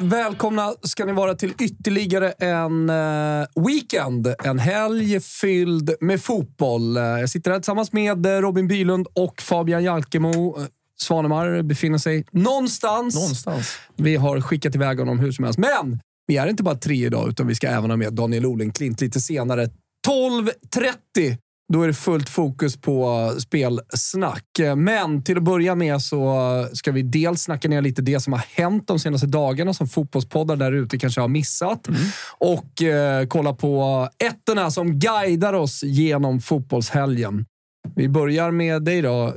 välkomna ska ni vara till ytterligare en eh, weekend. En helg fylld med fotboll. Eh, Jag sitter här tillsammans med eh, Robin Bylund och Fabian Jalkemo. Svanemar befinner sig någonstans. Någonstans. Vi har skickat iväg honom hur som helst. Men vi är inte bara tre idag, utan vi ska även ha med Daniel Olenklint lite senare. 12.30 då är det fullt fokus på spelsnack. Men till att börja med så ska vi dels snacka ner lite det som har hänt de senaste dagarna som fotbollspoddar där ute kanske har missat. Och eh, kolla på ettorna som guidar oss genom fotbollshelgen. Vi börjar med dig då,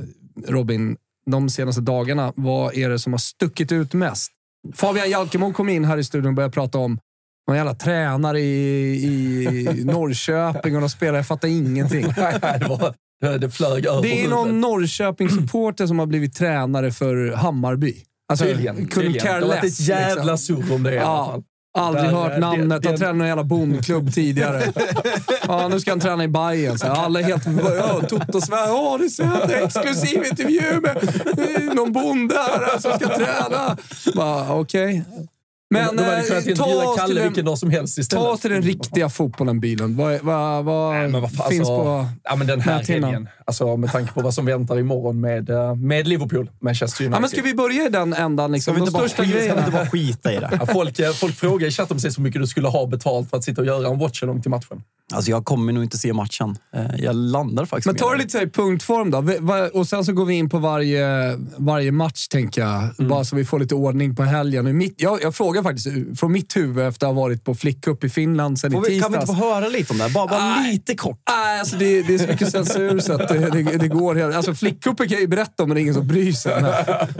Robin. De senaste dagarna, vad är det som har stuckit ut mest? Fabian Jalkemo kom in här i studion och började prata om någon jävla tränare i, i Norrköping och de spelar. Jag fattar ingenting. Det, var, det- det flög över Det är någon Norrköping-supporter som har blivit tränare för Hammarby. Alltså, Tydligen. tydligen. Det har varit ett jävla liksom. surr om det i alla fall. aldrig Där, hört namnet. det- Han det- tränade någon jävla bondklubb tidigare. ja, nu ska han träna i Bayern. Så alla är helt... Ja, Toto-Sverige. Ja, det ser jag. En exklusiv intervju med någon bonde här som ska träna. Okej. Men de hade eh, kunnat ta intervjua Kalle den- vilken dag som helst istället. Ta oss till den riktiga fotbollen, bilen. Vad, vad, vad, Nej, vad fan, finns alltså, på ja, men den här näthinnan? helgen. Alltså, med tanke på vad som väntar imorgon med, eh, med Liverpool, Manchester United. Ja, men ska vi börja i den ändan? Liksom? Ska vi De inte bara, största ska vi inte bara skita i det? Ja, folk, eh, folk frågar i chatten precis hur mycket du skulle ha betalt för att sitta och göra en watchalong till matchen. Alltså jag kommer nog inte se matchen. Jag landar faktiskt Men ta det lite så här i punktform då. Och sen så går vi in på varje, varje match, tänker jag. Mm. Bara så vi får lite ordning på helgen. Jag, jag frågar faktiskt från mitt huvud efter att ha varit på flickcup i Finland sen i tisdags. kan vi inte få höra lite om det? här? Bara, bara Nej. lite kort. Nej, alltså det, det är så mycket censur så att det, det, det går helt... Alltså flickcupen kan jag ju berätta om, men det är ingen som bryr sig.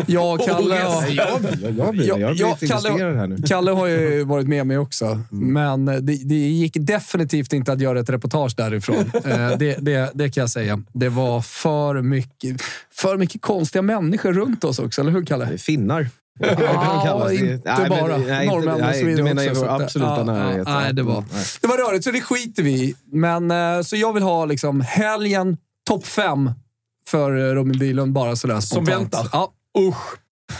Jag och Kalle jag, jag, jag jag blir Ja, lite Kalle, investerad här nu. Kalle har ju varit med mig också, men det, det gick definitivt inte att göra ett reportage därifrån. Eh, det, det, det kan jag säga. Det var för mycket, för mycket konstiga människor runt oss också, eller hur Kalle? Finnar. Det- inte nej, bara. nej, Norrmän och så vidare Du menar också, vår absoluta ja, närhet. Ja, nej, det var, Mm, nej. det var rörigt, så det skiter vi i. Men, eh, så jag vill ha liksom helgen topp fem för Robin Bylund, bara sådär Som spontant. väntar. Ja. Usch.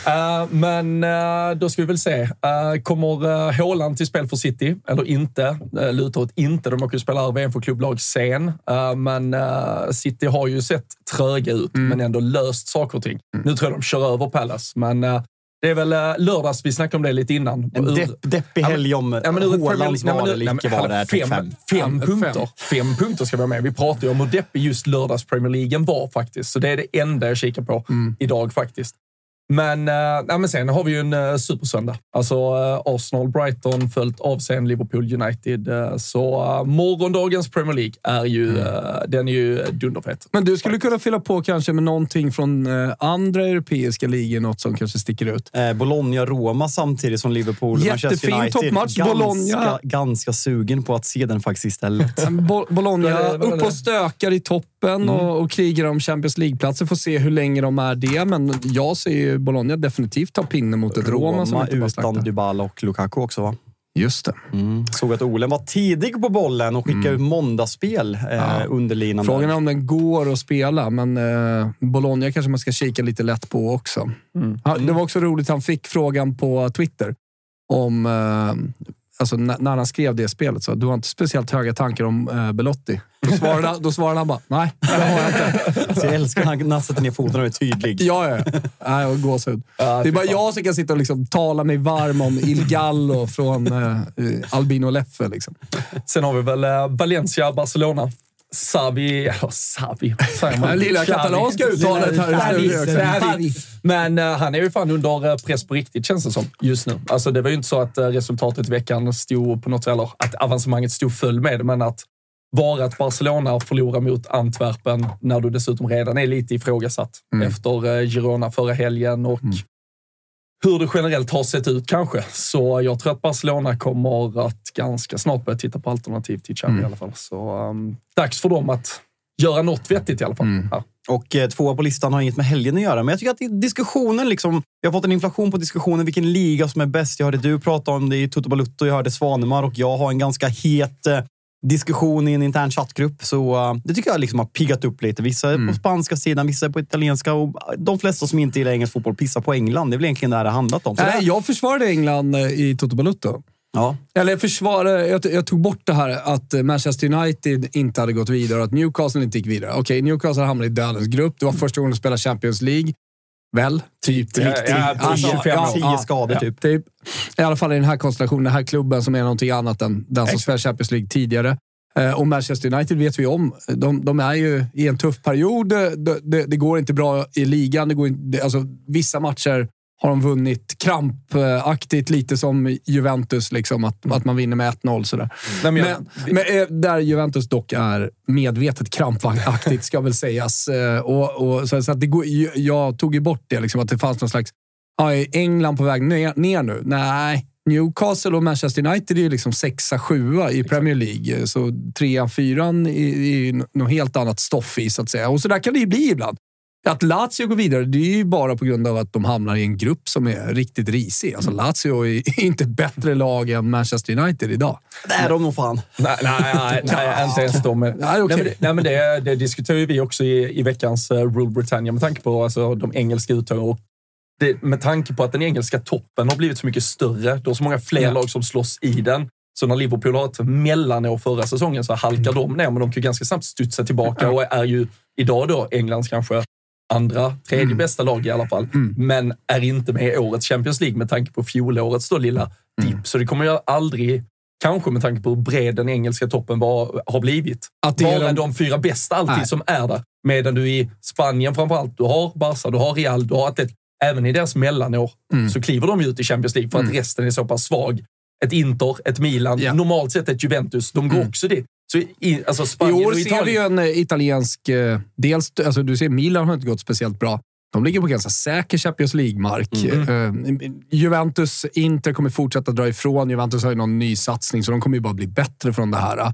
Eh, men eh, då ska vi väl se. Uh, kommer uh, Haaland till spel för City eller inte? Uh, lutar åt inte. De åker ju spela VM för klubblag sen. Men City har ju sett tröga ut, men ändå löst saker och ting. Nu tror jag de kör över Palace, men Det är väl eh, lördags, vi snackade om det lite innan. En depp, deppig helg om Ja, men Haalands ur- eller icke men var där. topp fem, fem. fem punkter. Fem punkter ska vi ha med. Vi pratar ju om hur deppig just lördags Premier League var faktiskt. Så det är det enda jag kikar på Mm. idag faktiskt. Men, äh, men sen har vi ju en uh, supersöndag. Alltså eh, Arsenal, Brighton följt av sen Liverpool United. eh, så uh, morgondagens Premier League är ju, Mm. den är ju dunderfet. Men du skulle kunna fylla på kanske med någonting från andra europeiska ligor, något som kanske sticker ut. Bologna-Roma samtidigt som Liverpool Jättefin Manchester United. toppmatch, Ganska, Bologna. ganska sugen på att se den faktiskt istället. Bo Bologna upp och stökar i toppen Mm. och, och krigar om Champions League-platser. Får se hur länge de är det, men jag ser ju Bologna definitivt ta pinnen mot ett Roma, som Roma inte bara utan slaktar. Dybala och Lukaku också va? Just det. Mm. Såg att Olen var tidig på bollen och skickade ut måndagsspel eh, Ja. under linan. Frågan är om den går att spela, men eh, Bologna kanske man ska kika lite lätt på också. Mm. Ja, det var också roligt, han fick frågan på Twitter om... Eh, alltså när, han skrev det spelet, så du har inte speciellt höga tankar om eh, Belotti. Då svarade, då svarade han bara, nej, det har jag inte. Så jag älskar när han sätter ner foten och är tydlig. Ja, ja. Nej, och gåshud. Ja, det är bara fan. jag som kan sitta och liksom tala mig varm om Il Gallo från eh, eh, Albino Leffe. Liksom. Sen har vi väl eh, Valencia, Barcelona. Savi, ja Savi, säger man. Lilla katalanska uttalet här i. Men eh, han är ju fan under eh, press på riktigt, känns det som, just nu. Alltså, det var ju inte så att eh, resultatet i veckan stod på något eller att avancemanget stod full med men att vara att Barcelona förlorar mot Antwerpen när du dessutom redan är lite ifrågasatt Mm. efter Girona förra helgen och hur det generellt har sett ut kanske. Så jag tror att Barcelona kommer att ganska snart börja titta på alternativ till Xavi i alla fall. Så um, dags för dem att göra något vettigt i alla fall. Ja. Och eh, tvåa på listan har inget med helgen att göra. Men jag tycker att diskussionen, liksom, jag har fått en inflation på diskussionen vilken liga som är bäst. Jag hörde du prata om det i Toto Balutto, jag hörde Svanemar och jag har en ganska het eh, diskussion i en intern chattgrupp. Så eh, det tycker jag liksom har piggat upp lite. Vissa är på spanska sidan, vissa är på italienska och de flesta som inte gillar engelsk fotboll pissar på England. Det är väl egentligen det här det har handlat om. Så Nej, jag försvarade England eh, i Toto Balutto. ja. Eller jag försvarade, jag, jag tog bort det här att eh, Manchester United inte hade gått vidare och att Newcastle inte gick vidare. Okej, Newcastle hamnade i dödens grupp. Det var första gången de spelade Champions League. Väl? Typ. Riktigt. ja, Ja, 25 ja, år. Tio ja, skador typ. typ. I alla fall i den här konstellationen, den här klubben som är någonting annat än den som spelar Champions League tidigare. Eh, Och Manchester United vet vi om. De, de är ju i en tuff period. Det, det, det går inte bra i ligan. Det går det, alltså, vissa matcher har de vunnit krampaktigt, lite som Juventus. Liksom, att, att man vinner med 1-0. Sådär. Nej, men jag- Men, men eh, där Juventus dock är medvetet krampaktigt, ska väl sägas. Eh, Och, och, så så att det går, jag tog ju bort det, liksom, att det fanns någon slags... Ja, är England på väg ner, ner nu? Nej. Newcastle och Manchester United är ju liksom sexa, sjua i Premier League. Så trean, fyran är, är något helt annat stoff i, så att säga. Och så där kan det ju bli ibland. Att Lazio går vidare, det är ju bara på grund av att de hamnar i en grupp som är riktigt risig. Alltså Lazio är inte bättre lag än Manchester United idag. Det är de nog fan. Nej, nej, nej, nej, inte ens de. Nej, men, det- nej, men det, det diskuterar vi också i, i veckans uh, Rule Britannia med tanke på alltså, de engelska uttagen. Och det, med tanke på att den engelska toppen har blivit så mycket större. Det är så många fler Ja. lag som slåss i den. Så när Liverpool har ett mellanår förra säsongen så halkar de ner, men de kan ju ganska snabbt studsa tillbaka och är ju idag då Englands kanske andra, tredje Mm. bästa lag i alla fall. Men är inte med i årets Champions League med tanke på fjolårets då lilla Mm. dipp. Så det kommer ju aldrig, kanske med tanke på hur bred den engelska toppen var, har blivit, Att det är vara de- de fyra bästa alltid Nej. som är där. Medan du i Spanien framförallt, du har Barca, du har Real, du har Atlet. Även i deras mellanår Mm. så kliver de ut i Champions League för att resten är så pass svag. Ett Inter, ett Milan, Ja. normalt sett ett Juventus. De går Mm. också dit. Så i, alltså I Spanien år och ser vi ju en eh, italiensk... eh, Dels, alltså du ser Milan har inte gått speciellt bra. De ligger på ganska säker Champions League-mark. Mm. Eh, Juventus, Inter kommer fortsätta dra ifrån. Juventus har ju någon ny satsning, så de kommer ju bara bli bättre från det här.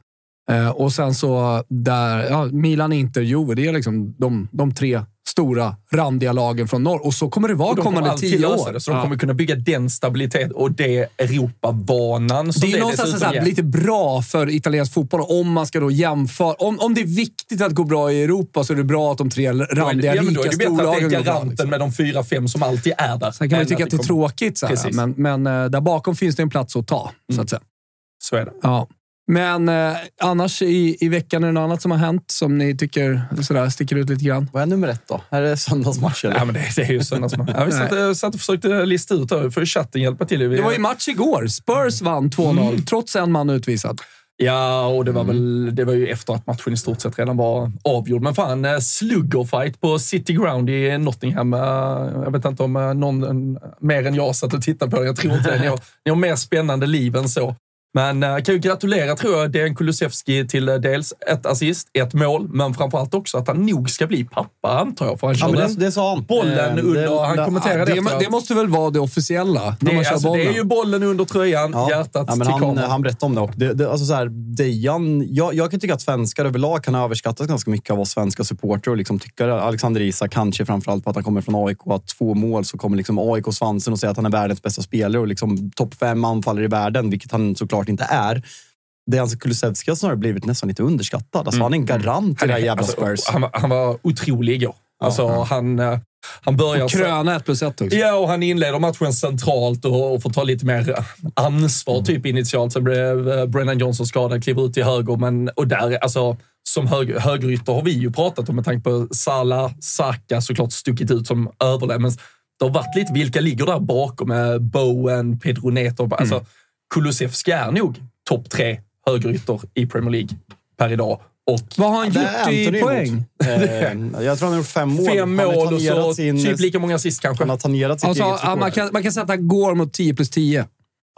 Eh, och sen så där, ja, Milan, Inter, Juve. Det är liksom de, de tre stora, randiga lagen från norr. Och så kommer det vara de kommande tio år. det, så de Ja. kommer kunna bygga den stabilitet och det Europavanan som Det är det, någonstans dessutom så här, ger. lite bra för italiensk fotboll om man ska då jämföra. Om, om det är viktigt att gå bra i Europa så är det bra att de tre Då är det- randiga, ja, men då är rika det bättre att det storlagen är går bra. garanten Liksom. med de fyra, fem som alltid är där. Sen kan man tycka att det är tråkigt, så här, Precis. men, men eh, där bakom finns det en plats att ta, så att säga. Så är det. Ja. Men eh, annars i, i veckan är det något annat som har hänt som ni tycker sådär, sticker ut lite grann? Vad är nummer ett då? Är det söndagsmatch eller? Ja, men det, det är ju söndagsmatch. Ja, vi satt, jag satt och försökte lista ut det. får ju chatten hjälpa till. Vi, Det var ju match igår. Spurs vann 2-0, trots en man utvisad. Ja, och det var, väl, det var ju efter att matchen i stort sett redan var avgjord. Men fan, eh, sluggerfight på City Ground i Nottingham. Eh, Jag vet inte om eh, någon mer än jag satt och tittade på det. Jag tror inte det. Ni har, ni har mer spännande liv än så. Men eh, kan ju gratulera, tror jag, Dejan Kulusevski till eh, dels ett assist, ett mål, men framförallt också att han nog ska bli pappa, antar jag. För han Ja, men körde det, det sa han. bollen Eh, under, det- han kommenterade Det, efteråt. det måste väl vara det officiella när det, man kör alltså, bollen? det är ju bollen under tröjan, Ja. hjärtat ja, men till han, kameran. han berättade om det. Och det, det alltså så här, Dejan, jag, jag kan tycka att svenskar överlag kan överskattas ganska mycket av oss svenska supportrar och liksom tycka Alexander Isak, kanske framförallt för att han kommer från AIK, att två mål så kommer liksom AIK svansen och säga att han är världens bästa spelare och liksom topp fem anfallare i världen, vilket han såklart inte är. Dejan Kulusevski har snarare blivit nästan lite underskattad. Alltså, Han är en garant i det här är- jävla alltså, Spurs. Han, var- han var otrolig igår. Alltså, han, eh, han börjar... Och kröna ett plus ett också. Ja, och han inleder matchen centralt och, och får ta lite mer ansvar typ initialt. Sen blev eh, Brennan Johnson skadad, kliver ut till höger. Men, och där, alltså, som hög, högerytter har vi ju pratat om med tanke på Salah, Saka såklart stuckit ut som överläge. Men det har varit lite, vilka ligger där bakom? Med Bowen, Pedro Neto. Alltså, Kulusevski är nog topp tre högerytter i Premier League per idag. Och Vad har han gjort i poäng? Eh, jag tror han har gjort fem mål. fem Han mål och så sin- typ lika många assist kanske. Han har tangerat sitt Alltså, eget man, kan, man kan sätta går mot 10 plus 10.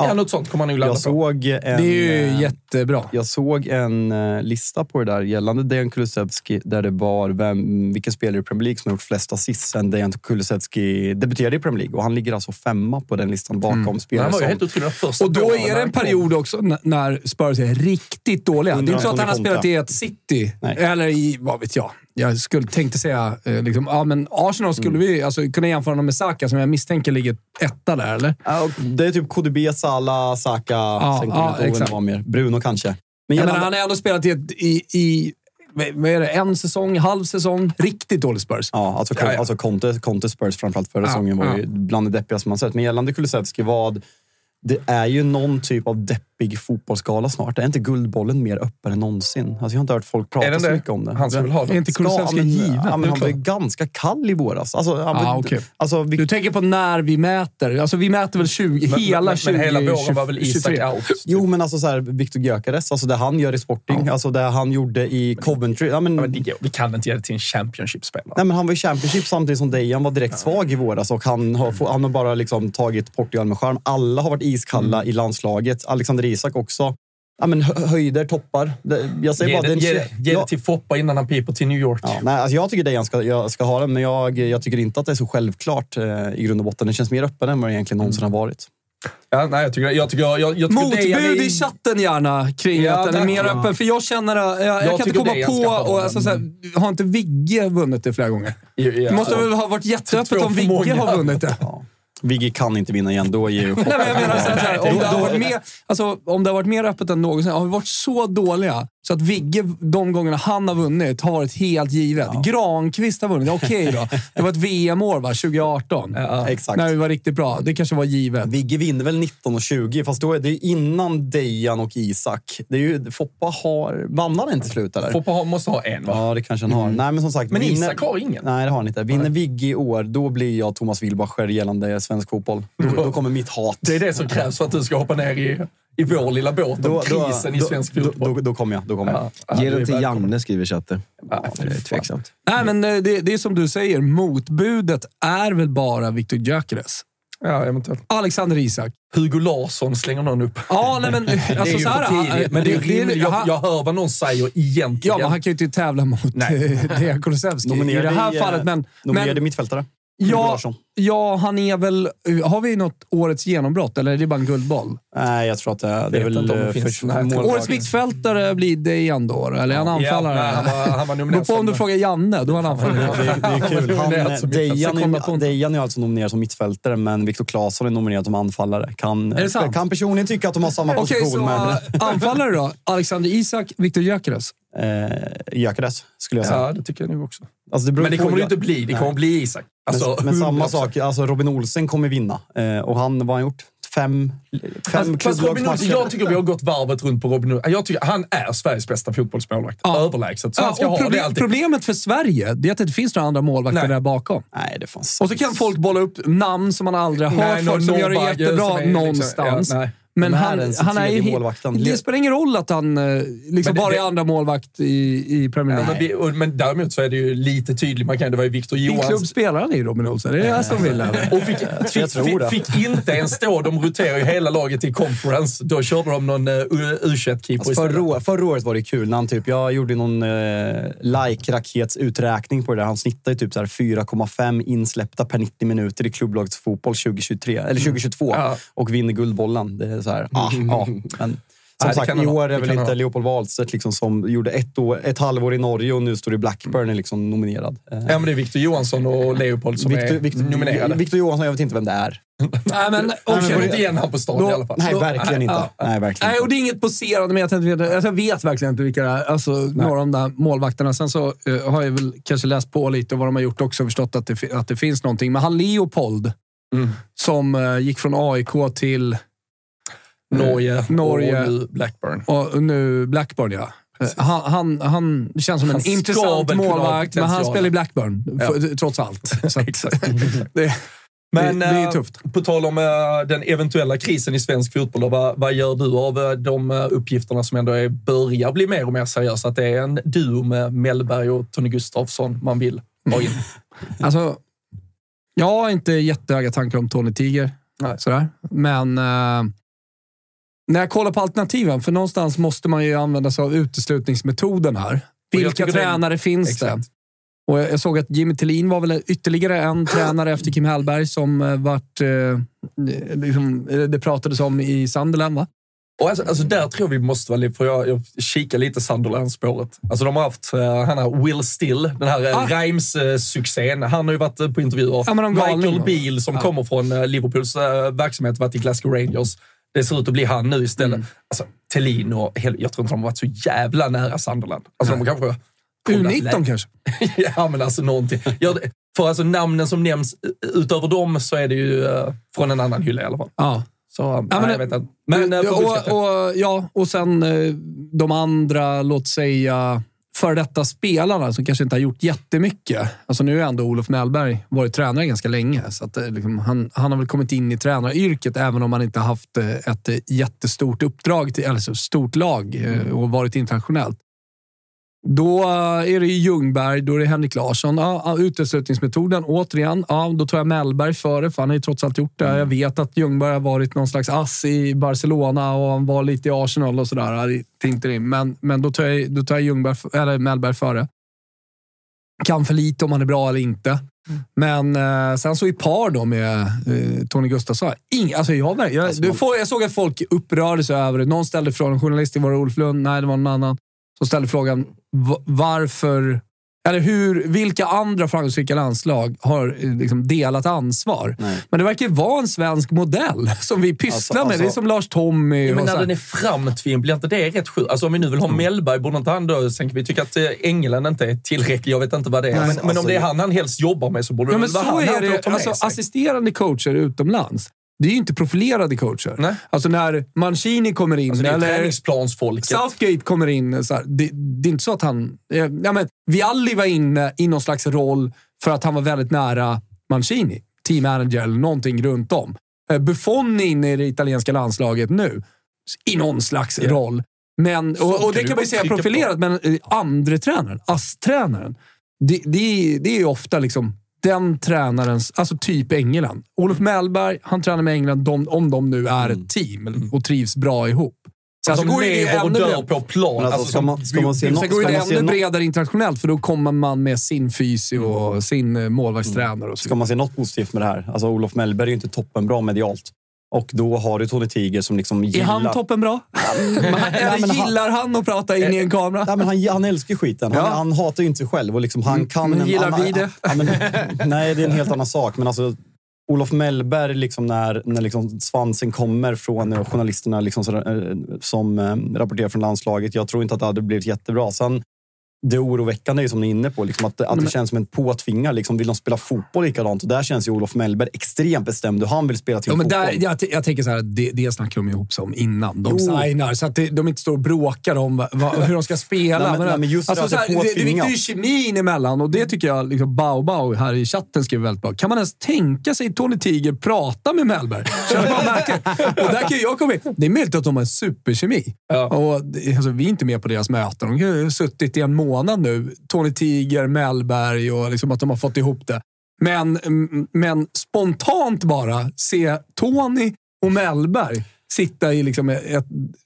Ja, något sånt kommer han nog landa Jag på. såg en... Det är ju eh, jättebra. Jag såg en eh, lista på det där gällande Dejan Kulusevski där det var vem, vilken spelare i Premier League som har gjort flest assist sen Dejan Kulusevski debuterade i Premier League. Och han ligger alltså femma på den listan bakom spelare Han var ju som... helt första Och då är det en period också när Spurs är riktigt dåliga. Det är inte så att han har spelat i ett City, Nej. eller i, vad vet jag. Jag skulle, tänkte säga, eh, liksom, ja men Arsenal skulle vi alltså, kunna jämföra med Saka som jag misstänker ligger etta där, eller? Ja, det är typ KDB, Salah, Saka, sen ja, ihåg vem exakt. var mer. Bruno kanske. Men gällande, menar, han har ändå spelat i, ett, i, i vad är det, en säsong, halv säsong. Riktigt dålig Spurs. Ja, alltså, Ja, ja. alltså Conte, Conte Spurs framförallt förra Ja, säsongen var ja. ju bland det deppigaste man sett. Men gällande Kulusevski, vad... Det är ju någon typ av deppig fotbollsskala snart. Är inte Guldbollen mer öppen än någonsin? Alltså, jag har inte hört folk Är prata så mycket om det. Han ska väl ha Är det. inte Ska- Kulusevski given? Ja, men är han var ganska kall i våras. Alltså, Ah, okej. alltså, vi, Du tänker på när vi mäter. Alltså vi mäter väl 20, Men, hela men, 20, men hela våren var väl Isak 23. out? Jo, men alltså så här, Victor Gyökeres, alltså det han gör i Sporting, alltså det han gjorde i Coventry. Ja, men, Ja, men det vi kan inte ge det till en Championship-spelare. Nej, men han var i Championship samtidigt som Dejan var direkt svag i våras och han har, han har bara liksom tagit Portugal med charm. Alla har varit iskalla i landslaget. Alexander Isak också. Ja, men hö- höjder, toppar. Jag säger Ge, bara, det, den, ge, ge ja, det till Foppa innan han piper till New York. Ja, nej, alltså jag tycker Dejan ska, jag ska ha den, men jag, jag tycker inte att det är så självklart eh, i grund och botten. Den känns mer öppen än vad det egentligen någonsin har varit. Ja, nej, jag tycker, jag tycker, jag, jag tycker Motbud är- i chatten gärna kring Ja, att den är mer Ja. öppen. För jag känner, äh, jag, jag, kan inte komma på, och, alltså, så här, har inte Vigge vunnit det flera gånger? Ja, ja, Det måste ja. väl ha varit jätteöppet om för Vigge har vunnit det? Vigge kan inte vinna igen, då är ju... Nej, men jag menar så här, så här, om, det har varit mer, alltså, om det har varit mer öppet än någonsin, har vi varit så dåliga så att Vigge, de gångerna han har vunnit, har varit helt givet. Granqvist har vunnit, okej då. Det var ett VM-år, va? 2018. Ja. Exakt. När vi var riktigt bra. Det kanske var givet. Vigge vinner väl 19 och 20, fast då är det innan Dejan och Isak. Det är ju, Foppa har... Vann han inte till slut eller? Foppa har, måste ha en, va? Ja, det kanske han har. Nej, men som sagt. Men vinner- Isak har ingen. Nej, det har han inte. Vinner Vigge i år, då blir jag Thomas Wilbacher gällande svensk fotboll. Då, då kommer mitt hat. Det är det som krävs för att du ska hoppa ner i, i vår lilla båt om krisen i svensk då, fotboll. då, då kommer jag. Då kommer jag. Ja, Ge den till välkommen. Janne, skriver chatten. Ja, Det är tveksamt. Nej, men eh, det, det är som du säger. Motbudet är väl bara Victor Gyökeres. Ja, eventuellt. Alexander Isak. Hugo Larsson slänger någon upp. Ja, nej, men det är alltså, ju så här, för tidigt, men det är rimligt. Jag, jag hör vad någon säger egentligen. Ja, men han kan ju inte tävla mot Dejan Kulusevski i det här eh, fallet. Men, Nominerade men mittfältare. Ja, ja, han är väl... Har vi något årets genombrott eller är det bara en guldboll? Nej, jag tror att det, det är väl... det eh, finns. Årets mittfältare blir det igen då, eller är han anfallare? Ja, nej, han var, han var på om du frågar Janne, då är han anfallare. Det, det är kul. Han, Dejan, mittfältare. är, Dejan är alltså nominerad som mittfältare, men Viktor Claesson är nominerad som anfallare. Kan, Är det sant? kan personligen tycka att de har samma Okej, position, så men... äh, anfallare då? Alexander Isak, Viktor Gyökeres. Eh, Gyökeres, skulle jag säga. Ja, det tycker jag nog också. Alltså, det Men det kommer det ju inte bli. Det kommer bli Isak. Alltså, men, men samma 100%. sak, alltså Robin Olsen kommer vinna. Eh, och han, vad har han gjort? fem, fem Fast, Robin klubblagsmatcher. jag tycker vi har gått varvet runt på Robin Hood. Jag tycker han är Sveriges bästa fotbollsmålvakt. Ja. Överlägset. Så Ja, och ha det proble- alltid. problemet för Sverige det är att det inte finns några andra målvakter Nej. där bakom. Nej, det fanns Och så kan folk bolla upp namn som man aldrig har Nej, hört som gör det jättebra som är liksom- någonstans. ja, nej. Men är han, den han är ju... målvakten? Det spelar ingen roll att han eh, liksom det- bara är andra målvakt i, i Premier Ja, League. men, men däremot så är det ju lite tydligt. Man kan, det var ju Victor Vilken klubb Johansson. spelar han i, Robin Olsson? Är det Aston Villa? Och fick, fick, tror det. fick, fick inte ens stå. De roterar ju hela laget i conference. Då körde de någon uh, U21-keeper Alltså istället. förra, förra året var det kul. När han typ, jag gjorde någon eh, like-raketsuträkning på det där. Han snittar ju typ så här 4,5 insläppta per 90 minuter i klubblagets fotboll 2023, eller 2022 Ja. och vinner Guldbollen. Det så här, ah, ja. Men som det sagt, i år är väl inte ha. Leopold Wahlstedt liksom som gjorde ett, år, ett halvår i Norge och nu står i Blackburn är liksom nominerad. Ja, men det är Victor Johansson och Leopold som Victor, är Victor, nominerade. Victor Johansson, jag vet inte vem det är. Nej, men känner inte igen han på stan Då- i alla fall. Nej, verkligen inte. ja. Nej, verkligen Nej, och det är inget poserande att jag. Alltså, jag vet verkligen inte vilka det är. Alltså, några av de där målvakterna. Sen så eh, har jag väl kanske läst på lite och vad de har gjort också och förstått att det, att det finns någonting. Men han Leopold, Mm. som eh, gick från AIK till Norge, Norge. och nu Blackburn. och nu Blackburn, ja. Han, han, han känns som en Han intressant målvakt, men han spelar i Blackburn, Ja. trots allt. Att, det, Men det, det är eh, tufft. på tal om eh, den eventuella krisen i svensk fotboll, vad, vad gör du av eh, de uppgifterna som ändå är, börjar bli mer och mer seriösa? Att det är en duo med Mellberg och Tony Gustafsson man vill ha in. Alltså, jag har inte jättehöga tankar om Tony Tiger. Nej. Sådär. Men när jag kollar på alternativen, för någonstans måste man ju använda sig av uteslutningsmetoden här. Vilka tycker det tränare finns Exakt. det? Och jag såg att Jimmy Tillin var väl ytterligare en tränare efter Kim Hellberg som eh, vart, eh, liksom, eh, det pratades om i Sunderland, va? Och alltså, alltså där tror jag vi måste vara för jag, jag kikar lite Sunderland-spåret. Alltså de har haft uh, han här Will Still, den här Ah. Reims-succén. Han har ju varit eh, på intervjuer. Ja, Michael va? Beal som Ja. kommer från Liverpools verksamhet, varit i Glasgow Rangers. Det ser ut att bli han nu istället. Mm. Alltså, Thelin och Hel- jag tror inte de har varit så jävla nära Sunderland. Alltså de har kanske... kollat U19 läget. kanske? ja, men alltså någonting. Ja, det- för alltså namnen som nämns utöver dem så är det ju uh, från en annan hylla i alla fall. Ja. Så, ja, nej, jag vet inte. Men, ska- och, och, ja, och sen eh, de andra, låt säga, före detta spelarna som kanske inte har gjort jättemycket. Alltså nu har ändå Olof Mellberg varit tränare ganska länge. Så att, eh, liksom, han, han har väl kommit in i tränaryrket även om han inte haft eh, ett eh, jättestort uppdrag, till, alltså stort lag och varit internationellt. Då eh, är det Ljungberg, då är det Henrik Larsson. Ja, uteslutningsmetoden, återigen. Ja, då tar jag Mellberg före, för han har ju trots allt gjort det. Jag vet att Ljungberg har varit någon slags ass i Barcelona och han var lite i Arsenal och sådär. Men, men då tar jag, då tar jag Ljungberg, eller Mellberg före. Kan för lite om han är bra eller inte. Men eh, sen så i par då med eh, Tony Gustafsson. Ing, alltså jag, jag, Alltså du får, jag såg att folk upprörde sig över det. Någon ställde frågan, en journalist, var det Ulf Lund? Nej, det var någon annan. Som ställde frågan va- varför, eller hur, vilka andra framgångsrika landslag har eh, liksom delat ansvar? Nej. Men det verkar ju vara en svensk modell som vi pysslar Alltså, med. alltså- det är som Lars Tommy. Ja, men och när den är framtvingad, blir inte det rätt sjukt? Alltså om vi nu vill ha Mellberg, borde inte han då... Sen kan vi tycka att eh, England inte är tillräcklig. Jag vet inte vad det är. men, men om alltså- det är han han helst jobbar med så borde Ja, det vara han han är det. med Alltså, assisterande coacher utomlands, det är ju inte profilerade coacher. Nej. Alltså när Mancini kommer in, Alltså, det är eller. Southgate kommer in. Så här, det, det är inte så att han... eh, Ja, men, Vialli var inne i någon slags roll för att han var väldigt nära Mancini. Team manager eller någonting runt om. Eh, Buffon är inne i det italienska landslaget nu. I någon slags Ja. roll. Men, Så och, och det kan man ju säga trycka på. profilerat, men eh, andre tränaren, ASS-tränaren, det, det, det är ju ofta liksom den tränarens, alltså typ England. Olof Mellberg, han tränar med England de, om de nu är ett team och trivs bra ihop. Sen så Som går ju det ännu dör på plan. Alltså, Alltså, ska man- ska man se bio- nå- Sen går det ännu bredare internationellt, för då kommer man med sin fysio och sin eh, målvaktstränare och så Ska man se något positivt med det här? Alltså Olof Mellberg är ju inte toppenbra medialt. Och då har du Tony Tiger som liksom Är gillar... han toppenbra? Nej, Eller men han- gillar han att prata in i en kamera? Nej, men han, han älskar skiten. Han, Ja. han hatar ju inte sig själv. Och liksom, han kan men en gillar annan- vi det? Ja, men, nej, det är en helt annan sak. Men alltså, Olof Mellberg, liksom när, när liksom svansen kommer från eh, journalisterna liksom, eh, som eh, rapporterar från landslaget. Jag tror inte att det hade blivit jättebra. Sen det oroväckande är ju som ni är inne på, liksom att, att det känns som en påtvingar. Liksom, vill de spela fotboll likadant? Och där känns ju Olof Mellberg extremt bestämd och han vill spela till Ja, men fotboll. där, jag, jag tänker så här, det, det snackar de ihop sig om innan. De Jo. signar, så att det, de inte står och bråkar om va, hur de ska spela. Nej, men- nej, men just alltså, det här, är det, det viktiga är ju kemin emellan och det tycker jag liksom, Bao Bao här i chatten skriver väldigt bra. Kan man ens tänka sig Tony Tiger prata med Mellberg? Och där kan jag komma in. Det är möjligt att de har en superkemi. Ja. Och, alltså, vi är inte med på deras möten. De har suttit i en månad nu. Tony Tiger, Mellberg och liksom att de har fått ihop det. Men, men spontant bara se Tony och Mellberg sitta i liksom ett,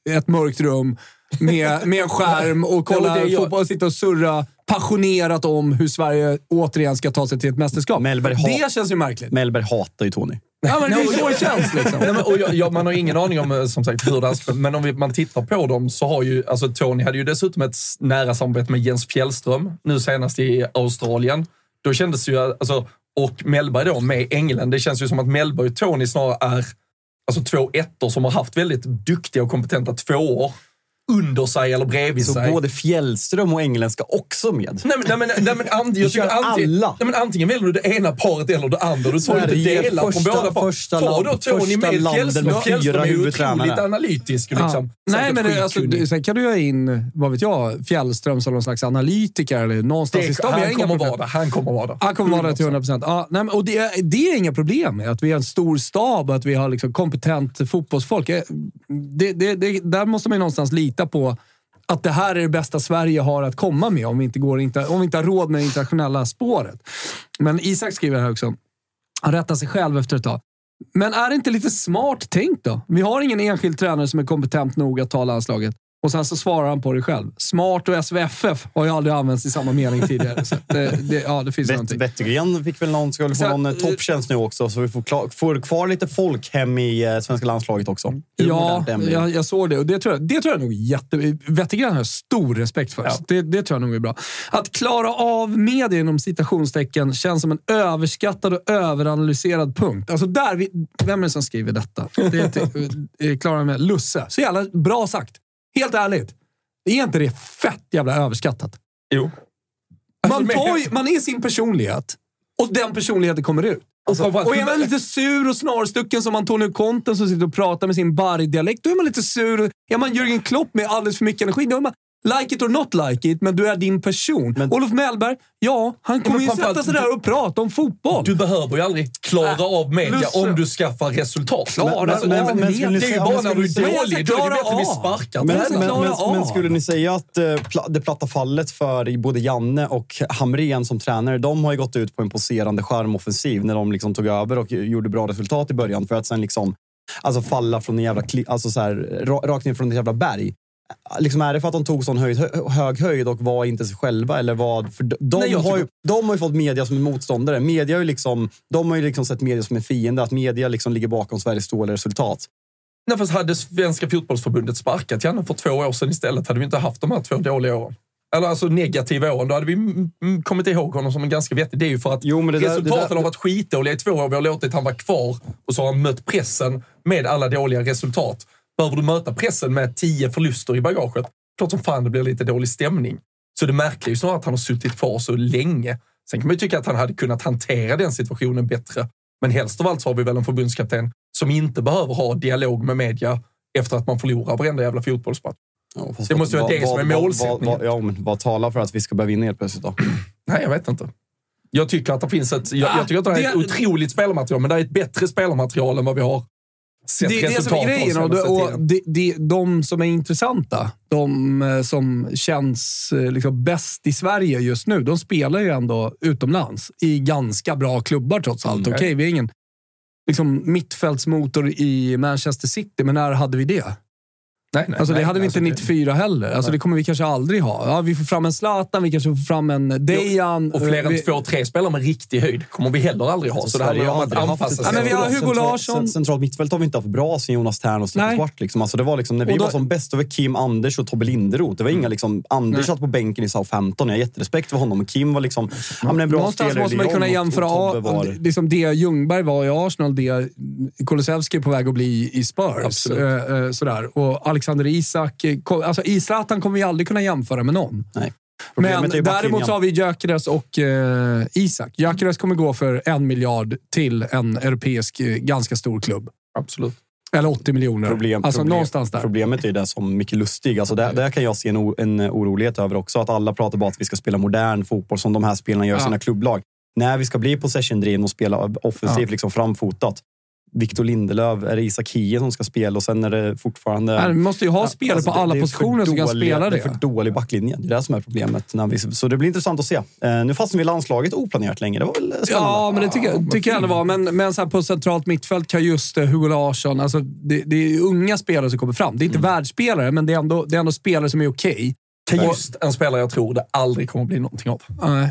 ett mörkt rum med, med en skärm och kolla Ja, fotboll och sitta och surra passionerat om hur Sverige återigen ska ta sig till ett mästerskap. Mellberg har- det känns ju märkligt. Mellberg hatar ju Tony. Ja, men det är så det känns. Liksom. Nej, men, och jag, jag, man har ingen aning om eh, som sagt, hur det här ska, men om vi, man tittar på dem så har ju, alltså Tony hade ju dessutom ett nära samarbete med Jens Fjällström, nu senast i Australien. Då kändes ju, alltså, och Mellberg då med England, det känns ju som att Mellberg och Tony snarare är alltså, två ettor som har haft väldigt duktiga och kompetenta tvåor under sig eller bredvid Så sig. både Fjällström och Engelland ska också med. Nej men, nej, men, nej, men, ant, jag antingen, alla. nej, men antingen väljer du det ena paret eller det andra. Du tar inte delar från första- båda par. första Ta då Tony första med landet Fjällström. med Fjällström är ju otroligt analytisk. Liksom, Nej, säkert men det, alltså, det- sen kan du ha in, vad vet jag, Fjällström som någon slags analytiker eller någonstans i det, stan. Har han kommer vara där. Han kommer vara där. Han kommer vara där till 100 procent. Ja, nej, och det, är- det är inga problem med att vi har en stor stab och att vi har liksom kompetent fotbollsfolk. Eh, Det, det, det, där måste man ju någonstans lita på att det här är det bästa Sverige har att komma med om vi inte, går, inte, om vi inte har råd med det internationella spåret. Men Isak skriver här också. Han rättar sig själv efter ett tag. Men är det inte lite smart tänkt då? Vi har ingen enskild tränare som är kompetent nog att ta landslaget. Och sen så svarar han på det själv. Smart och SVFF har ju aldrig använts i samma mening tidigare. Så det, det, ja, det finns någonting. Wettergren fick väl någon, väl få Så- någon eh, topptjänst nu också, så vi får, klar, får kvar lite folk hem i eh, svenska landslaget också. Ja, jag, jag såg det och det tror jag, det tror jag nog är jätte... Wettergren har jag stor respekt för. Så Det, det tror jag nog är bra. Att klara av media inom citationstecken känns som en överskattad och överanalyserad punkt. Alltså där, vi, vem är det som skriver detta? Det är till, eh, Klara med Lusse. Så jävla bra sagt. Helt ärligt. Är inte det fett jävla överskattat? Jo. Man, Alltså, tar men- ju, man är sin personlighet och den personligheten kommer ut. Och framförallt- Och är man lite sur och snarstucken som Antonio Conte som sitter och pratar med sin barg-dialekt, då är man lite sur. Är man Jürgen Klopp med alldeles för mycket energi, då är man like it or not like it, men du är din person. Men- Olof Mellberg, ja, han kommer ju sätta sig där och prata om fotboll. Du behöver ju aldrig klara Äh, av media Lusse. om du skaffar resultat. Klara Alltså, det- men skulle ni det är ju bara men när du är Men dålig. Då är det bättre vi av. sparkar. Men, Men men, men, men skulle ni säga att eh, det platta fallet för både Janne och Hamrén som tränare, de har ju gått ut på en poserande charmoffensiv när de liksom tog över och gjorde bra resultat i början för att sen liksom alltså falla från en jävla alltså så här, ra- rakt ner från ett jävla berg. Liksom är det för att de tog sån höjd, hö- hög höjd och var inte sig själva? Eller vad? För de, Nej, har ju, de har ju fått media som en motståndare. Media har ju liksom, de har ju liksom sett media som en fiende. Att media liksom ligger bakom Sveriges dåliga resultat. Nej, fast hade Svenska fotbollsförbundet sparkat Janne för två år sedan istället hade vi inte haft de här två dåliga åren. Eller alltså negativa åren. Då hade vi mm, mm, kommit ihåg honom som en ganska vettig. Det är ju för att Jo, men där- resultaten det där- har varit skitdåliga i två år. Vi har låtit han vara kvar och så har han mött pressen med alla dåliga resultat. Behöver du möta pressen med tio förluster i bagaget, klart som fan det blir lite dålig stämning. Så det märkliga är ju snarare att han har suttit kvar så länge. Sen kan man ju tycka att han hade kunnat hantera den situationen bättre. Men helst av allt så har vi väl en förbundskapten som inte behöver ha dialog med media efter att man förlorar varenda jävla fotbollsmatch. Ja, Det måste ju vara vad- det som är vad- vad- målsättningen. vad- Ja, men vad talar för att vi ska börja vinna helt plötsligt då? Nej, jag vet inte. Jag tycker att det finns ett, jag, jag tycker att det är ett otroligt spelarmaterial, men det är ett bättre spelarmaterial än vad vi har sett det är det som resultat är grejen. Och, och det, det, de som är intressanta, de eh, som känns eh, liksom bäst i Sverige just nu, de spelar ju ändå utomlands i ganska bra klubbar trots allt. Mm. Okej, vi är ingen liksom, mittfältsmotor i Manchester City, men när hade vi det? Nej, nej, Alltså, det nej, hade vi alltså, inte 94 heller. Alltså, det kommer vi kanske aldrig ha. Ja, vi får fram en Zlatan, vi kanske får fram en Dejan. Och fler än vi- två, tre spelare med riktig höjd kommer vi heller aldrig ha. så det handlar om att anpassa sig. vi har Hugo Larsson. cent- Centralt mittfält har vi inte haft bra sen Jonas Tern och Stefan Nej. Svart. Liksom. Alltså det var liksom, när vi Och då- var som bäst, var Kim Anders och Tobbe Linderoth. Det var inga liksom, Anders Nej. satt på bänken i Southampton. Jag har jätterespekt för honom. Och Kim var liksom, ja, men en bra Någonstans spelare måste man kunna och- jämföra och av, var, liksom det Ljungberg var i Arsenal, det Kulusevski är på väg att bli i Spurs. Absolut. Eh, eh, sådär. Och Alexander Isak. eh, Alltså, Zlatan kommer vi aldrig kunna jämföra med någon. Nej. Men däremot så har vi Gyökeres och eh, Isak. Gyökeres kommer gå för en miljard till en europeisk eh, ganska stor klubb. Absolut. Eller 80 miljoner. Problem, alltså problem, någonstans där. Problemet är det som Micke Lustig. Alltså där, där kan jag se en, o- en orolighet över också. Att alla pratar bara att vi ska spela modern fotboll som de här spelarna gör i Ja. sina klubblag. När vi ska bli possession-driven och spela offensivt, Ja. liksom framfotat. Victor Lindelöf, är det Isak Hie som ska spela och sen är det fortfarande... Nej, vi måste ju ha spelare Alltså, på alla det positioner som kan spela Det det. är för dålig backlinje. Det är det som är problemet. När vi, så det blir intressant att se. Eh, nu fastnar vi i landslaget oplanerat länge. Det var väl spännande? Ja, men det tycker, jag- tycker jag ändå var. Men, men så här på centralt mittfält kan just eh, Hugo Larsson... Alltså det, det är unga spelare som kommer fram. Det är inte Mm. världsspelare, men det är ändå, det är ändå spelare som är okej. Just en spelare jag tror det aldrig kommer bli någonting av. Nej.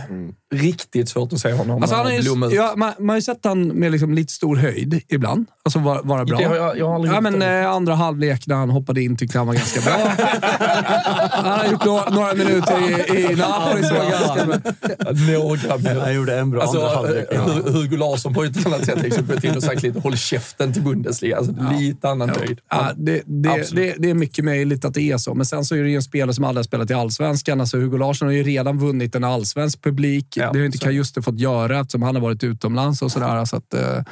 Riktigt svårt att se honom Alltså han är blomma ut. ja, man, man har ju sett han med liksom lite stor höjd ibland. Alltså vara, vara bra. Det har jag, jag har aldrig Ja, men det. eh, andra halvlek när han hoppade in tyckte han var ganska bra. han har gjort några, några minuter i, i Napoli som var ganska bra. Några minuter. Han gjorde en bra Alltså, andra halvlek. eh, Hu- Hugo Larsson på ett annat sätt liksom gått in och sagt lite håll käften till Bundesliga. Alltså, Lite annan höjd. Ja, det, det, det, det är mycket möjligt att det är så, men sen så är det ju en spelare som aldrig har spelat i Allsvenskan. Alltså Hugo Larsson har ju redan vunnit en allsvensk publik. Ja, det har inte så. Kajuste fått göra eftersom han har varit utomlands och sådär. Så att, eh,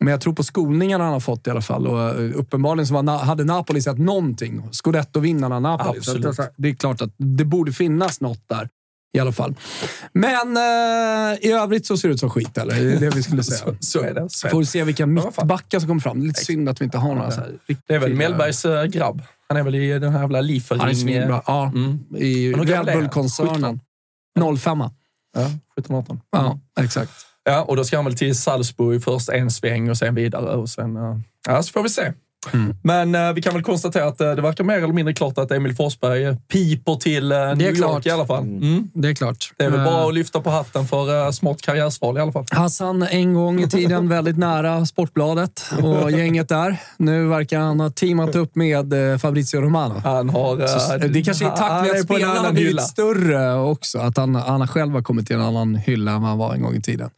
men jag tror på skolningarna han har fått i alla fall. Och eh, uppenbarligen så var, hade Napoli sett någonting. Scudetto-vinnarna Napoli. Så Absolut. att, det är klart att det borde finnas något där. I alla fall. Men eh, i övrigt så ser det ut som skit, eller? Det är det vi skulle säga. Så, så är det. Så Får vi se vilka mittbackar som kommer fram. Det är lite synd att vi inte har några så här riktigt det är väl Mellbergs eh, grabb. Han är väl i den här jävla Liefering... Han är svinbra. Ja, Mm. i Red? Bull-koncernen. 05 Ja, 17-18. Ja, exakt. Ja, och då ska han väl till Salzburg först en sväng och sen vidare. Och sen, eh, ja, så får vi se. Mm. Men eh, vi kan väl konstatera att eh, det verkar mer eller mindre klart att Emil Forsberg eh, piper till uh, New York klart. i alla fall. Mm. Det är klart. Det är väl Eh, bara att lyfta på hatten för uh, smart karriärsval i alla fall. Hassan en gång i tiden väldigt nära Sportbladet och gänget där. Nu verkar han ha teamat upp med eh, Fabrizio Romano. Han har... eh, Så det kanske är med är att på en spelarna har blivit hylla. större också. Att han, han själv har kommit till en annan hylla än vad han var en gång i tiden.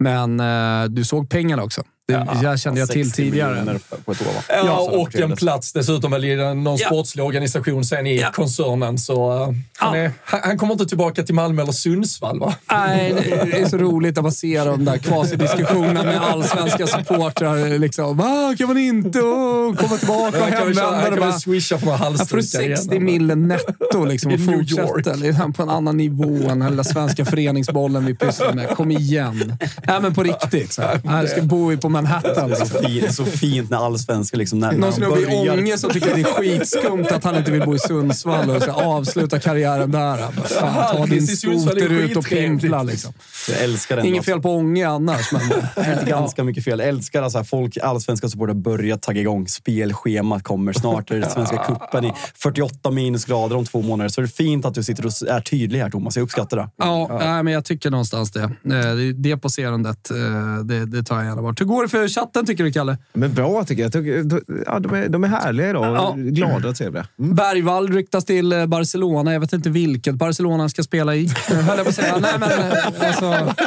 Men eh, du såg pengarna också. Det Ja, jag kände jag till 60 tidigare. På ett år, va? Ja, och en plats dessutom väl i någon Ja. sportslig organisation sen i Ja. koncernen. Så eh, han, är, han, han kommer inte tillbaka till Malmö eller Sundsvall, va? Nej, det är så roligt att man ser de där quasi-diskussionerna med allsvenska supportrar. Liksom, Va, kan man inte oh, komma tillbaka och köra- han hemvända? kan väl swisha för några får halsdukar igen. 60 millen netto liksom, I och New fortsätta York. liksom, på en annan nivå än den där svenska föreningsbollen vi pysslar med. Kom igen. Nej, men på riktigt. Så här. Här ska bo på Manhattan. Så fint, så fint när allsvenska liksom, när, när Någon de snubbe i Ånge som tycker att det är skitskumt att han inte vill bo i Sundsvall och så avsluta karriären där. Bara, Fan, ta din skoter ut och pimpla. Liksom. Jag älskar den. Inget alltså. fel på Ånge annars, men... Det är ganska mycket fel. Jag älskar att så här, folk, allsvenska supportrar börjar tagga igång. Spelschemat kommer snart. Det är Svenska cupen i 48 minusgrader om två månader. Så det är fint att du sitter och är tydlig här, Thomas. Jag uppskattar det. Ja, Nej, men jag tycker någonstans det. Eh, Det, det poserandet, eh, det, det tar jag gärna bort. Hur går det för chatten tycker du, Kalle? Men bra tycker jag. tycker, ja, de, är, de är härliga idag. Ja. Glada och trevliga. Mm. Bergvall ryktas till eh, Barcelona. Jag vet inte vilket Barcelona han ska spela i. Höll jag på att säga. Nej, men eh, alltså...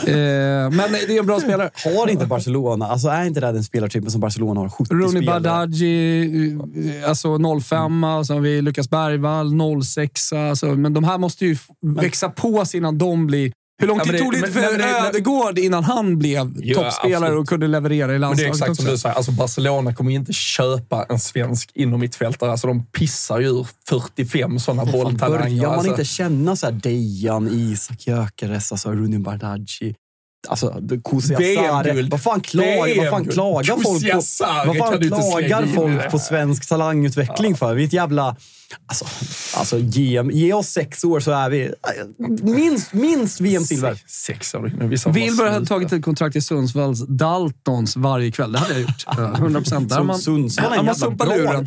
Eh, Men det är en bra spelare. Har inte Barcelona, alltså är inte det den spelartypen som Barcelona har? 70 Rooney spelare. Badaji, alltså 05, alltså har vi Lukas Bergvall, 06. Alltså, men de här måste ju växa på sig innan de blir... Hur lång Ja, tid men det- tog det men- för men det- Ödegård innan han blev Ja, toppspelare absolut. och kunde leverera i Men det är landslaget exakt också? som du säger. Alltså Barcelona kommer ju inte köpa en svensk inom mittfältare. Alltså de pissar ju ur 45 sådana bolltalanger. Börjar man alltså. inte känna så här Dejan, Isak Gyökeres, alltså Rooney Badaji? Alltså, Kusiasare. VM-guld. Vad fan, klag, vad fan klagar folk på? Vad fan inte klagar folk på svensk talangutveckling för? Vi är ett jävla... Alltså, alltså ge, ge oss sex år så är vi minst, minst VM-silver. Sex, sex år Wilbur bara hade tagit ett kontrakt i Sundsvalls Daltons varje kväll. Det hade jag gjort. Ja, 100 procent. Där har man, Sundsvall är en jävla bra...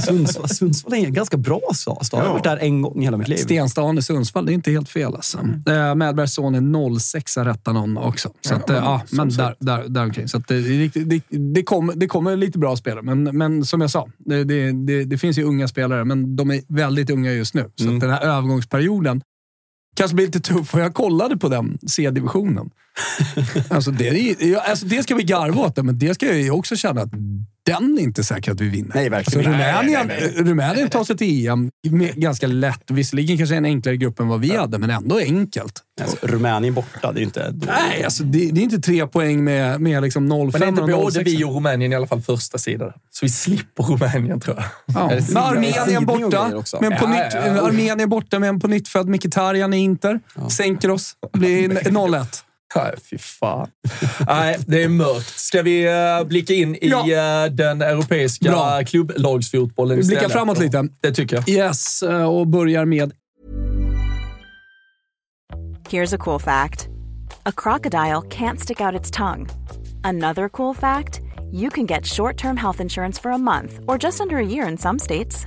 Sundsvall, Sundsvall är en ganska bra stad. Jag har varit där en gång i hela mitt liv. Stenstaden i Sundsvall, det är inte helt fel alltså. Eh, Medbergs son är 06 rättar någon också. Så att, eh, ja, men där, där, där omkring. Så att det, det, det, kommer, det kommer lite bra spelare, men, men som jag sa, det, det, det, det finns ju unga spelare, men de är väldigt unga just nu. Så att den här övergångsperioden kanske blir lite tuff. Och jag kollade på den C-divisionen. alltså det, är- alltså det ska vi garva åt, men det ska jag också känna att den är inte säker att vi vinner. Nej, verkligen alltså. Rumänien, Nej, nej, Rumänien tar sig till EM med, ganska lätt. Visserligen kanske en enklare grupp än vad vi hade, men ändå enkelt. Alltså, Rumänien borta, det är inte... Nej, alltså, det, det är inte tre poäng med, med liksom 0-5 Men är inte både 0-6. vi och Rumänien i alla fall första sidan? Så vi slipper Rumänien, tror jag. Ja. Med Armenien borta, men på Ja, nytt, ja, ja. Armenien borta med en på nytt född Mkhitaryan i Inter. Sänker oss. Blir 0-1. Nej, fy fan. Nej, det är mörkt. Ska vi eh, blicka in i Ja. eh, den europeiska Bra. klubblagsfotbollen Vi blickar istället? framåt lite. Det tycker jag. Yes, eh, och börjar med Here's a cool fact a crocodile can't stick out its tongue. Another cool fact you can get short term health insurance for a month or just under a year in some states.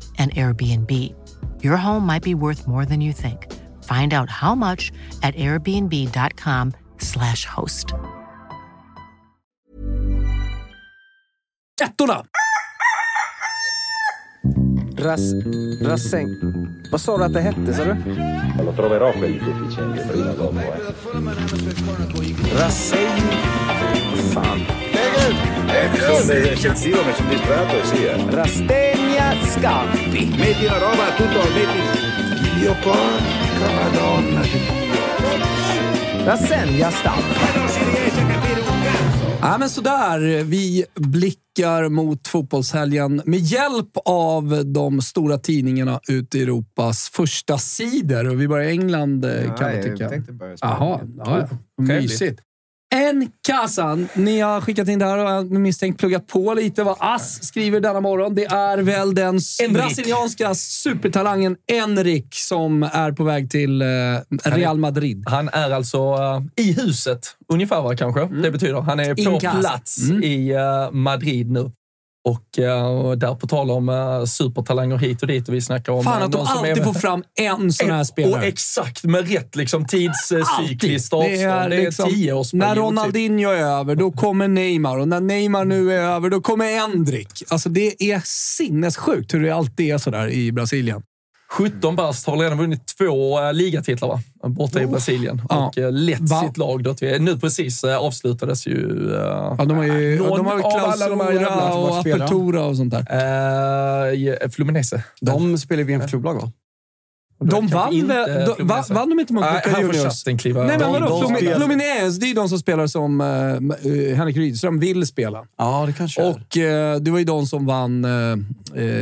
an Airbnb. Your home might be worth more than you think. Find out how much at airbnb.com/slash host. ettorna. Ras, rassäng. Vad sa du att det hette, sa du? Lo troverò quel deficiente prima o dopo. Eh. Rassäng. Fan. Sono eccessivo, mi sono distratto e sì. Eh. Rastegna Scampi. Metti la roba tutto, metti... Dio porca madonna di Rassängja Stamp. Ja, men sådär. Vi blickar mot fotbollshelgen med hjälp av de stora tidningarna ute i Europas första sidor. Och vi börjar i England, eh, kan Nej, jag tycka. jag tänkte börja Spanien. Jaha, ja, ja. Mysigt. En Kazan. Ni har skickat in det här och jag misstänkt pluggat på lite vad Ass skriver denna morgon. Det är väl den Enrik. brasilianska supertalangen Enrik som är på väg till eh, Real Madrid. Han är alltså eh, i huset, ungefär va, kanske det betyder. Han är på plats Mm. i eh, Madrid nu. Och uh, där på tal om uh, supertalanger hit och dit och vi snackar om... Fan eh, att de alltid är- får fram en sån här Och spelare. exakt med rätt liksom, tidscykliskt avstånd. Det är, liksom, tio års När typ. Ronaldinho är över, då kommer Neymar. Och när Neymar nu är över, då kommer Endrick. Alltså det är sinnessjukt hur det alltid är sådär i Brasilien. 17 bast har redan vunnit två äh, ligatitlar va? borta i Brasilien. Ja. Och äh, lett Va? sitt lag. Då till, nu precis äh, avslutades ju... Äh, Ja, de har ju någon de har ju av alla de här och. Apertura och sånt där. äh, i Fluminense. De spelar i VM för klubblag, va? De vann, inte de, va, vann de inte mot Boca får Juniors? Nej, men De- vadå? de Fluminense, det är ju de som spelar som uh, Henrik Rydström vill spela. Ja, det kanske. Och eh, det var ju de som vann... Uh,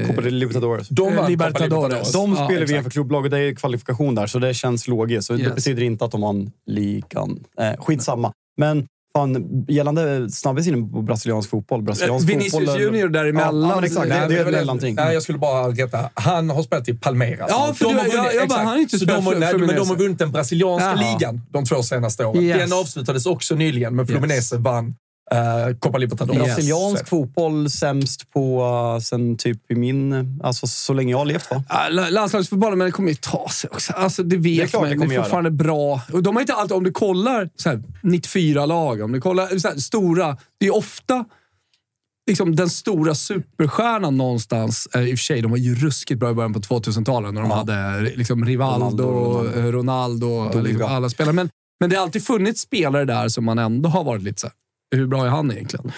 Copa del Libertadores. De vann Copa Libertadores. De Ja, spelar VM exakt. för klubblag och det är kvalifikation där, så det känns logiskt. Så Yes. Det betyder inte att de vann ligan. Eh, skitsamma. Men fan, gällande snabbis in på brasiliansk fotboll. Brasiliansk Vinicius fotboll är- Junior däremellan. Ja, ja, men exakt. Nej, Det, det är ett mellanting. Nej, jag skulle bara rätta. Han har spelat i Palmeiras. Ja, för De du- har vunnit- jag- bara, exakt. han har inte Så spelat de för nej, Men de har vunnit den brasilianska Jaha. ligan de två senaste åren. Yes. Den avslutades också nyligen, men Fluminense vann uh, Copa Libertadores. Brasiliansk fotboll sämst på uh, sen typ i min... Alltså så länge jag har levt, va? La- Landslagsfotbollen, men det kommer ju ta sig också. Alltså, det vet Det är klart man. det Det, är göra. fortfarande bra. Och de har inte alltid, om du kollar så här, 94 lag, om du kollar så här, stora, det är ofta liksom, den stora superstjärnan någonstans. Eh, I och för sig, de var ju ruskigt bra i början på 2000-talet när de Ja. hade liksom, Rivaldo, Ronaldo, Ronaldo, Ronaldo. Liksom, alla spelare. Men Men det har alltid funnits spelare där som man ändå har varit lite så här, hur bra är han egentligen?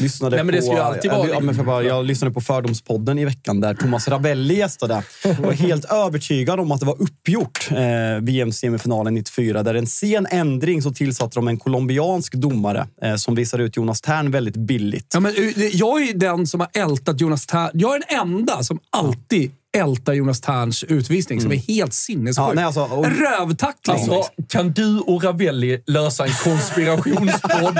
Lyssnade Nej, men det ska på, ju alltid vara- Ja, men för bara, jag lyssnade på Fördomspodden i veckan där Thomas Ravelli gästade. Jag var helt övertygad om att det var uppgjort, eh, VM-semifinalen 94. Där en sen ändring så tillsatte de en colombiansk domare eh, som visade ut Jonas Tern väldigt billigt. Ja, men, eh, jag är den som har ältat Jonas Tern. Jag är den enda som alltid ältar Jonas Terns utvisning, som är helt sinnessjuk. Ja, nej, alltså, och- rövtackling. Alltså, kan du och Ravelli lösa en konspirationspodd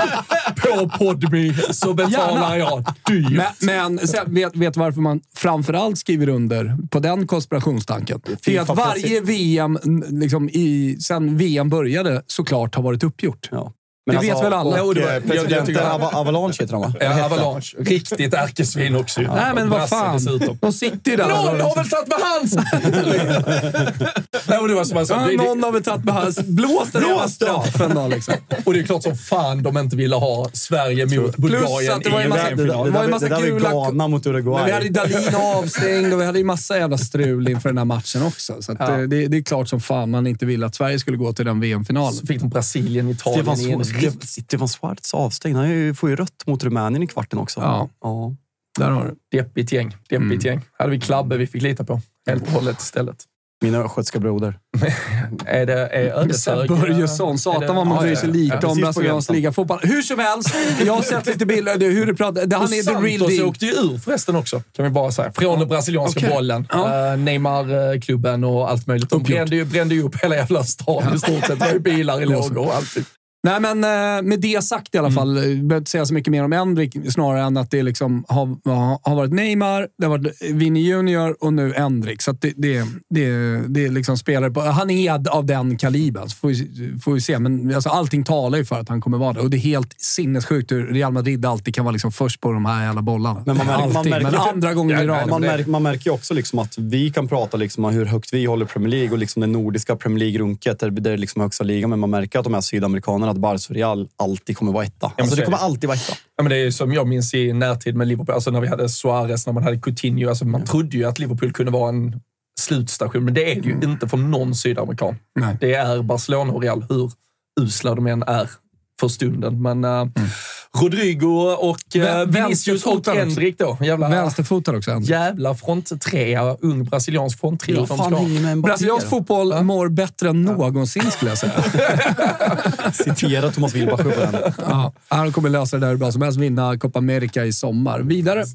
på Podme så betalar jag dyrt. Men, men sen, vet, vet varför man framförallt skriver under på den konspirationstanken? Det är att varje VM, liksom, i, sen VM började, såklart har varit uppgjort. Ja. Det vet väl alla? Och, Jo, det var- jag- jag presidenten tycker- Ava- Avalanche heter han va? Ja, Avalanche. Riktigt ärkesvin också. ju. Nej, men vad fan. dessutom. De sitter ju där. Någon har väl tagit med hans! Nej, men det var som sa. Ja, någon har väl tagit med hans... Blås den jävla straffen då liksom. Och det är klart som fan de inte ville ha Sverige mot Bulgarien att det var ju massa- där- en det, final. det, var ju där- massa det där gula- Ghana mot Uruguay. Men vi hade ju Dahlin avstängd och vi hade ju massa jävla strul inför den här matchen också. Så att, Ja. eh, det, det är klart som fan man inte ville att Sverige skulle gå till den VM-finalen. Så fick de Brasilien, Italien Stefan, Stefan, Schwarz avstängd. Han får ju rött mot Rumänien i kvarten också. Ja. ja. Där har du. deppigt gäng. Deppigt gäng. Hade vi Klabbe vi fick lita på helt och hållet istället. Min östgötska broder. Är det är Ödeshög? Börjesson. Satan vad man bryr sig lite om Precis på brasiliansk ligafotboll. Hur som helst, jag har sett lite bilder. det- Hur du pratar. Det, han Och är the real Santos deal. åkte ju ur förresten också, kan vi bara säga. Från den brasilianska Okej. bollen. Ja. Uh, Neymar-klubben och allt möjligt. De brände ju, brände ju upp hela jävla stan i stort sett. Det var ju bilar i lågor och allt. Nej, men eh, med det sagt i alla fall. Mm. behöver inte säga så mycket mer om Endrik snarare än att det liksom har, har varit Neymar, det har varit Vinny Junior och nu Endrik. Så det, det, det, det är liksom spelare på... Han är av den kalibern, så får vi, får vi se. Men alltså, allting talar ju för att han kommer vara det. Och det är helt sinnessjukt hur Real Madrid alltid kan vara liksom först på de här jävla bollarna. Men man märker- man alltid, märker- men andra gången i rad. Man, märker, man märker ju också liksom att vi kan prata liksom om hur högt vi håller Premier League och liksom det nordiska Premier League-runket, där det är liksom högsta ligan. Men man märker att de här sydamerikanerna, att Barca Real alltid kommer vara etta. Alltså, så det kommer alltid vara etta. Ja, men det är som jag minns i närtid med Liverpool. Alltså när vi hade Suarez, när man hade Coutinho. Alltså man trodde ju att Liverpool kunde vara en slutstation, men det är det ju inte för någon sydamerikan. Nej. Det är Barcelona och Real, hur usla de än är för stunden. Men uh, Rodrigo och Vä- Vinicius och. Endrik då. Jävla, Vänsterfotad också. Endrik. jävla fronttrea, ung brasiliansk fronttrio. Ja, Brasiliansk fotboll mår bättre än någonsin skulle jag säga. Citera Thomas Wilbacher på den. Ja, han kommer lösa det där hur bra som helst. Vinna Copa America i sommar. Vidare.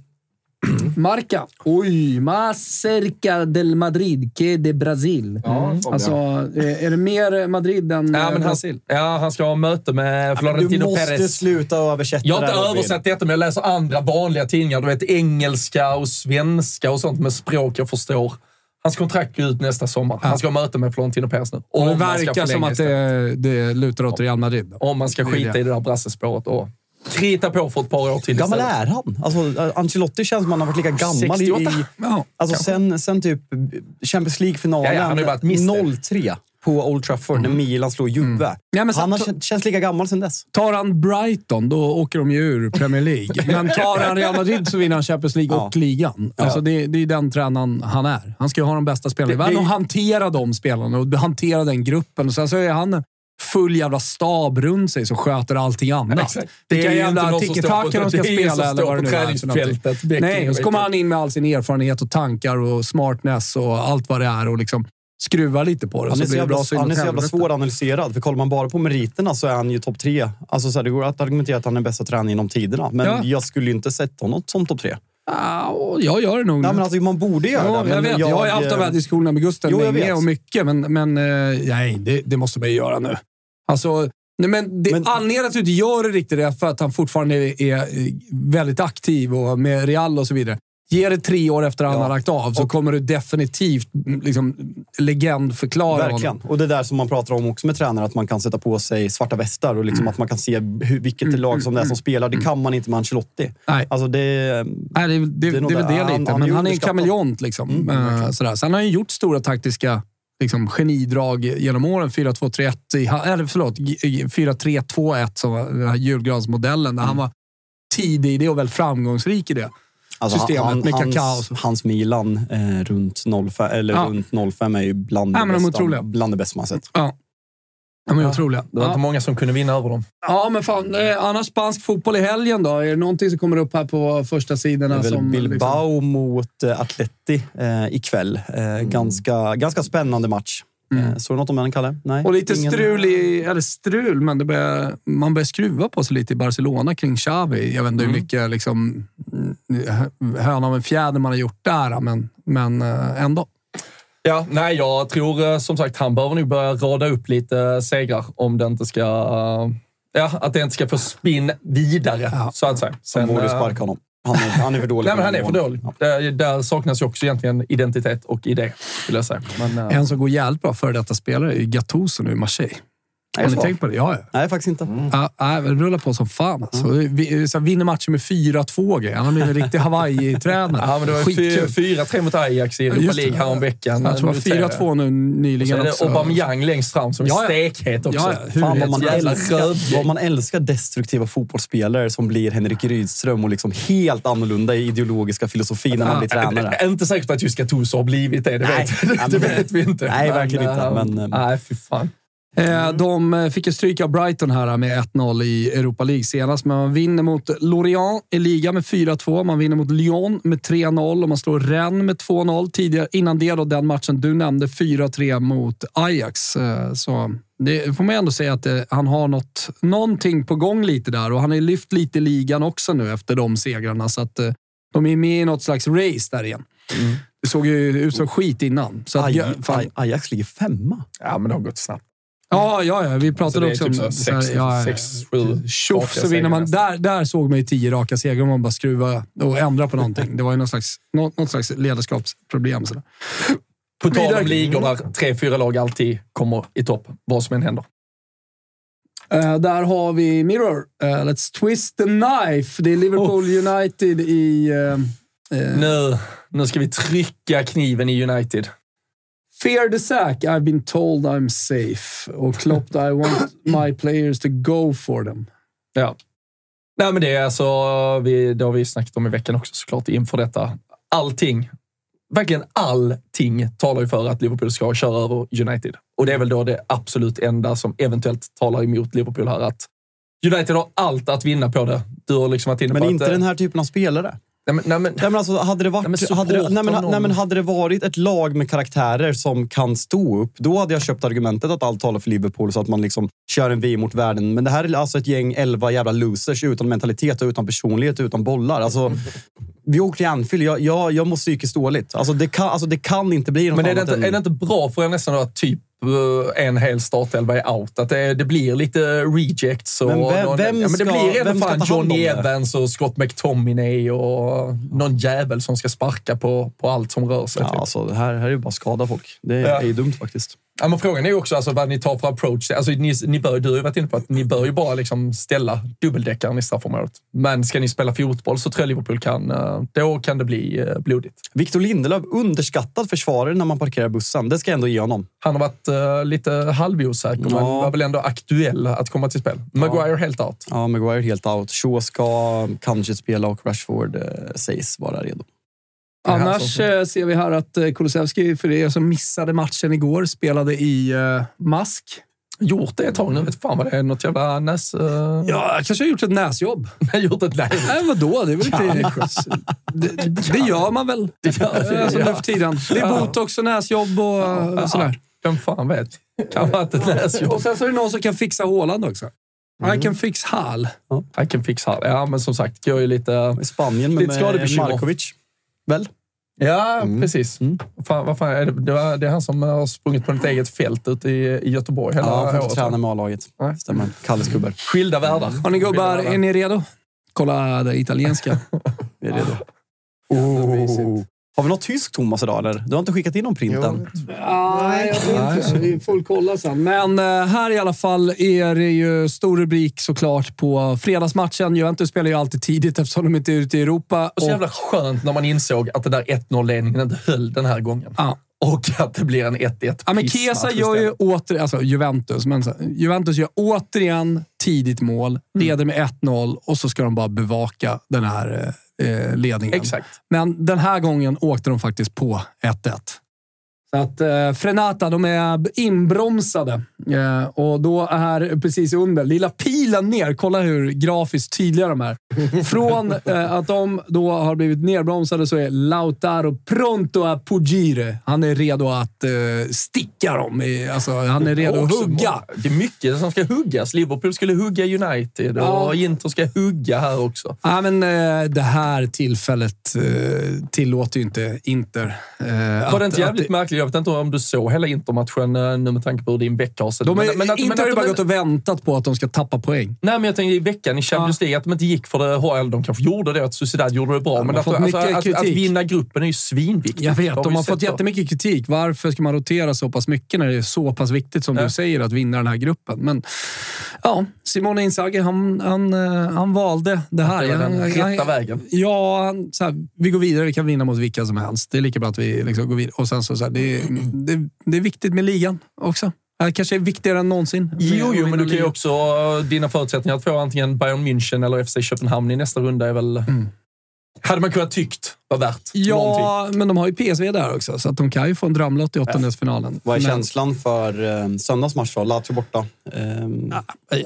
Marca. Oj, más cerca del Madrid que de Brasil. alltså, eh, är det mer Madrid än Ja, eh, men han, Brasil? ja, han ska ha möte med Du Florentino måste Perez. sluta översätta Jag har det inte översatt detta, men jag läser andra vanliga tidningar. Du vet engelska och svenska och sånt med språk jag förstår. Hans kontrakt går ut nästa sommar. Han ska ha möte med Florentino Perez nu. Och det verkar som att det, det lutar åt Real Madrid. Om man ska skita i det där brassespåret och krita på för ett par år till gammal istället. är han? Alltså, Ancelotti känns som att han har varit lika gammal i... 68. i Ja, alltså sen, sen typ Champions League-finalen Ja, ja, han har ju varit mister. 03 på Old Trafford när Milan slog Juve. Ja, men så- han har, känt- känns lika gammal sen dess. Tar han Brighton, då åker de ju ur Premier League. Men tar han Real Madrid så vinner han Champions League och Ja. ligan. Alltså det, det är den tränaren han är. Han ska ju ha de bästa spelarna i världen och hantera de spelarna och hantera den gruppen. Och sen så är han full jävla stab runt sig som sköter allting annat. Exakt. Det är Vilka ju jävla tiki-taka de ska är spela eller vad det nu är för någonting. Nej, och så kommer jag. han in med all sin erfarenhet och tankar och smartness och allt vad det är och liksom skruvar lite på det. Han är så det jävla, så han är så jävla svåranalyserad. För kollar man bara på meriterna så är han ju topp tre. Alltså, så här, det går att argumentera att han är bästa tränaren genom tiderna. Men Ja. jag skulle inte sätta honom som topp tre. Och jag gör det nog. Nej, men alltså, man borde göra Ja, det. jag, vet. Jag, har ju haft de här eh, diskussionerna med Gusten Jo, jag länge och mycket, men, men eh, nej, det, det måste man ju göra nu. Alltså, nej, men det, Men- anledningen att du inte gör det riktigt är för att han fortfarande är, är väldigt aktiv och med Real och så vidare. Ge det tre år efter att han Ja. har lagt av så kommer du definitivt mm, liksom, legendförklara Verkligen. honom. Och det är där som man pratar om också med tränare, att man kan sätta på sig svarta västar och liksom att man kan se hur, vilket lag som det är som spelar. Det kan man inte med Ancelotti. Nej. Alltså det, Nej, det, är- det, Det det, är väl det. det Han- lite, han men han är en kameleont. Liksom. Mm, sådär. Sen har han ju gjort stora taktiska liksom, genidrag genom åren. 4-2-3-1, i- eller förlåt, g- g- 4-3-2-1 som var den här julgransmodellen. Där han var tidig i det och väldigt framgångsrik i det. alltså Systemet med hans, Kakao. hans Milan eh, runt, 05, eller Ja. runt 05 är ju bland, Ja, det bästa, otroliga. bland det bästa man sett. Ja. De är otroliga. Det var inte många som kunde vinna över dem. Ja, men fan. Eh, annars spansk fotboll i helgen då? Är det någonting som kommer upp här på första Det sidorna? är väl som, Bilbao liksom- mot eh, Atleti eh, ikväll. Eh, ganska, ganska spännande match. Eh, såg du något om den, Kalle? Nej. Och lite Ingen- strul, i, eller strul, men det börjar, man börjar skruva på sig lite i Barcelona kring Xavi. Jag vet inte hur mycket liksom, mm, höna av en fjäder man har gjort där, men, men ändå. Ja, nej, jag tror eh, som sagt han behöver nog börja rada upp lite segrar om det inte ska... eh, Ja, att det inte ska få spinn vidare, så att säga. De borde eh, sparka honom. Han är, han är för dålig. Nej, men han är för dålig. Där, där saknas ju också egentligen identitet och idé, skulle jag säga. Men, En som går jävligt bra före detta spelare är Gattuso nu i Marseille. Har ni tänkt på det? Ja, ja. Nej, faktiskt inte. Ja, nej, det rullar på som fan. Alltså. Vi, så vinner matchen med 4-2 grejer. Han har blivit en riktig Hawaii-tränare. ja, men det var Skitkul. 4-3 mot Ajax i Europa. League häromveckan. Jag tror Nu det var 4-2 nu Och så nyligen är det också. Aubameyang längst fram som Ja, ja. stekhet också. Ja, ja. Hur Fan vad man, älskar, vad man älskar destruktiva fotbollsspelare som blir Henrik Rydström och liksom helt annorlunda i ideologiska filosofi när man blir tränare. Jag är inte säker på att just Gattuso har blivit det. Det, Nej. vet, Ja, det men- vet vi inte. Nej, verkligen inte, eh, men, eh, nej, fy fan. Eh, De eh, fick ju stryk av Brighton här med 1-0 i Europa League senast, men man vinner mot Lorient i liga med 4-2. Man vinner mot Lyon med 3-0 och man slår Rennes med 2-0. Tidigare, innan det då, den matchen du nämnde, 4-3 mot Ajax. Eh, Så det får man ändå säga att eh, han har något, någonting på gång lite där och han har ju lyft lite i ligan också nu efter de segrarna. Så att eh, de är med i något slags race där igen. Det såg ju ut som skit innan. Så att, Aj, fan. Aj, Ajax ligger femma. Ja, men det har gått snabbt. Ja, ja, ja, vi Så pratade det också typ om... så så här, ja, sex, sju Tjoff så vinner man. Där, där såg man ju tio raka segrar om man bara skruva och ändra på någonting. Det var ju någon slags, något, något slags ledarskapsproblem. Sådär. På tal om ligor där tre, fyra lag alltid kommer i topp, vad som än händer. Eh, där har vi Mirror. Eh, let's twist the knife. Det är Liverpool United i... eh, Nu, nu ska vi trycka kniven i United. Fear the sack. I've been told I'm safe. Och Klopp, I want my players to go for them. Ja. Nej, men det är alltså, vi, det har vi snackat om i veckan också såklart inför detta. Allting, verkligen allting talar ju för att Liverpool ska köra över United. Och det är väl då det absolut enda som eventuellt talar emot Liverpool här. Att United har allt att vinna på det. Du har liksom varit inne Men på inte att... den här typen av spelare. Nej, men, nej, men, Nej, men alltså, hade, det varit, Nej, men hade, det, nej, men, supporta nej, men någon. hade det varit ett lag med karaktärer som kan stå upp, då hade jag köpt argumentet att allt talar för Liverpool så att man liksom kör en VM mot världen. Men det här är alltså ett gäng elva jävla losers utan mentalitet, och utan personlighet, och utan bollar. Alltså, vi åkte till Anfield. Jag, jag, jag mår psykiskt dåligt. Alltså, det, kan, alltså, det kan inte bli något Men är det, annat inte, än... är det inte bra för er nästan att typ en hel startelva är out? Att det, det blir lite rejects. Och Men vem- någon, vem ja, men det blir ändå fan det? Evans och Scott McTominay och någon jävel som ska sparka på, på allt som rör sig. Ja, typ. alltså, här, här är ju bara skada folk. Det är, Ja. är ju dumt faktiskt. Ja, men frågan är ju också alltså, vad ni tar för approach. Alltså, ni, ni bör, du har ju varit inne på att ni bör ju bara liksom ställa dubbeldäckaren i straffområdet. Men ska ni spela fotboll så tror jag Liverpool kan, eh, då kan det bli eh, blodigt. Victor Lindelöf, underskattad försvarare när man parkerar bussen. Det ska jag ändå ge honom. Han har varit eh, lite halvosäker, men Ja. var väl ändå aktuell att komma till spel. Maguire helt out. Ja, Maguire helt out. Shaw ska kanske spela och Rashford eh, sägs vara redo. Annars eh, ser vi här att eh, Kulusevski, för er som missade matchen igår, spelade i eh, mask. Gjort det ett tag nu. Vet fan vad det är. Något jävla näs... Uh... Ja, jag kanske har gjort ett näsjobb. gjort ett nej. Nej, vadå? Det är väl inte... Det, det gör man väl? Det gör alltså, ja. nu för tiden. Det är botox och näsjobb och eh, sådär. Vem fan vet? Kan vara ett näsjobb. Och sen så är det någon som kan fixa Håland också. I can fix Hall. I can fix här. Ja, men som sagt, jag är lite... I Spanien med, Lite med Markovic. Väl? Ja, precis. Fan, vad fan är det? Det, var, det är han som har sprungit på ett eget fält ute i, i Göteborg hela Ja, han får året. träna med A-laget. Stämmer. Kalles gubbar. Skilda världar. Har ni gubbar, är ni redo? Kolla det italienska. Vi är redo. Oh. Har vi något tyskt, Thomas, idag? Eller? Du har inte skickat in någon print än? Nej, jag tror inte. Vi får kolla sen. Men eh, här i alla fall är det ju stor rubrik såklart på fredagsmatchen. Juventus spelar ju alltid tidigt eftersom de inte är ute i Europa. Och så jävla skönt när man insåg att den där 1-0-ledningen inte höll den här gången. Ja. Och att det blir en 1-1 Ja, men Kesa gör ju istället. åter, alltså Juventus, men Juventus gör återigen tidigt mål, leder med 1-0 och så ska de bara bevaka den här eh, ledningen. Exakt. Men den här gången åkte de faktiskt på 1-1. Så att eh, Frenata, de är inbromsade. Eh, och då är precis under, lilla pilen ner. Kolla hur grafiskt tydliga de är. Från eh, att de då har blivit nerbromsade så är Lautaro pronto a pugire. Han är redo att eh, sticka dem. I, alltså, han är redo att hugga. Det är mycket som ska huggas. Liverpool skulle hugga United och Ja. Inter ska hugga här också. Ja, men, eh, det här tillfället eh, tillåter ju inte Inter. Var det inte jävligt märkligt? Jag vet inte om du såg hela Intermatchen eh, nu med tanke på hur din vecka har sett men Inter har ju bara gått och väntat på att de ska tappa poäng. Nej, men jag tänker i veckan i Champions League, att de inte gick för det. Eller de kanske gjorde det, att Sociedad gjorde det bra. de men att, alltså, att, att vinna gruppen är ju svinviktigt. Jag vet, de har fått då. jättemycket kritik. Varför ska man rotera så pass mycket när det är så pass viktigt som Ja. du säger att vinna den här gruppen? Men ja, Simone Inzaghi, han, han, eh, han valde det här. det den rätta vägen. Ja, så här, vi går vidare. Vi kan vinna mot vilka som helst. Det är lika bra att vi liksom går vidare. Och sen så, så här, det, det, det är viktigt med ligan också. Det kanske är viktigare än någonsin. Jo, jo, men du kan ju också... Dina förutsättningar att få antingen Bayern München eller FC Köpenhamn i nästa runda är väl... Hade man kunnat tyckt var värt någonting. Ja, men de har ju PSV där också, så att de kan ju få en drömlott i åttondelsfinalen. Vad är Men- känslan för eh, söndagsmatch då? Lazio borta. Ehm,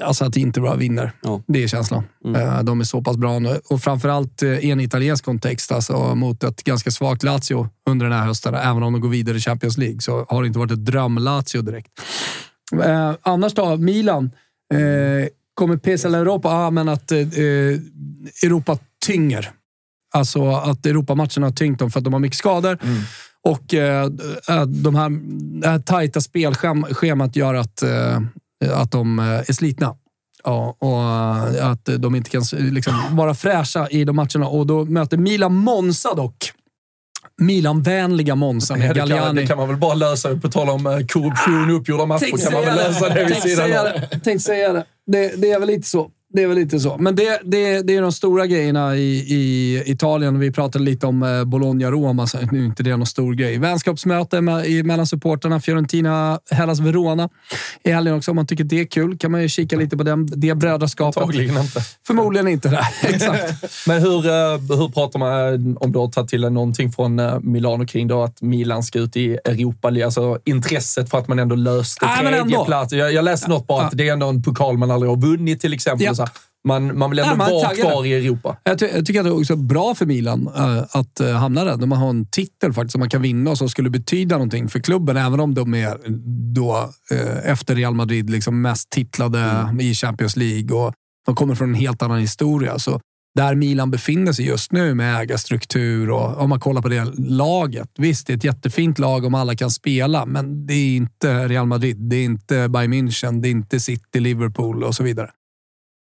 Alltså att inte bara vinner. Ja. Det är känslan. Eh, De är så pass bra nu. Och framförallt eh, i en italiensk kontext, alltså mot ett ganska svagt Lazio under den här hösten. Även om de går vidare i Champions League så har det inte varit ett dröm-Lazio direkt. Eh, annars då, Milan. Eh, kommer PSL Europa? Ja, men att eh, eh, Europa tynger. Alltså att Europamatcherna har tyngt dem för att de har mycket skador. Och eh, eh, de här, det här tajta spelschemat gör att, eh, att de eh, är slitna. Ja, och eh, att de inte kan liksom, vara fräscha i de matcherna. Och då möter Milan Monza dock. Milan-vänliga Monza med det, kan, Galliani. det kan man väl bara lösa. På tal om korruption och uppgjorda matcher kan man väl lösa det vid sidan av. Tänkte säga det. det. Det är väl lite så. Det är väl lite så. Men det, det, det är de stora grejerna i, i Italien. Vi pratade lite om eh, Bologna-Roma, så nu är inte det någon stor grej. Vänskapsmöte mellan supporterna. Fiorentina, Hellas Verona i helgen också. Om man tycker det är kul kan man ju kika lite på den, det brödraskapet. Antagligen inte. Förmodligen inte. Det. Exakt. Men hur, eh, hur pratar man, om du har tagit till dig någonting från eh, Milano kring då, att Milan ska ut i Europa? Alltså intresset för att man ändå löste Nej, men ändå. tredje plats. Jag, jag läste något bara att det är ändå en pokal man aldrig har vunnit till exempel. Ja. Så här. Man, man vill ändå Nej, vara kvar i Europa. Jag, ty jag tycker att det är också bra för Milan eh, att uh, hamna där. De har en titel faktiskt som man kan vinna och som skulle betyda någonting för klubben. Även om de är då eh, efter Real Madrid liksom mest titlade i Champions League och de kommer från en helt annan historia. Så där Milan befinner sig just nu med ägarstruktur och om man kollar på det laget. Visst, det är ett jättefint lag om alla kan spela, men det är inte Real Madrid. Det är inte Bayern München, det är inte City, Liverpool och så vidare.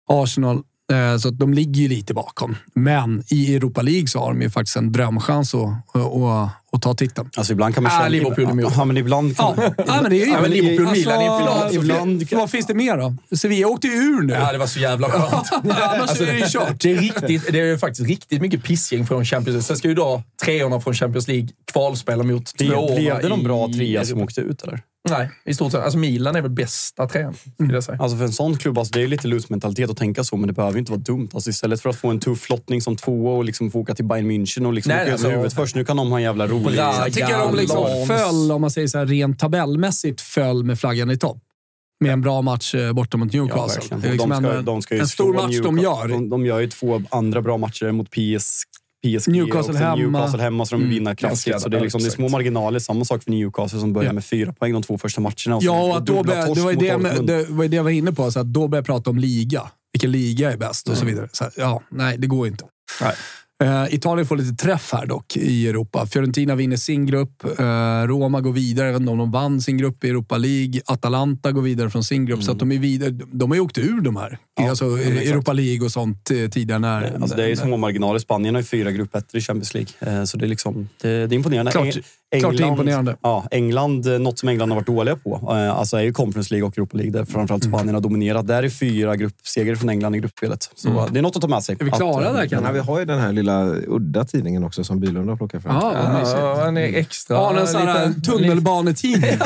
Arsenal. eh, Så att de ligger ju lite bakom. Men i Europa League så har de ju faktiskt en drömchans att, att, att, att ta titeln. Alltså ibland kan man Ah, känna... Liverpool är emot. Ja, men ibland kan Ja, ja, men det är ju Ja, men Liverpool, Milan i en final. Alltså, Ibland- Vad finns det mer då? Sevilla åkte ju ur nu. Ja, det var så jävla skönt. Annars är det ju kört. Det är, riktigt, det är faktiskt riktigt mycket pissgäng från Champions League. Sen ska ju då treorna från Champions League kvalspela mot tvåorna Blev det någon bra trea som åkte ut eller? Nej, i stort sett. Alltså Milan är väl bästa trean, skulle jag säga. Alltså för en sån klubb, alltså det är lite loose-mentalitet att tänka så, men det behöver inte vara dumt. Alltså istället för att få en tuff lottning som tvåa och liksom få åka till Bayern München och liksom Nej, åka alltså- huvudet först. Nu kan de ha en jävla rolig... Bra. Jag tycker de liksom föll, om man säger så här, rent tabellmässigt, föll med flaggan i topp. Med en bra match eh, borta mot Ja, Newcastle. Och liksom de ska, en, de ska ju en stor match de Newcastle. gör. De, de gör ju två andra bra matcher mot PS, PSG Newcastle och hemma. Newcastle hemma, så de Mm. vinner Ganska kraftigt. Så det är, liksom, det är små marginaler. Samma sak för Newcastle som börjar Ja. med fyra poäng de två första matcherna. Och Ja, och att då började, det, var det, med, det var det jag var inne på. Så att då började jag prata om liga. Vilken liga är bäst och så vidare. Så här, ja, nej, det går inte. Nej. Eh, Italien får lite träff här dock i Europa. Fiorentina vinner sin grupp. Eh, Roma går vidare. Inte om de vann sin grupp i Europa League. Atalanta går vidare från sin grupp. Så att de är vidare. De har ju åkt ur de här. Ja, alltså. Europa League och sånt eh, tidigare. När, Alltså det är ju små marginaler. Spanien har ju fyra grupper i Champions League. Så det är, liksom, det, det är imponerande. Klart- Eng- klart det är imponerande. Ja, England, eh, något som England har varit dåliga på, eh, alltså är ju Conference League och Europa League, där framförallt Mm. Spanien har dominerat. Där är fyra gruppsegrar från England i gruppspelet. Så eh, det är något att ta med sig. Är vi klara Att, där eh, kanske? Ja, vi har ju den här lilla udda tidningen också som Bylund har plockat fram. Ja, vad mysigt. Ja, han är extra... Ja, en sån här tunnelbanetidning.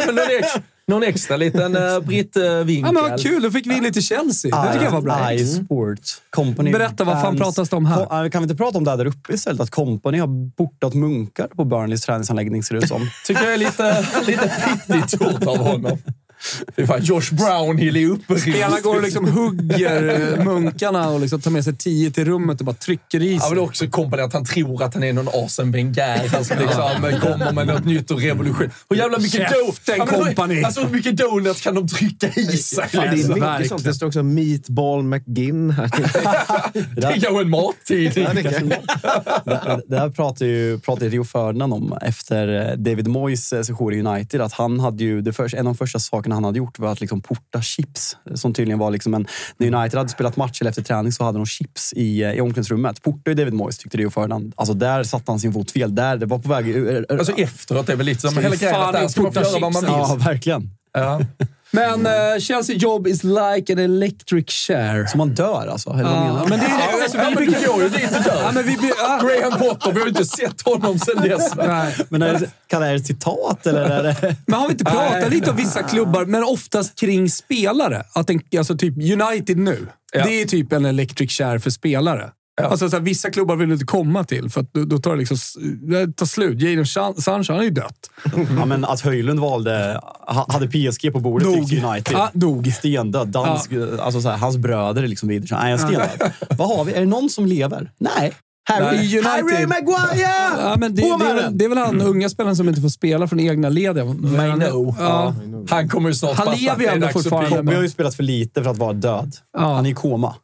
Någon extra liten uh, britt-vinkel. Ja, men vad kul, då fick vi in lite Chelsea. Det tycker jag var bra. iSport Company. Berätta, vad fan pratas det om här? Äh, Kan vi inte prata om det här där uppe istället? Att Company har portat munkar på Burnleys träningsanläggning ser det ut som. Tycker jag är lite, lite pittigt gjort av honom. Fy fan, Josh Brownhill är uppe. Spelarna går och liksom hugger eh, munkarna och liksom tar med sig tio till rummet och bara trycker i Ja, sig. men det är också kompani att han tror att han är någon Arsene Wenger. Han som liksom kommer med något nytt och revolution. Hur jävla mycket Ja, men kompani. Alltså hur mycket donuts kan de trycka i sig? Fan, det är Alltså, mycket sånt. Det står också Meatball McGinn här. det är kanske en mattidning. Ja, det här pratade ju pratade Rio Ferdinand om efter eh, David Moyes eh, session i United. Att han hade ju, det första, en av de första sakerna han hade gjort var att liksom porta chips. Som tydligen var liksom en... När United hade spelat match eller efter träning så hade de chips i, eh, i omklädningsrummet. Portade David Moyes tyckte Rio Ferdinand. Alltså där satte han sin fot fel. Där, det var på väg... ur- Alltså efteråt är väl lite som hela grejen att där ska man få porta göra vad man chips? vill. Ja, verkligen. Ja. Men uh, Chelsea job is like an electric chair. Så man dör alltså? Eller Ja, menar men det är, alltså, vi du går ju dit och dör. Men vi, ja. Graham Potter, vi har inte sett honom sen dess. Nej. Men är det, kan det är det ett citat eller är det... Men har vi inte pratat lite om vissa klubbar, men oftast kring spelare? Att en, alltså typ United nu, Ja. det är typ en electric chair för spelare. Alltså, så här, vissa klubbar vill du inte komma till, för att då, då tar det liksom, det tar slut. Jadon San- Sancho, han är ju dött. Ja, men att Höjlund valde, ha- hade PSG på bordet Dog. gick United. Ja, dog. Stendöd. Dansk, alltså så här, hans bröder är liksom vidare. Nej, en stendöd. Vad har vi? Är det någon som lever? Nej. Harry. United. Harry Maguire! Ja, men det, det, med är väl, det är väl han unga spelaren som inte får spela från egna led. ja. Maino. Ja. Han kommer snart Han fatta lever att ju ändå fortfarande. Bobby har ju spelat för lite för att vara död. Ja. Han är i koma.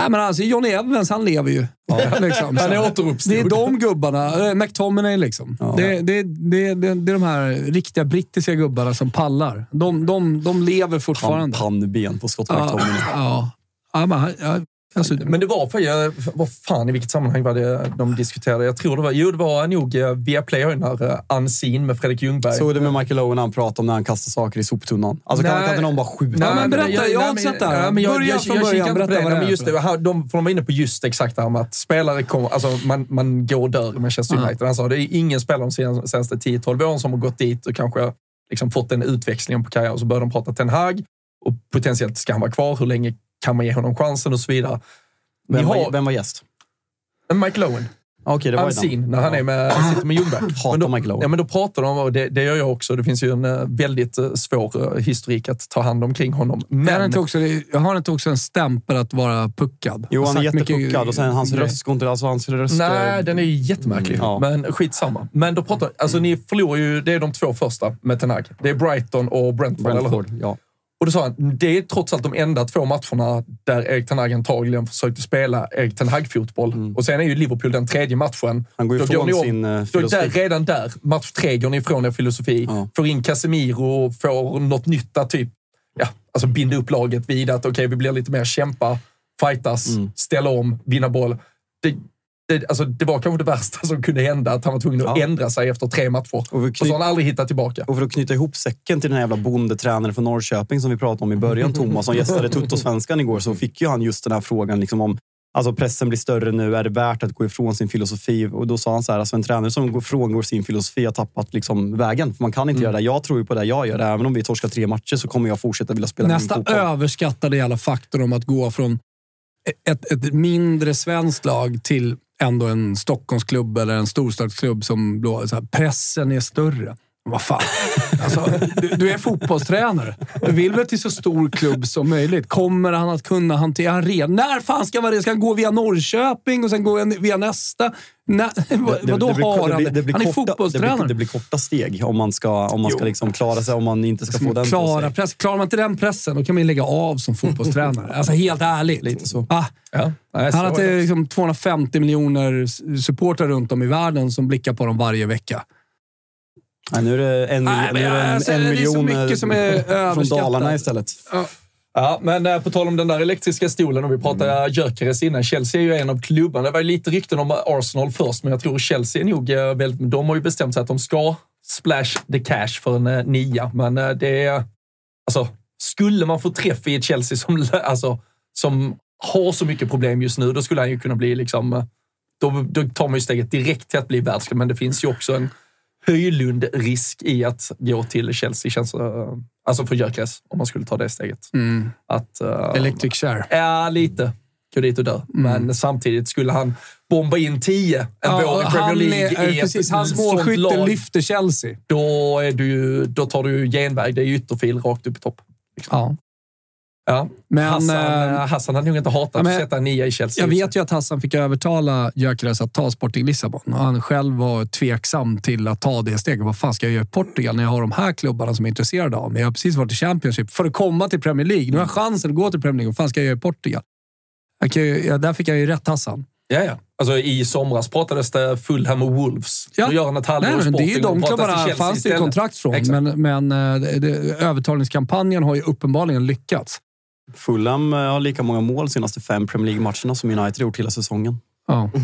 Nej, men alltså, Johnny Evans, han lever ju. liksom. Han är återuppstådd. Det är de gubbarna. Eh, McTominay liksom. Det, det, det, det, det är de här riktiga brittiska gubbarna som pallar. De, de, de lever Han fortfarande. pannben på Scott Ja, McTominay. ja. ja, men, han- ja, alltså, Men det var för, jag, vad fan i vilket sammanhang var det de diskuterade? Jag tror det var, jo det var nog eh, Viaplay har ju den här Unseen med Fredrik Ljungberg. Såg du med Michael Owen han pratade om när han kastar saker i soptunnan? Alltså Nej. kan inte någon bara skjuta? Ja, men berätta, jag har nej, inte sett det här. jag, Börja jag, från jag, början, inte på berätta det. vad det Nej, är men just det, de, för de var inne på just exakt det här med att spelare kommer, alltså man, man går och dör i Manchester Ja. United. Han sa det är ingen spelare de sen- senaste 10-12 åren som har gått dit och kanske liksom fått den utväxlingen på karriär. Och så börjar de prata Ten Hag och potentiellt ska han vara kvar. Hur länge kan man ge honom chansen och så vidare. Vem, var, har vem var gäst? Michael Owen. Okej, det var ju Unseen, när han är med, sitter med Ljungberg. Hatar Men då, Michael Owen. Ja, men då pratar de, och det, det gör jag också, det finns ju en eh, väldigt eh, svår eh, historik att ta hand om kring honom. Men har inte också, jag har inte också en stämpel att vara puckad? Jo, han är mycket jättepuckad och sen hans röst går inte... Alltså hans röst... nej, den är ju jättemärklig. Mm, ja. Men skitsamma. Men då pratar, alltså ni förlorar ju, det är de två första med Ten Hag. Det är Brighton och Brentford, eller hur? Brentford, ja. Och då sa han, det är trots allt de enda två matcherna där Erik Ten Hag antagligen försökte spela Erik Ten Hag-fotboll. Och sen är ju Liverpool den tredje matchen. Mm. Han går Då ifrån ni om- sin, eh, filosofi. Där, redan där, match tre, går ni ifrån er filosofi. Ja. Får in Casemiro och får något nytt att typ, ja, alltså binda upp laget vid att okej, vi blir lite mer kämpa, fightas, Mm. ställa om, vinna boll. Det, det, alltså, det var kanske det värsta som kunde hända, att han var tvungen att Ja. ändra sig efter tre matcher. Och Och så har han aldrig hittat tillbaka. Och för att knyta ihop säcken till den här jävla bondetränaren från Norrköping som vi pratade om i början, Thomas, som gästade Tuttosvenskan igår, så fick ju han just den här frågan liksom om Alltså pressen blir större nu, är det värt att gå ifrån sin filosofi? Och då sa han så här, alltså en tränare som går frångår sin filosofi har tappat liksom vägen. För man kan inte göra det. Jag tror ju på det jag gör. Även om vi torskar tre matcher så kommer jag fortsätta vilja spela min Nästa fotboll. överskattade jävla faktor om att gå från ett, ett mindre svenskt lag till ändå en Stockholmsklubb eller en storstadsklubb som så här, pressen är större. Vad fan. Alltså, du, du är fotbollstränare. Du vill väl till så stor klubb som möjligt. Kommer han att kunna hantera han? När fan ska man det? Ska han gå via Norrköping och sen gå via nästa? Vad, vadå blir- har han blir- det? blir Han är korta- fotbollstränare. Det blir, det blir korta steg om man ska, om man ska liksom klara sig, om man inte ska få den på Klara sig. press. Klarar man inte den pressen, då kan man ju lägga av som fotbollstränare. Alltså helt ärligt. Lite så. Ah, Ja. Nej, han har liksom 250 miljoner supportrar runt om i världen som blickar på dem varje vecka. Nej, nu är det en, Nej, nu är det en, alltså, en det är så miljon mycket eh, som är från. Dalarna istället. Ja, men eh, på tal om den där elektriska stolen, och vi pratade Mm. Gyökeres innan. Chelsea är ju en av klubbarna. Det var ju lite rykten om Arsenal först, men jag tror Chelsea är nog eh, väldigt... De har ju bestämt sig att de ska splash the cash för en nia, men det är... Alltså, skulle man få träff i ett Chelsea som, alltså, som har så mycket problem just nu, då skulle han ju kunna bli liksom... Då, då tar man ju steget direkt till att bli världsklubb, men det finns ju också en Höjlund-risk i att gå till Chelsea. Känns, eh, alltså för Gyökeres, om man skulle ta det steget. Mm. Att, eh, Electric share. Ja, lite. Gå dit och dö. Men samtidigt skulle han bomba in 10 en vår i Premier han League är, i precis, ett hans målskytte lyfter Chelsea. Då, är du, då tar du genväg. Det är ytterfil rakt upp i topp. Ja. Ja. Men, Hassan, eh, Hassan hade nog inte hatat ja, men- att sätta en nia i Chelsea. Jag vet ju att Hassan fick övertala Gyökeres att ta Sporting Lissabon. Och han själv var tveksam till att ta det steget. Vad fan ska jag göra i Portugal när jag har de här klubbarna som är intresserade av mig? Jag har precis varit i Championship för att komma till Premier League. Nu har jag chansen att gå till Premier League. Vad fan ska jag göra i Portugal? Ja, där fick jag ju rätt Hassan. Ja, ja. Alltså, I somras pratades det Fulham och Wolves. Ja. Då gör han ett halvår Nej, det är ju de klubbarna fanns det kontrakt från. Exakt. Men, men eh, det, övertalningskampanjen har ju uppenbarligen lyckats. Fulham eh, har lika många mål de senaste fem Premier League-matcherna som United gjort hela säsongen. Ja.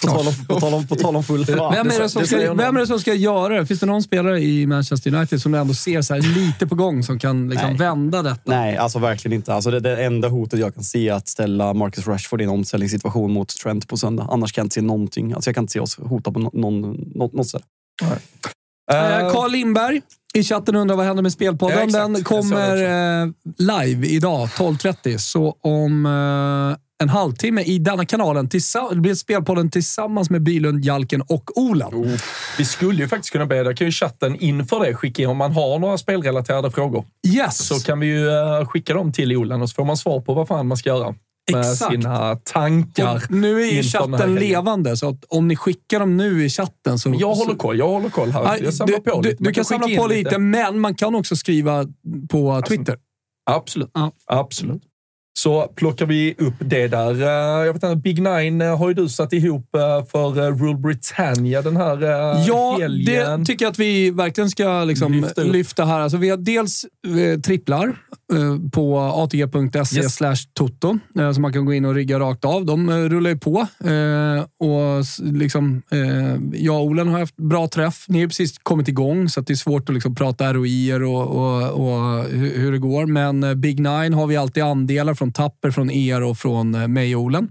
På tal om, på tal om, på tal om Fulham. Vem är, det som ska, vem är det som ska göra det? Finns det någon spelare i Manchester United som du ändå ser så här lite på gång som kan liksom Nej. vända detta? Nej, alltså verkligen inte. Alltså det, det enda hotet jag kan se är att ställa Marcus Rashford i en omställningssituation mot Trent på söndag. Annars kan jag inte se någonting. Alltså jag kan inte se oss hota på no- någon, något, något sätt. Eh, Carl Lindberg i chatten undrar vad händer med Spelpodden. Ja, exakt. Den kommer eh, live idag 12.30. Så om eh, en halvtimme i denna kanalen. Det blir Spelpodden tillsammans med Bylund, Jalken och Olan. Vi skulle ju faktiskt kunna be, där kan ju chatten inför det skicka in om man har några spelrelaterade frågor. Yes! Så kan vi ju eh, skicka dem till Olan och så får man svar på vad fan man ska göra med Exakt. sina tankar. Och nu är ju chatten levande, så att om ni skickar dem nu i chatten så... Men jag håller koll. Jag håller koll här. Ja, Jag samlar du, på du, lite. du Man kan samla på in lite, men man kan också skriva på Twitter. Absolut. Ja. Absolut. Så plockar vi upp det där. Eh, Jag vet inte, Big Nine eh, har ju du satt ihop eh, för Rule Britannia den här Ja, helgen. det tycker jag att vi verkligen ska liksom Lyfta lyfta, här. Alltså, vi har dels tripplar på atg.se Yes. toto, så man kan gå in och rigga rakt av. De rullar ju på. Och liksom, jag och Olen har haft bra träff. Ni har precis kommit igång, så det är svårt att liksom prata ROI och, och, och hur, det går. Men Big Nine har vi alltid andelar från Tapper, från er och från eh, mig och Olen.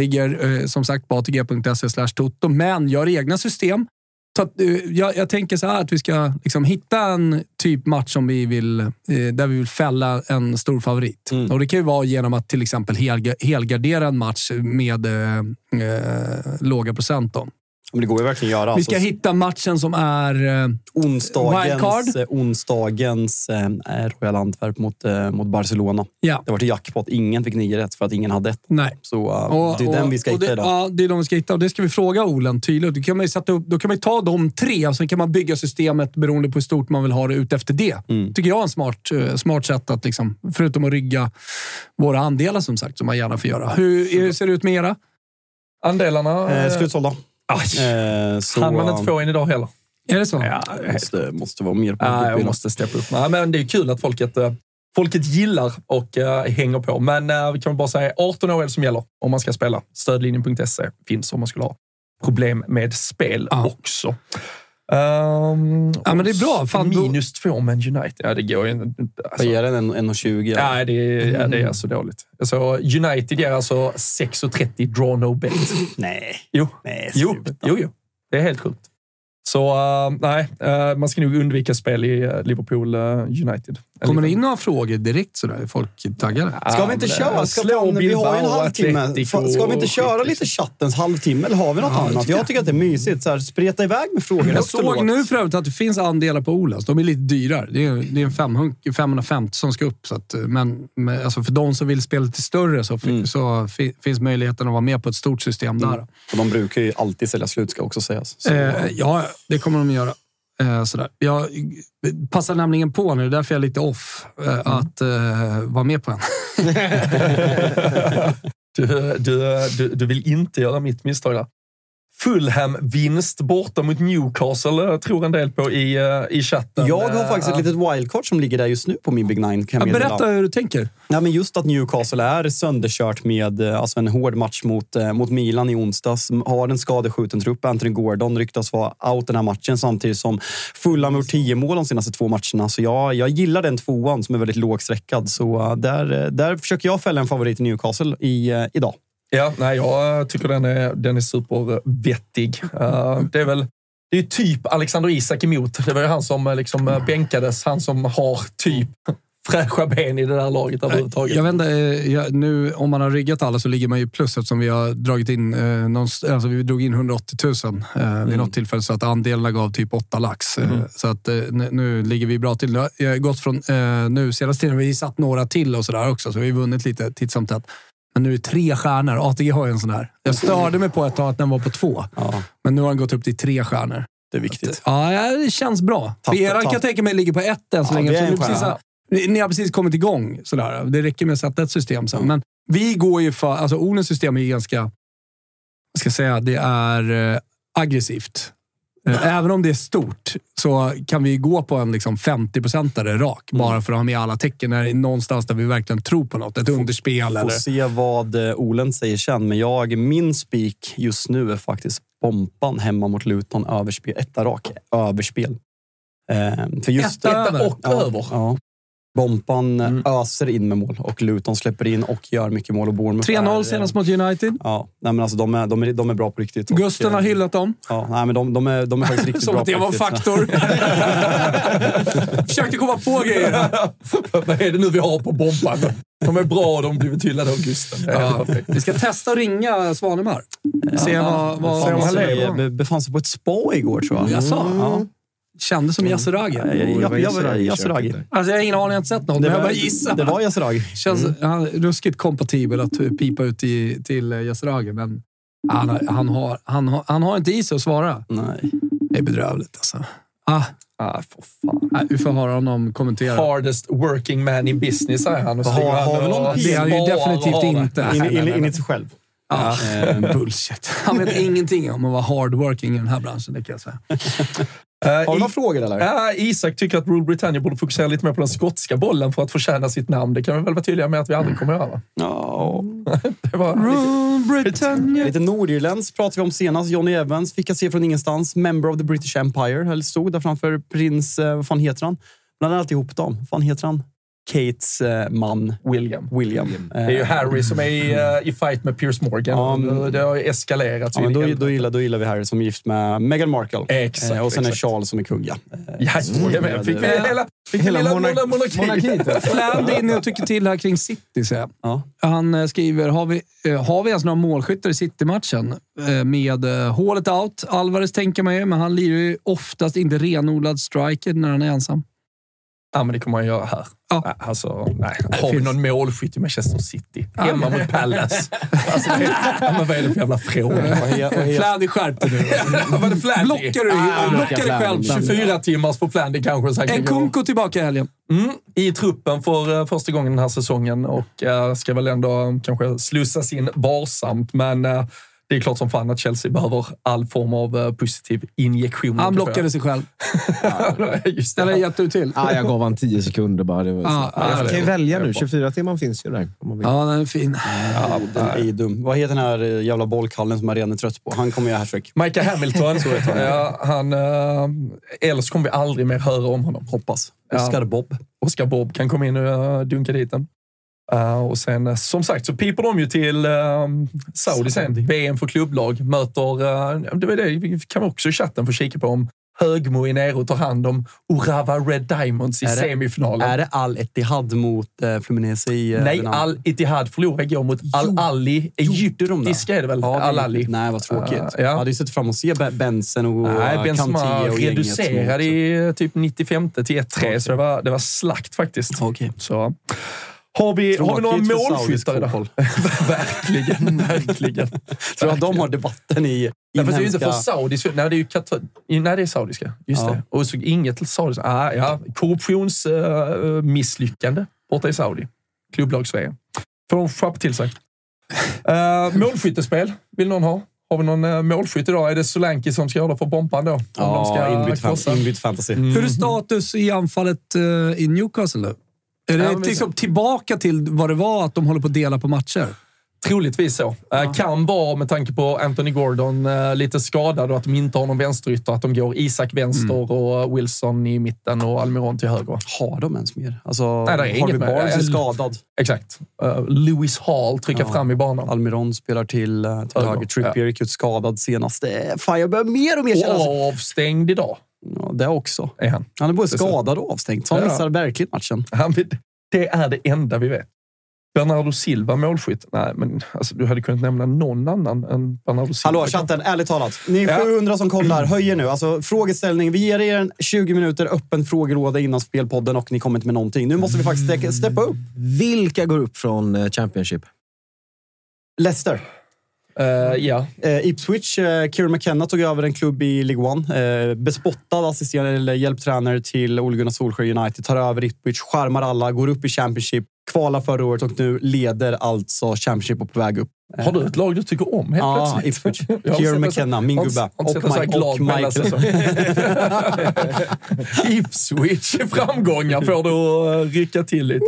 Ligger eh, som sagt på atg.se toto, men gör egna system. Så eh, jag, jag tänker så här att vi ska liksom hitta en typ match som vi vill, eh, där vi vill fälla en stor favorit. Mm. Och Det kan ju vara genom att till exempel helga, helgardera en match med eh, eh, låga procent. Då. Men det går ju verkligen att göra. Vi ska Alltså, hitta matchen som är... Eh, onsdagens, eh, onsdagens eh, Royal Antwerp mot, eh, mot Barcelona. ja, Det var till jackpot. Ingen fick nio rätt för att ingen hade ett. nej. Så eh, det är den vi ska och hitta det, idag. Ja, det är de vi ska hitta och det ska vi fråga Olen tydligt. Då kan man, ju sätta upp, då kan man ta de tre och sen kan man bygga systemet beroende på hur stort man vill ha det ut efter det. Mm. tycker jag är en smart, smart sätt att, liksom, förutom att rygga våra andelar som sagt, som man gärna får göra. Hur, hur ser det ut med era? Andelarna... Eh, slutsålda. Aj, Eh, så, hann man inte få en idag heller. Är det så? Ja, eh, måste, måste vara mer på Ja, jag måste steppa upp. Nej, men det är kul att folket, eh, folket gillar och eh, hänger på. Men eh, vi kan bara säga 18 år är det som gäller om man ska spela. Stödlinjen.se finns om man skulle ha problem med spel Ja. också. Um, Ja, men det är bra. Fan, då- minus två med United. Ja, det går ju inte. Vad Alltså, ger den? 1,20? ja, det, är- ja, det är så dåligt. Alltså, United ger alltså 6,30 draw no bet. Nej. Jo, Nej, jo, jo, jo. Det är helt sjukt. Så eh, nej, eh, man ska nog undvika spel i eh, Liverpool eh, United. Kommer det in några frågor direkt sådär? Är folk taggade? Ska vi inte köra? Ska fan, vi har ju en halvtimme. Ska vi inte köra lite chattens halvtimme eller har vi något Ja, annat? Jag tycker att det är mysigt. Så här, spreta iväg med frågor Jag såg nu för övrigt att det finns andelar på Olas. De är lite dyrare. Det är, det är en 500 550 som ska upp. Så att, men men alltså för de som vill spela lite större så, Mm. så fi, finns möjligheten att vara med på ett stort system där. Och de brukar ju alltid sälja slut, ska också sägas. Så, Eh, ja, det kommer de göra. Eh, sådär. Jag passar nämligen på nu, det är därför jag är lite off, eh, att eh, vara med på en. Du, du, du, du vill inte göra mitt misstag där. Fulham-vinst borta mot Newcastle eh, tror en del på i, eh, i chatten. jag har faktiskt ett Eh, litet wildcard som ligger där just nu på min Big Nine. Kan jag Ja, berätta hur du tänker. Ja, men just att Newcastle är sönderkört med alltså en hård match mot, mot Milan i onsdags. Har en skadeskjuten trupp. Anthony Gordon ryktas vara out den här matchen samtidigt som Fulham har gjort 10 mål de senaste två matcherna. Så jag, jag gillar den tvåan som är väldigt lågsträckad. Så där, där försöker jag fälla en favorit i Newcastle i, idag. Ja, nej, jag tycker den är, den är supervettig. Uh, det är väl det är typ Alexander Isak emot. Det var ju han som eh, liksom eh, bänkades. Han som har typ fräscha ben i det där laget överhuvudtaget. Jag vet inte, eh, jag, nu, om man har riggat alla så ligger man ju plus eftersom vi har dragit in, eh, någon, alltså vi drog in 180 000 eh, vid Mm. något tillfälle så att andelarna gav typ 8 lax. Eh, Mm. Så att eh, nu, ligger vi bra till. Det har gått från, eh, nu senaste tiden, vi satt några till och sådär också, så vi har vunnit lite titt som tätt. Men nu är det tre stjärnor. ATG har ju en sån här. Jag störde mig på ett tag att den var på två. Men nu har den gått upp till tre stjärnor. Det är viktigt. Ja, ja, det känns bra. För kan jag tänka mig ligger på ett än så Ja, länge. Så ni, precis, stjärna. ni, har precis kommit igång. Sådär. Det räcker med att sätta ett system sen. Men vi går ju för... Alltså Olens system är ju ganska... Vad ska jag säga? Det är eh, aggressivt. Eh, Även om det är stort så kan vi gå på en liksom 50-procentare rak. Bara för att ha med alla tecken. När det är någonstans där vi verkligen tror på något. Ett underspel Får eller... se vad eh, Olen säger sen, men jag, min spik just nu är faktiskt Bompan hemma mot Luton. Överspel, etta rak, överspel. Eh, för just Etta över? och ja, över. Ja. Bompan eh, Mm. öser in med mål och Luton släpper in och gör mycket mål. Och Bournemouth 3-0 är, eh, senast mot United. Ja, nej, men alltså, de, är, de, är, de är bra på riktigt. Och, Gusten har eh, hyllat dem. Ja, nej, men de, de, är, de är faktiskt riktigt Som bra att det var en faktor. Försökte komma på grejer. Vad är det nu vi har på bomban? De är bra och de blir betydlade av Gusten. Ja, perfekt. vi ska testa att ringa Svanemar. Se vad, vad, Se om han lever. be- befann sig på ett spa igår tror jag. Jaså? Ja. Kändes som Yasuragi. Jag- jag- jag- jag- Yasuragi. Alltså, jag har ingen aning, jag har inte sett någon. Det Men jag var- bara gissar. Det var Yasuragi. Känns han, ruskigt kompatibel att pipa ut i, till eh, Yasuragi, men han, har- han, har, han, har, han har inte i sig att svara. Nej. Det är bedrövligt alltså. Ah, Ah, för fan. nej, vi får höra honom kommentera. Hardest working man in business, säger han. Och Har- har vi någon och Det är han ju definitivt inte. Nej, in, in sig själv. Ah, bullshit. Han vet ingenting om att vara hardworking i den här branschen, det kan jag säga. Eh, Har du några frågor eller? Ja, Isak tycker att Rule Britannia borde fokusera lite mer på den skotska bollen för att förtjäna sitt namn. Det kan vi väl vara tydliga med att vi aldrig kommer göra. Ja. Det var Rule Britannia. Lite nordirländskt pratade vi om senast. Johnny Evans fick jag se från ingenstans. Member of the British Empire. Eller stod där framför prins... Eh, vad fan heter han? Blandade alltid ihop dem. Vad fan heter han? Kates eh, man. William. William. Det är ju Harry som är i, eh, i fight med Piers Morgan. Ja, men- det har eskalerat. Ja, då, då, gillar, då gillar vi Harry som är gift med Meghan Markle. Exakt, Eh, och sen är exakt. Charles som är kung, ja. Eh, Jajamän, fick vi Mm. hela, fick Hela hela monark- monark monarki. monarkiet. Fland är inne och tycker till här kring City, jag. Ja. Han eh, skriver, har vi, eh, har vi ens några målskyttar i City-matchen? Eh, Med eh, hålet out. Alvarez tänker man ju, men han lirar ju oftast inte renodlad striker när han är ensam. Ja, men det kommer han göra här. Ja. Alltså, nej. Har vi någon målskytt i Manchester City? Hemma mot Palace. Alltså, det, ja, men vad är det för jävla fråga? Flandy, skärp dig nu. Var det Flandy? Blockar du, Ah, blockar dig själv. Flandy. 24 timmars på Flandy kanske. Kan En gå- Kunko tillbaka i helgen. Mm, I truppen för uh, första gången den här säsongen och uh, ska väl ändå um, kanske slussas in varsamt. Men uh, det är klart som fan att Chelsea behöver all form av uh, positiv injektion. Han blockade sig själv. Just det. Eller hjälpte du till? Ah, jag gav han 10 sekunder bara. Det var Ja, så. ja, jag kan ju välja nu. 24 timmar finns ju där. Ja, den är fin. Ja, den är dum. Vad heter den här eh, jävla bollkallen som man redan är trött på? Han kommer göra hattrick. Micah Hamilton. ja, han, uh, eller så kommer vi aldrig mer höra om honom. Hoppas. Ja. Oscar Bob. Oscar Bob kan komma in och dunka dit den. Uh, och sen uh, som sagt så piper de ju till uh, Saudi sen. VM för klubblag. Möter, uh, det var det vi kan vi också i chatten få kika på om Högmo är nere och tar hand om Urawa Red Diamonds i Är det- semifinalen. Är det Al Ettihad mot eh, Fluminense i... eh, Nej, den andra? Al Ittihad förlorade igår mot Al Ali. Gjorde de det? Egyptiska är det väl? Ja, det- Al Ali. Nej, vad tråkigt. Uh, Jag ja. hade ju sett fram emot att se Ben- Benson och Nej, eh, Benzema och reducerade i typ 95 till 1-3, så det var, det var slakt faktiskt. Okej. Så. Har vi, har vi några Tråkigt målskyttar idag? verkligen, verkligen. Tror att de har debatten i Nej, fast det är ju inte inhemska... för saudiska. Nej, det är ju Qatar, nej, det är saudiska. Just Ja. det. Och så inget saudiska. Ah, ja. Korruptionsmisslyckande borta i Saudi. Klubblags-VM. Får de skärpa till sig. Uh, målskyttespel vill någon ha? Har vi någon uh, målskytt idag? Är det Solanke som ska göra det för Bompan då? Om de Ja, ska inbytt, fan, inbytt fantasy. Hur är status i anfallet eh, i Newcastle nu? Är det Ja, liksom tillbaka till vad det var att de håller på att dela på matcher? Troligtvis så. Eh, Kan vara, med tanke på Anthony Gordon, eh, lite skadad och att de inte har någon vänsterytter. Att de går Isak vänster Mm. och Wilson i mitten och Almiron till höger. Har de ens mer? Alltså, Nej, det är inget mer. Är skadad. Exakt. Uh, Lewis Hall trycker Ja. fram i banan. Almiron spelar till, till Höger. Trippier gick ut skadad senast. Fan, jag börjar mer och mer känna... Och avstängd idag Ja, det också. är han. Han är både Det skadad och avstängd, så han Ja. missar verkligen matchen. han. Det är det enda vi vet. Bernardo Silva målskytt? Nej, men alltså, du hade kunnat nämna någon annan än Bernardo Silva. Hallå chatten, ärligt talat. Ni är Ja. 700 som kollar. Höj er nu. Alltså, frågeställning. Vi ger er en 20 minuter öppen frågelåda innan spelpodden och ni kommer inte med någonting. Nu måste vi faktiskt steppa- steppa upp. Vilka går upp från eh, Championship? Leicester. Eh, ja. Eh, Ipswich, eh, Kieran McKenna tog över en klubb i League One. Eh, bespottad assisterande eller hjälptränare till Ole Gunnar Solskjaer United. Tar över Ipswich, skärmar alla, går upp i Championship. Kvalar förra året och nu leder alltså Championship och på väg upp. Har du ett lag du tycker om helt Ja, plötsligt? Ipswich. Kieran McKenna, min gubbe. Och Mike- och Michael. Ipswich framgångar får du att rycka till lite.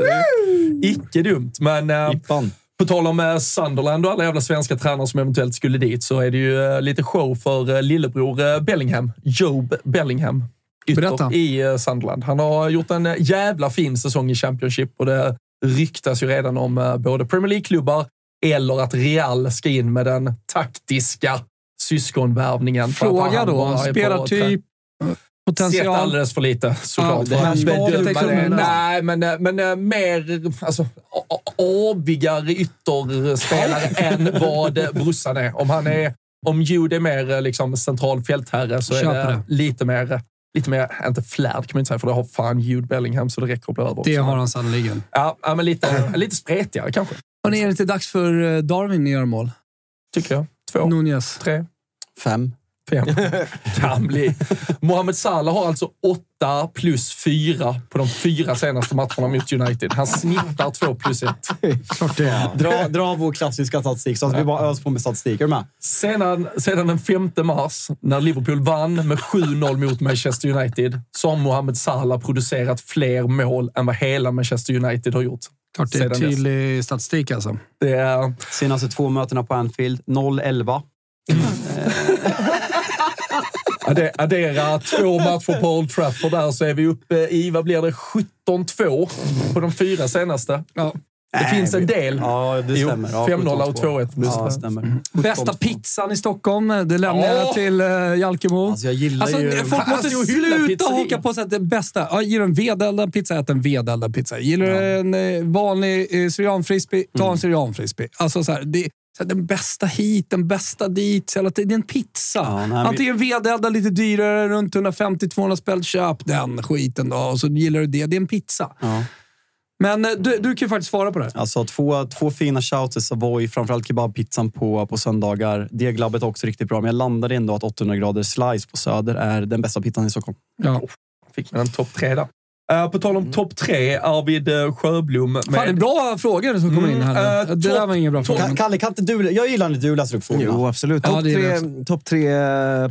Icke dumt, men Ippan. På tal om eh, Sunderland och alla jävla svenska tränare som eventuellt skulle dit så är det ju eh, lite show för eh, lillebror Bellingham. Job Bellingham. Berätta. Ytter i eh, Sunderland. Han har gjort en jävla fin säsong i Championship och det ryktas ju redan om både Premier League-klubbar eller att Real ska in med den taktiska syskonvärvningen. Fråga då. bara är Spelartyp, Sett potential. alldeles för lite såklart. Ja, kunna. Nej, men, eh, men eh, mer alltså, avigare ytterspelare än vad brorsan är. Om han är om Jude är mer eh, liksom, central fältherre så är Köper det, det. lite mer, lite mer, inte flärd kan man inte säga, för det har fan Jude Bellingham så det räcker att bli över. Det har han sannoliken. Ja, ja, men lite, lite spretigare kanske, Och är det inte dags för eh, Darwin att göra mål? tycker jag. Två, Nunez. tre, Fem. Fem. kan bli. Mohamed Salah har alltså åtta plus fyra på de fyra senaste matcherna mot United. Han snittar två plus ett. Dra, dra vår klassiska statistik, så att vi bara öser på med statistik. Är med? Sedan, sedan den 5 mars, när Liverpool vann med 7-0 mot Manchester United, så har Mohamed Salah producerat fler mål än vad hela Manchester United har gjort. Klart det är tydlig statistik alltså. Det är... Senaste två mötena på Anfield, 0-11. Adde- Addera två matcher på Old Trafford där så är vi uppe i, vad blir det, 17-2 på de fyra senaste. Ja. Det Nej, finns en del. Ja, det Jo, stämmer. Ja, 5-0 och 17-2. 2-1 plus Ja, det. stämmer. Bästa 17-2. pizzan i Stockholm, det lämnar jag till uh, Jalkemo. Alltså, jag gillar Alltså, ju... folk måste Alltså, jag hyllar sluta haka på sig att det bästa. Ja, gillar du en vedeldad pizza, ät en vedeldad pizza. Gillar du en eh, vanlig eh, syrianfrisbee, ta Mm. en syrianfrisbee. Alltså, så här, det, så här, den bästa hit, den bästa dit. Så här, det är en pizza. Ja, nej, Antingen vedeldad, lite dyrare, runt 150-200 spänn. Köp den skiten då och så gillar du det. Det är en pizza. Ja. Men eh, du, du kan ju faktiskt svara på det. Alltså två, två fina shouts till Savoy, framförallt kebabpizzan på, på söndagar. Deglabbet är också riktigt bra, men jag landade ändå att 800 grader slice på Söder är den bästa pizzan i Stockholm. Ja. Fick man en topp tre där. Eh, på tal om topp tre, Arvid eh, Sjöblom. Med, Fan, det är bra frågor som kommer in här. Mm, eh, det där topp- var ingen bra fråga. Ka- Kalle, kan inte du... Jag gillar när du läser upp frågorna. Jo, absolut. Ja, Topp det tre, top tre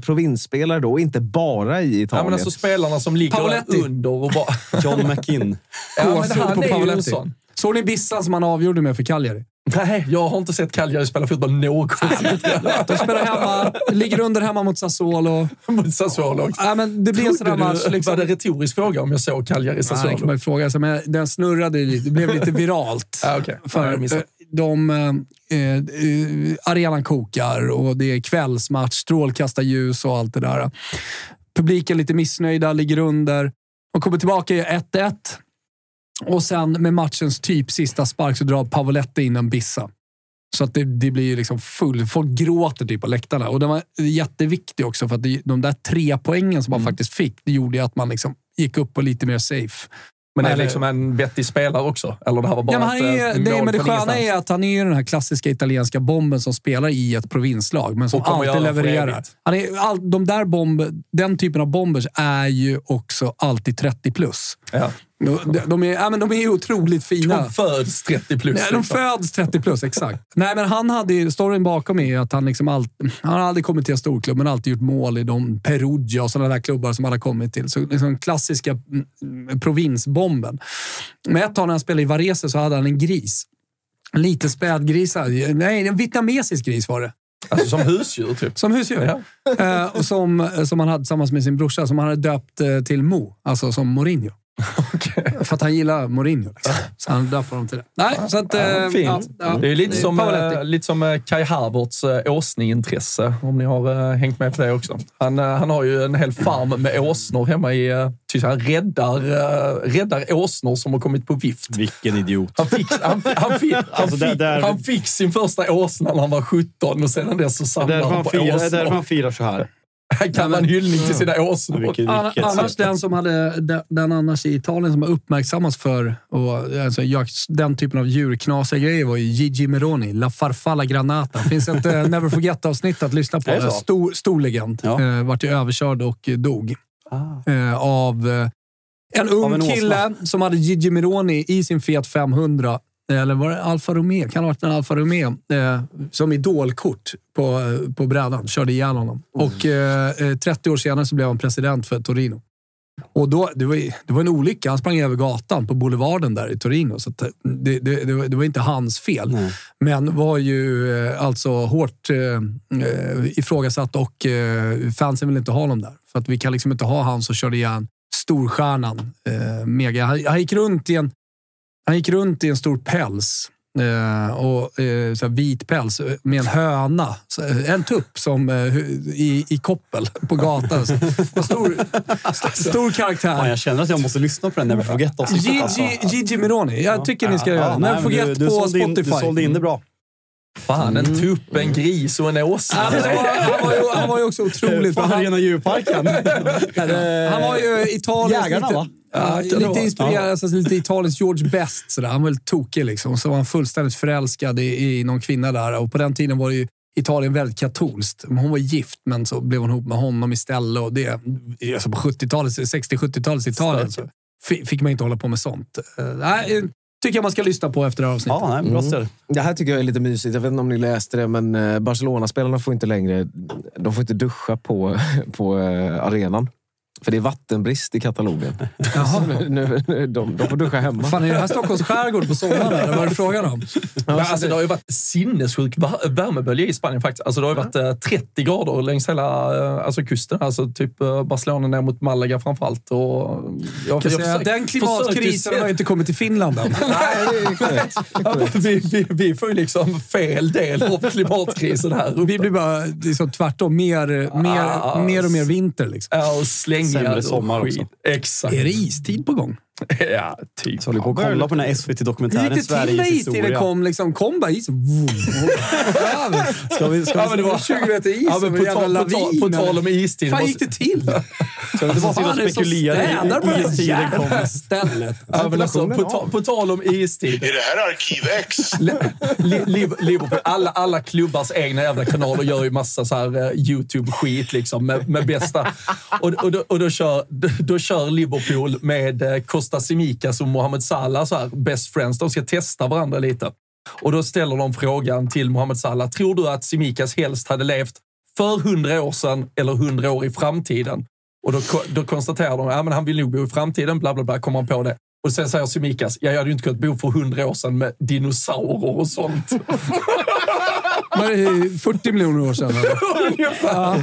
provinsspelare då, inte bara i Ja, Italien. men alltså spelarna som ligger Paoletti. under och bara... John McInn. Ja, men han på är ju en sån. Såg ni Bissan som han avgjorde med för Cagliari? Nej, jag har inte sett Cagliari spela fotboll någonsin. De spelar hemma, ligger under hemma mot Sassuolo. Mot Sassuolo. Ja, men det blir en sån match. Liksom. Var det retorisk fråga om jag såg Cagliari Nej, det kan Sassuolo? man ju fråga sig, men den snurrade lite. Det blev lite viralt. Ah, okay. För missade. eh, de, eh, eh, arenan kokar och det är kvällsmatch, strålkastarljus och allt det där. Publiken lite missnöjda, ligger under. De kommer tillbaka i 1-1. Och sen med matchens typ sista spark så drar Pavoletti in en bissa. Så att det, det blir ju liksom full... Folk gråter typ på läktarna. Och den var jätteviktig också för att det, de där tre poängen som man Mm. faktiskt fick, det gjorde att man liksom gick upp på lite mer safe. Men är det liksom en vettig spelare också? Eller det här var bara Ja, men han ett eh, är, mål det, men det sköna ingenstans? är att han är ju den här klassiska italienska bomben som spelar i ett provinslag, men som Och alltid levererar. Han är, all, de där bomb, den typen av bombers är ju också alltid 30 plus. Ja. De, de, är, ja, men de är otroligt fina. De föds 30 plus. Nej, de liksom. föds 30 plus, exakt. Nej, men han hade ju, storyn bakom är att han liksom all, han har aldrig kommit till en storklubb, men alltid gjort mål i de Perugia och sådana där klubbar som han har kommit till. Så liksom klassiska mm, provinsbomben. Men ett tag när han spelade i Varese så hade han en gris. Lite spädgrisar. Nej, en vietnamesisk gris var det. Alltså som husdjur typ. Som husdjur. Eh, och som, som han hade tillsammans med sin brorsa, som han hade döpt eh, till Mo. Alltså som Mourinho. För att han gillar Mourinho. Liksom. Så han döpte dem till det. Nej, så att, Ja, eh, fint. ja, ja. det är lite som, eh, lite som eh, Kai Havertz eh, åsneintresse, om ni har eh, hängt med på det också. Han, han har ju en hel farm med åsnor hemma i Tyskland. Han räddar, räddar åsnor som har kommit på vift. Vilken idiot. Han fick, han, han, fick, han, Alltså, där- fick, där- han fick sin första åsna när han var 17 och sedan dess så därför han på firar, det är därför åsnor. han firar så här. Han kallar en hyllning till sina åsnor. An- vilket annars den som hade den, den annars i Italien som har uppmärksammats för och, alltså, den typen av djurknasiga grejer var ju Gigi Meroni, La Farfalla Granata. Det finns ett Never Forget-avsnitt att lyssna på. Stor, stor legend. Ja. Eh, vart ju överkörd och dog. Ah. Eh, av eh, en ung en kille som hade Gigi Meroni i sin Fiat 500. Eller var det Alfa Romeo? Kan ha varit en Alfa Romeo. Eh, som idolkort på, eh, på brädan. Körde ihjäl honom. Mm. Och eh, eh, 30 år senare så blev han president för Torino. Och då, det, var, det var en olycka. Han sprang över gatan på boulevarden där i Torino. Så eh, det, det, det, var, det var inte hans fel. Nej. Men var ju eh, alltså hårt eh, eh, ifrågasatt och eh, fansen vill inte ha honom där. För att vi kan liksom inte ha han som körde ihjäl storstjärnan. Eh, mega. Han, han, gick runt i en, han gick runt i en stor päls. Eh, och eh, så vit päls med en höna. Eh, En tupp som i, i koppel på gatan. Stor, st- stor Fan, karaktär. jag känner att jag måste lyssna på den Never alltså. Gigi, Gigi Meroni. Jag tycker ni ska göra det. Never men du, forget du, på Spotify. du sålde in det bra. Fan, en tupp, en gris och en åsna. Han var, han, var ju, han var ju också otroligt. Fan, rena djurparken. han var ju Italiens... Jägarna, lite, va? Ja, lite inspirerad, alltså, lite Italiens George Best. Sådär. Han var väl tokig liksom. Så var han fullständigt förälskad i, i någon kvinna där. Och på den tiden var det ju Italien väldigt katolskt. Hon var gift, men så blev hon ihop med honom istället. Och det, alltså på 70-talet, 60-70-talets Italien så fi- fick man inte hålla på med sånt. Uh, nej, tycker jag man ska lyssna på efter det här avsnittet. Ja, nej, bra ställe. Det här tycker jag är lite mysigt. Jag vet inte om ni läste det, men eh, Barcelona-spelarna får inte längre de får inte duscha på, på eh, arenan. För det är vattenbrist i Katalonien. Så nu, nu, de, de får duscha hemma. Fan, är det här Stockholms skärgård på sommaren? Eller vad är det frågan om? Men alltså, det har ju varit sinnessjuk värmebölja i Spanien faktiskt. Alltså, det har ju varit eh, 30 grader längs hela eh, alltså, kusten. Alltså, typ eh, Barcelona ner mot Malaga framförallt. Och jag, Kan jag säga, försöker- den klimatkrisen försöker har ju inte kommit till Finland än. Ja, vi, vi, vi får ju liksom fel del av klimatkrisen här uppe. Vi blir bara liksom tvärtom. Mer, mer, Ah, mer och mer vinter. Liksom. Ja, och slängar Sämre sommar också. Exakt. Är det istid på gång? Ja, typ. Så håller på att kolla på den här Hur SVT-dokumentären gick det till Sveriges historia. kom? Liksom, kom bara isen. Ska vi, ska Ja, men det var 20 meter is. Ja, men på, tal, på, tal, på tal om istid. Hur fan gick det till? ska vi inte bara sitta och spekulera i istiden kom? stället? Ja, men alltså, på, ta, på tal om istid. Är det här Arkiv X? Li- Liv- Liverpool, alla, alla klubbars egna jävla kanaler gör ju massa så här eh, YouTube-skit liksom med, med bästa. Och, och, då, och då, kör, då, då kör Liverpool med eh, Costa Simikas och Mohamed Salah, så här, best friends. De ska testa varandra lite. Och då ställer de frågan till Mohamed Salah. Tror du att Simikas helst hade levt för hundra år sedan eller hundra år i framtiden? Och då, då konstaterar de att ja, men han vill nog bo i framtiden, bla bla bla, kommer han på det. Och sen säger Simikas, ja, jag hade ju inte kunnat bo för hundra år sedan med dinosaurer och sånt. Var det 40 miljoner år sedan? eller? Ja.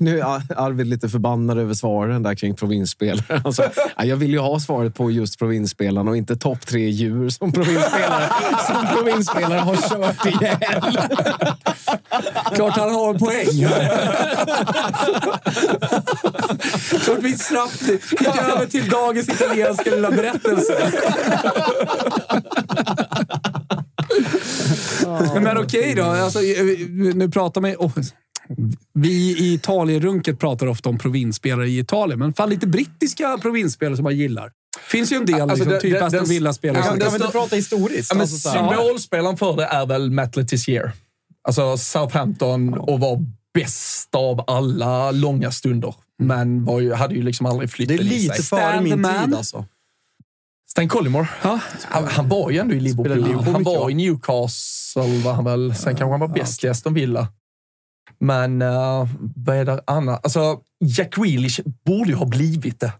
Nu är Arvid lite förbannad över svaren där kring provinsspelare. Alltså, ja, jag vill ju ha svaret på just provinsspelarna och inte topp tre djur som provinsspelare, som provinsspelare har kört ihjäl. Klart han har en poäng. Klart vi snabbt gick över till dagens italienska lilla berättelse. Men okej då. Alltså, nu pratar man oh, Vi i Italienrunket pratar ofta om provinsspelare i Italien, men fan lite brittiska provinsspelare som man gillar. finns ju en del, Alltså, liksom, det- typ det- Aston Villa-spelare. Ja, Kan vi inte prata historiskt? Ja, men Alltså, symbolspelaren för det är väl Matt Letizier. Alltså Southampton och var bäst av alla långa stunder. Men var ju, hade ju liksom aldrig det flyttat är i lite sig. före Stand min the man. tid alltså. Stan Collymore. Ja. Han, han var ju ändå i Liverpool. Liverpool han var va? i Newcastle var han väl. Sen kanske han var bäst i Aston Villa. Men uh, vad är det annat? Alltså, Jack Grealish borde ju ha blivit det.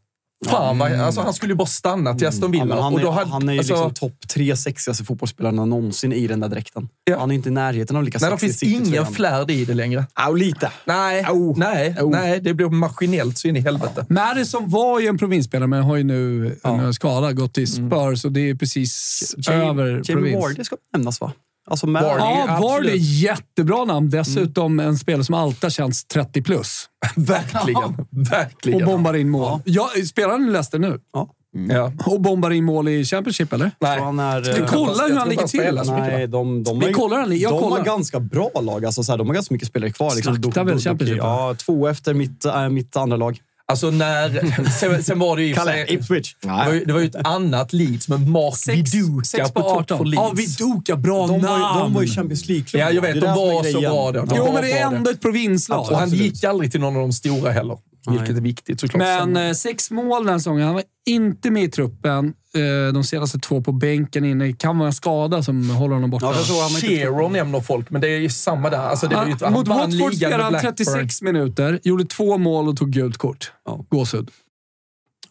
Fan, vad, alltså, han skulle ju bara stanna till Aston Villa. Ja, han, och är, då hade, han är ju alltså, liksom topp tre sexigaste fotbollsspelarna någonsin i den där dräkten. Ja. Han är inte i närheten av lika Nej, det sexig finns ingen flärd i det längre. Au, lite. Nej, Au. nej, Au. nej, det blir maskinellt så in i helvete. Madison var ju en provinsspelare, men har ju nu Ja. en skada gått till Spurs och det är precis Jamie- över Jamie provins. Vardy ska nämnas va? Alltså Vardy. Ja, absolut. var det jättebra namn. Dessutom en spelare som alltid har känts 30 plus. Verkligen. Verkligen. Och bombar in mål. Ja. spelar han i Leicester nu? Ja. Ja. Och bombar in mål i Championship, eller? Nej. Han är, Vi eh, kollar hur han ligger till. så Nej, de, de, Vi har- kollar den. Jag de kollar. har ganska bra lag. Alltså, så här, de har ganska mycket spelare kvar. Liksom, Slaktar väl Championship? Ja, två efter mitt, äh, mitt andra lag. Alltså när... Sen, sen var det ju... Kalle, Ipswich. Det var, ju, det var ju ett annat Leeds med Mark Sex, Viduka sex på på topp för 18. Leeds. Ja, Viduka. Bra De var, namn! ju, de var ju Champions League-klubb. Ja, jag vet. De var så bra då. De Jo, var men det är ändå ett provinslag. Och han gick aldrig till någon av de stora heller. Vilket är viktigt såklart. Men eh, sex mål den säsongen. Han var inte med i truppen. Eh, de senaste två på bänken inne. Det kan vara en skada som håller honom borta. Ja, inte- Shearer nämner folk, men det är ju samma där. Alltså, det ju, Han, han mot vann Watford spelade han Blackburn. 36 minuter, gjorde två mål och tog gult kort. Ja. Gåshud.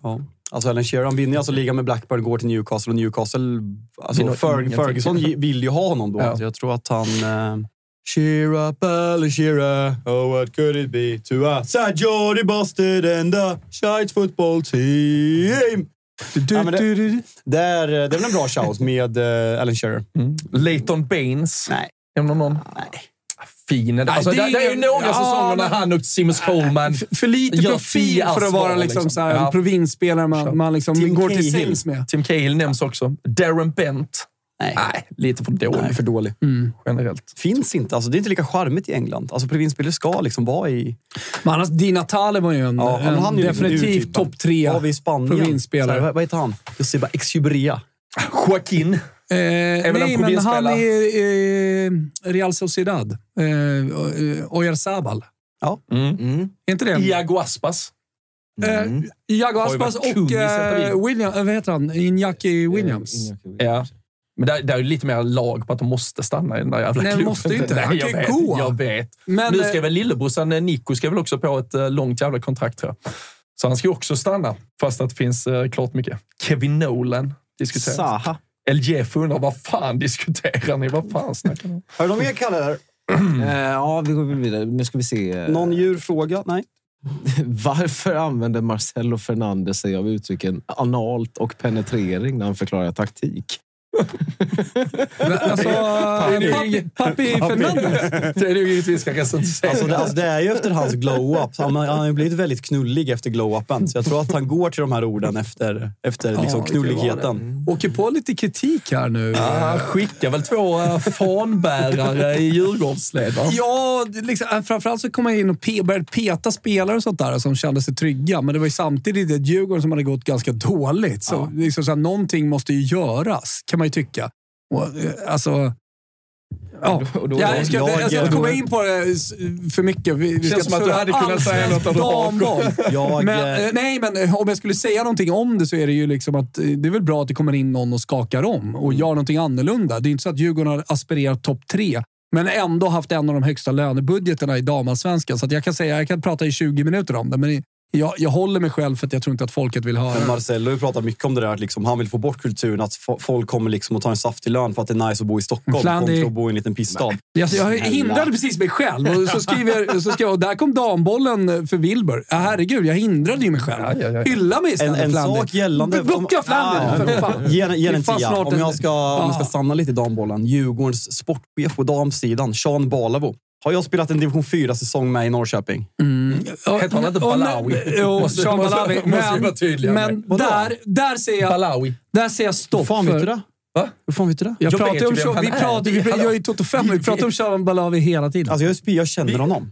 Ja. Alltså Alan Shearer han vinner alltså ligan med Blackburn, går till Newcastle och Newcastle... Alltså Fer ingenting. Ferguson vill ju ha honom då. Ja. Så jag tror att han... Eh, Cheer up Alan Shearer, oh what could it be to a sad Jordy Busted and a shite football team. Du, Ja, det- du, du. Det är, det är väl en bra shout med eh, Alan Shearer? Mm. Leighton Baines. Nej. Nämner någon? Nej. Fin. Alltså, det det, är- det är ju några ja, säsonger när han och Seamus Coleman För lite profil för att vara liksom, liksom. så här, en Ja. provinsspelare man, man liksom går till sängs med. Tim Cahill nämns också. Darren Bent. Nej. Nej, lite för dålig Nej, för dålig. generellt. Finns inte. Alltså, det är inte lika charmigt i England. Alltså, provinsspelare ska liksom vara i... Men annars, Di Natale var ju en, Ja, en han är ju liksom definitivt topp tre Har vi provinsspelare. Här, vad, vad heter han? Josiba Exubria. Joaquin. Eh, väl en nej, men han är eh, Real Sociedad. Eh, eh, Oyarzabal. Mm. Är inte det? Iago Aspas. Eh, Iago Har ju Aspas och eh, William, eh, vad heter han? Iñaki Williams. Ja. Men där, där är ju lite mer lag på att de måste stanna i den där jävla Nej, de klubben. måste ju inte. Nej, Han jag kan vet, gå. Jag vet. Men, nu eh, ska väl lillebrorsan eh, Nico ska väl också på ett eh, långt jävla kontrakt tror jag. Så han ska ju också stanna, fast att det finns eh, klart mycket. Kevin Nolan diskuteras. Saha. El Jeff undrar vad fan diskuterar ni? Vad fan snackar ni om? Har du någon mer Kalle? Eh, ja, vi går vidare. Nu ska vi se. eh, Någon djurfråga? Nej. Varför använder Marcelo Fernandes sig av uttrycken analt och penetrering när han förklarar taktik? Alltså, Papi, Papi Fernandes. Det är nog inget vi ska recensera. Alltså det, alltså det är ju efter hans glow-up. Han, han har ju blivit väldigt knullig efter glow-upen. Så jag tror att han går till de här orden efter, efter liksom kan knulligheten. Åker på lite kritik här nu. Ja, han skickar väl två eh, fanbärare i Djurgårdsled, va? Ja, liksom, äh, framförallt så kom jag in och pe började peta spelare och sånt där som kände sig trygga. Men det var ju samtidigt ett Djurgården som hade gått ganska dåligt. Så, liksom, så här, någonting måste ju göras, kan man ju tycka. Och, eh, alltså... Ja, Och då- jag, ska, jag- jag ska inte komma in på det för mycket. Vi, vi Känns ska som att du hade kunnat säga något det damboll. Jag, Men, eh, eh, nej, men om jag skulle säga någonting om det så är det ju liksom att det är väl bra att det kommer in någon och skakar om och gör någonting annorlunda. Det är inte så att Djurgården har aspirerat topp tre, men ändå haft en av de högsta lönebudgeterna i damallsvenskan. Så att jag kan säga, jag kan prata i 20 minuter om det, men jag, jag håller mig själv för att jag tror inte att folket vill höra Men. Marcello har ju pratat mycket om det där att liksom, han vill få bort kulturen att fo- folk kommer liksom att ta en saftig lön för att det är nice att bo i Stockholm Flandy- kontra att bo i en liten pissstad. Alltså, jag hindrade precis mig själv. Och så skriver, så skrev jag, och där kom dambollen för Wilbur. Ja, herregud, jag hindrade ju mig själv. Ja, ja, ja. Hylla mig En, istället, en Flandy. sak gällande... Blocka Flandy, för fan. Ge, är en tia. Om en- jag, ska, om jag ska Ja. stanna lite i dambollen. Djurgårdens sportchef på damsidan, Sean Balavo. Har jag spelat en division 4-säsong med i Norrköping? Heter han inte Balawi? Jo, Måste- Sean måste- Balawi. Men, men där, där, ser jag, Balawi. där ser jag stopp Hur fan vet för... du det? Va? Hur fan vet du det? Jag Jag pratar om Sean, vi är. pratar, vi, jag är ju Toto 5, vi pratar om Sean Balawi hela tiden. Alltså jag, jag känner honom.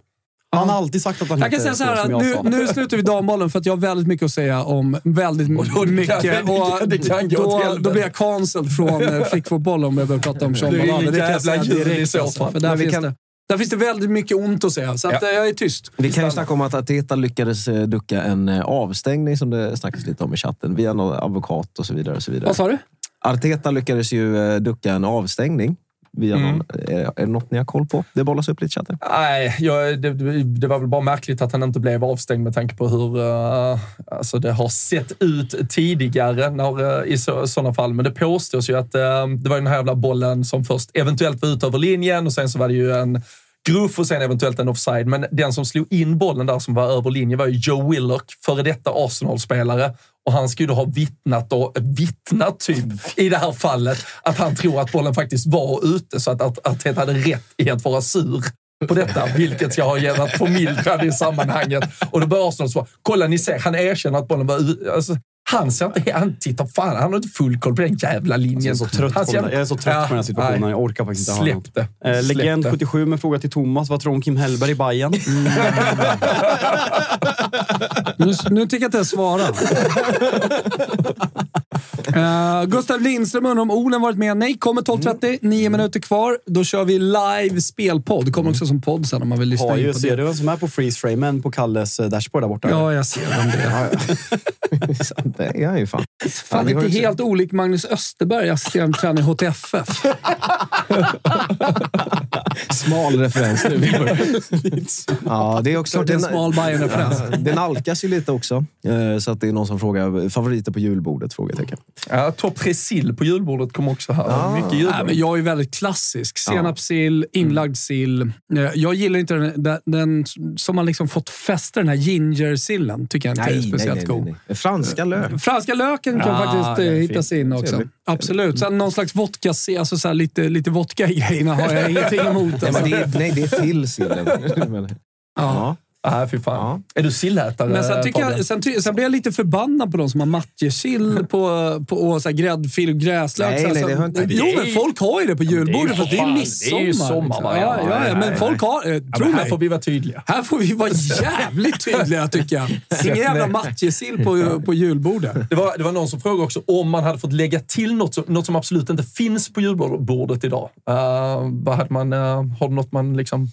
Han har alltid sagt att han jag kan säga så här, nu, nu slutar vi dambollen för att jag har väldigt mycket att säga om väldigt mycket. det kan- Och det kan gå då, då blir jag cancelled från eh, flickfotboll om jag börjar prata om Sean Det är Balawi. Det kan jag säga direkt. så Alltså, fall. för där, Men vi finns kan- det, där finns det väldigt mycket ont att säga, så att, Ja. eh, jag är tyst. Vi kan ju snacka om att Ateta lyckades eh, ducka en eh, avstängning som det snackas lite om i chatten via någon advokat och så vidare. Och så vidare. Vad sa du? Arteta lyckades ju ducka en avstängning Via Mm. någon, är, är det något ni har koll på? Det bollas upp lite i chatten. Nej, jag, det, det var väl bara märkligt att han inte blev avstängd med tanke på hur uh, alltså det har sett ut tidigare när, uh, i så, sådana fall. Men det påstås ju att uh, det var den här jävla bollen som först eventuellt var ut över linjen och sen så var det ju en gruff och sen eventuellt en offside. Men den som slog in bollen där som var över linjen var ju Joe Willock, före detta Arsenal-spelare. Och han skulle ha vittnat, och, vittnat typ, i det här fallet, att han tror att bollen faktiskt var ute så att, att Arteta hade rätt i att vara sur på detta, vilket jag har gett förmildrande i sammanhanget. Och då börjar Arsenal svara, kolla ni ser, han erkänner att bollen var ute. Alltså, han ser inte, han tittar fan, han har inte full koll på den jävla linjen. Jag är så trött, Han på, den, jag är så trött Ja, på den här situationen. nej. Jag orkar faktiskt inte Släpp det. Eh, Släpp Legend det. 77 med fråga till Thomas. Vad tror du om Kim Hellberg i Bayern? Nu, nu tycker jag inte jag svarar. Uh, Gustav Lindström undrar om Olen varit med. Nej, kommer 12.30. Nio minuter kvar. Då kör vi live spelpodd. Det kommer också som podd sen om man vill lyssna Har in på ser det. du vem som är på freeze framen på Kalles eh, dashboard där borta? Ja, jag ser vem det är. det är han ju fan. Fan, vi har inte helt olik Magnus Österberg, assisterande tränare i HTFF. Smal referens nu. ja, det är också... Klart det är en smal Bayern-referens. Ja, Den alkas ju lite också. Eh, Så att det är någon som frågar favoriter på julbordet? Frågetecken. Ja, Topp tre sill på julbordet kommer också här. Ah. Mycket julbord. Nej, men jag är väldigt klassisk. Senapssill, inlagd sill. Eh, Jag gillar inte den, den, den som har liksom fått fästa, den här gingersillen. Tycker jag inte är speciellt god. Franska lök. Franska löken kan Ah, faktiskt eh, hittas in också. Trevligt. Absolut. Sen någon slags vodka, alltså så här lite, lite vodka i grejerna har jag ingenting emot. Nej, Alltså. men det är, nej, det är till sillen. Ja. Nej, fy fan. Är du sillätare? Men sen, tycker jag, sen, ty, sen blir jag lite förbannad på de som har matjessill på, på, och så här gräddfil och gräslök. Nej, nej, det har inte- Jo, men ju- folk har ju det på julbordet för det är fan- midsommar. det är ju sommar, liksom. ja, ja, ja, men folk har... Eh, Ja, tro men här mig. får vi vara tydliga. Här får vi vara jävligt tydliga, tycker jag. Ingen jävla matjessill på, på julbordet. Det var, det var någon som frågade också om man hade fått lägga till något som, något som absolut inte finns på julbordet idag. Uh, vad hade man, uh, har du något man liksom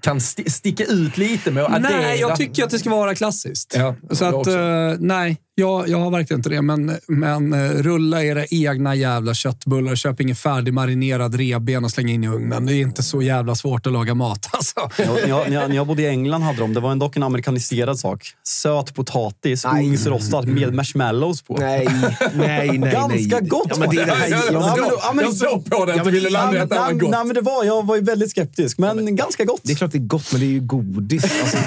kan sti- sticka ut lite med? Nej, addera? jag tycker att det ska vara klassiskt. Ja, Så att, eh, nej, jag, jag har verkligen inte det. Men, men eh, rulla era egna jävla köttbullar. Köp ingen färdigmarinerad revben och släng in i ugnen. Det är inte så jävla svårt att laga mat. Alltså. När jag, när, jag, när jag bodde i England hade de, det var en dock en amerikaniserad sak. Söt potatis, ugnsrostad med marshmallows på. Nej, nej, nej. Ganska nej. gott Ja, men det är det här, Jag, ja, men, såg- ja, men- jag såg på det att Ja, du men- ville landa att var gott. nej, men det var, jag var ju väldigt skeptisk, men ganska gott. det är klart det är gott, men det är ju godis. Alltså,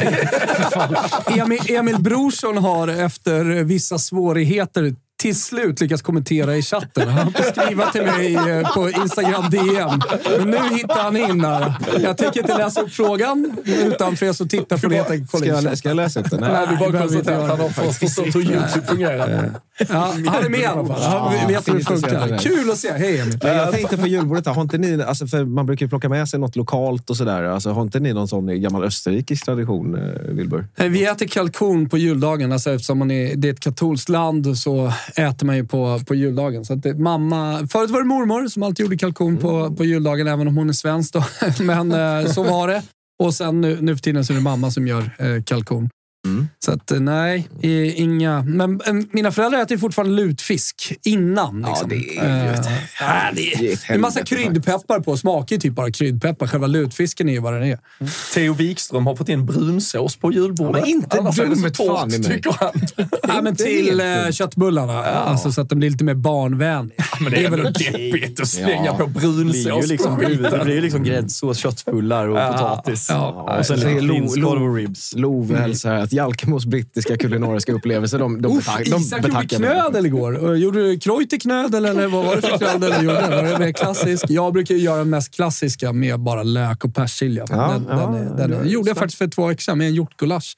Emil, Emil Brorsson har efter vissa svårigheter till slut lyckats kommentera i chatten. Han får skriva till mig eh, på Instagram DM. Men nu hittar han in där. Jag tänker inte läsa upp frågan, utan för er som tittar får ni helt enkelt kolla ska, jag, ska jag läsa upp den? Nej, Nej. vi bara konstaterar att han har förstått hur YouTube fungerar. Ja, han är med i alla fall. Han vet hur det funkar. Kul att se. Hej Emil. Jag tänkte på julbordet, har inte ni, alltså för man brukar ju plocka med sig något lokalt och sådär. Alltså, har inte ni någon sån gammal österrikisk tradition, eh, Wilbur? Eh, Vi äter kalkon på juldagen. Alltså eftersom man är, det är ett katolskt land så äter man ju på, på juldagen. Så att det, mamma, förut var det mormor som alltid gjorde kalkon på, på juldagen, även om hon är svensk. Då. Men eh, så var det. Och sen nu, nu för tiden så är det mamma som gör eh, kalkon. Mm. Så att eh, nej, inga... Men mina föräldrar äter ju fortfarande lutfisk innan. Ja, Liksom. det är ju ett- Eh, nej, det, det är ett det en massa kryddpeppar på. Smakar ju typ bara kryddpeppar. Själva lutfisken är ju vad den är. Theo Wikström har fått in brunsås på julbordet. Ja, inte Annars är det så dumt torrt, fan i mig. tycker han. Ja, men till eh, dumt. köttbullarna. Alltså, så att de blir lite mer barnvänliga. Men det är väl deppigt att slänga Ja. på Det blir ju brunsås liksom, det blir ju liksom gräddsås, köttbullar och Ja. potatis. Ja. Och sen lite Lo- prinskorv Lo- och ribs. Love hälsar att Jalkemos brittiska kulinariska upplevelser, de, de, Uff, betak- de Isak gjorde knödel igår. Och Gjorde du Kreuterknödel eller vad var det för knödel du gjorde? Var det mer klassisk? Jag brukar göra den mest klassiska med bara lök och persilja. Ja, den, ja, den, är- den är- gjorde jag faktiskt för två veckor sedan med en hjortgulasch.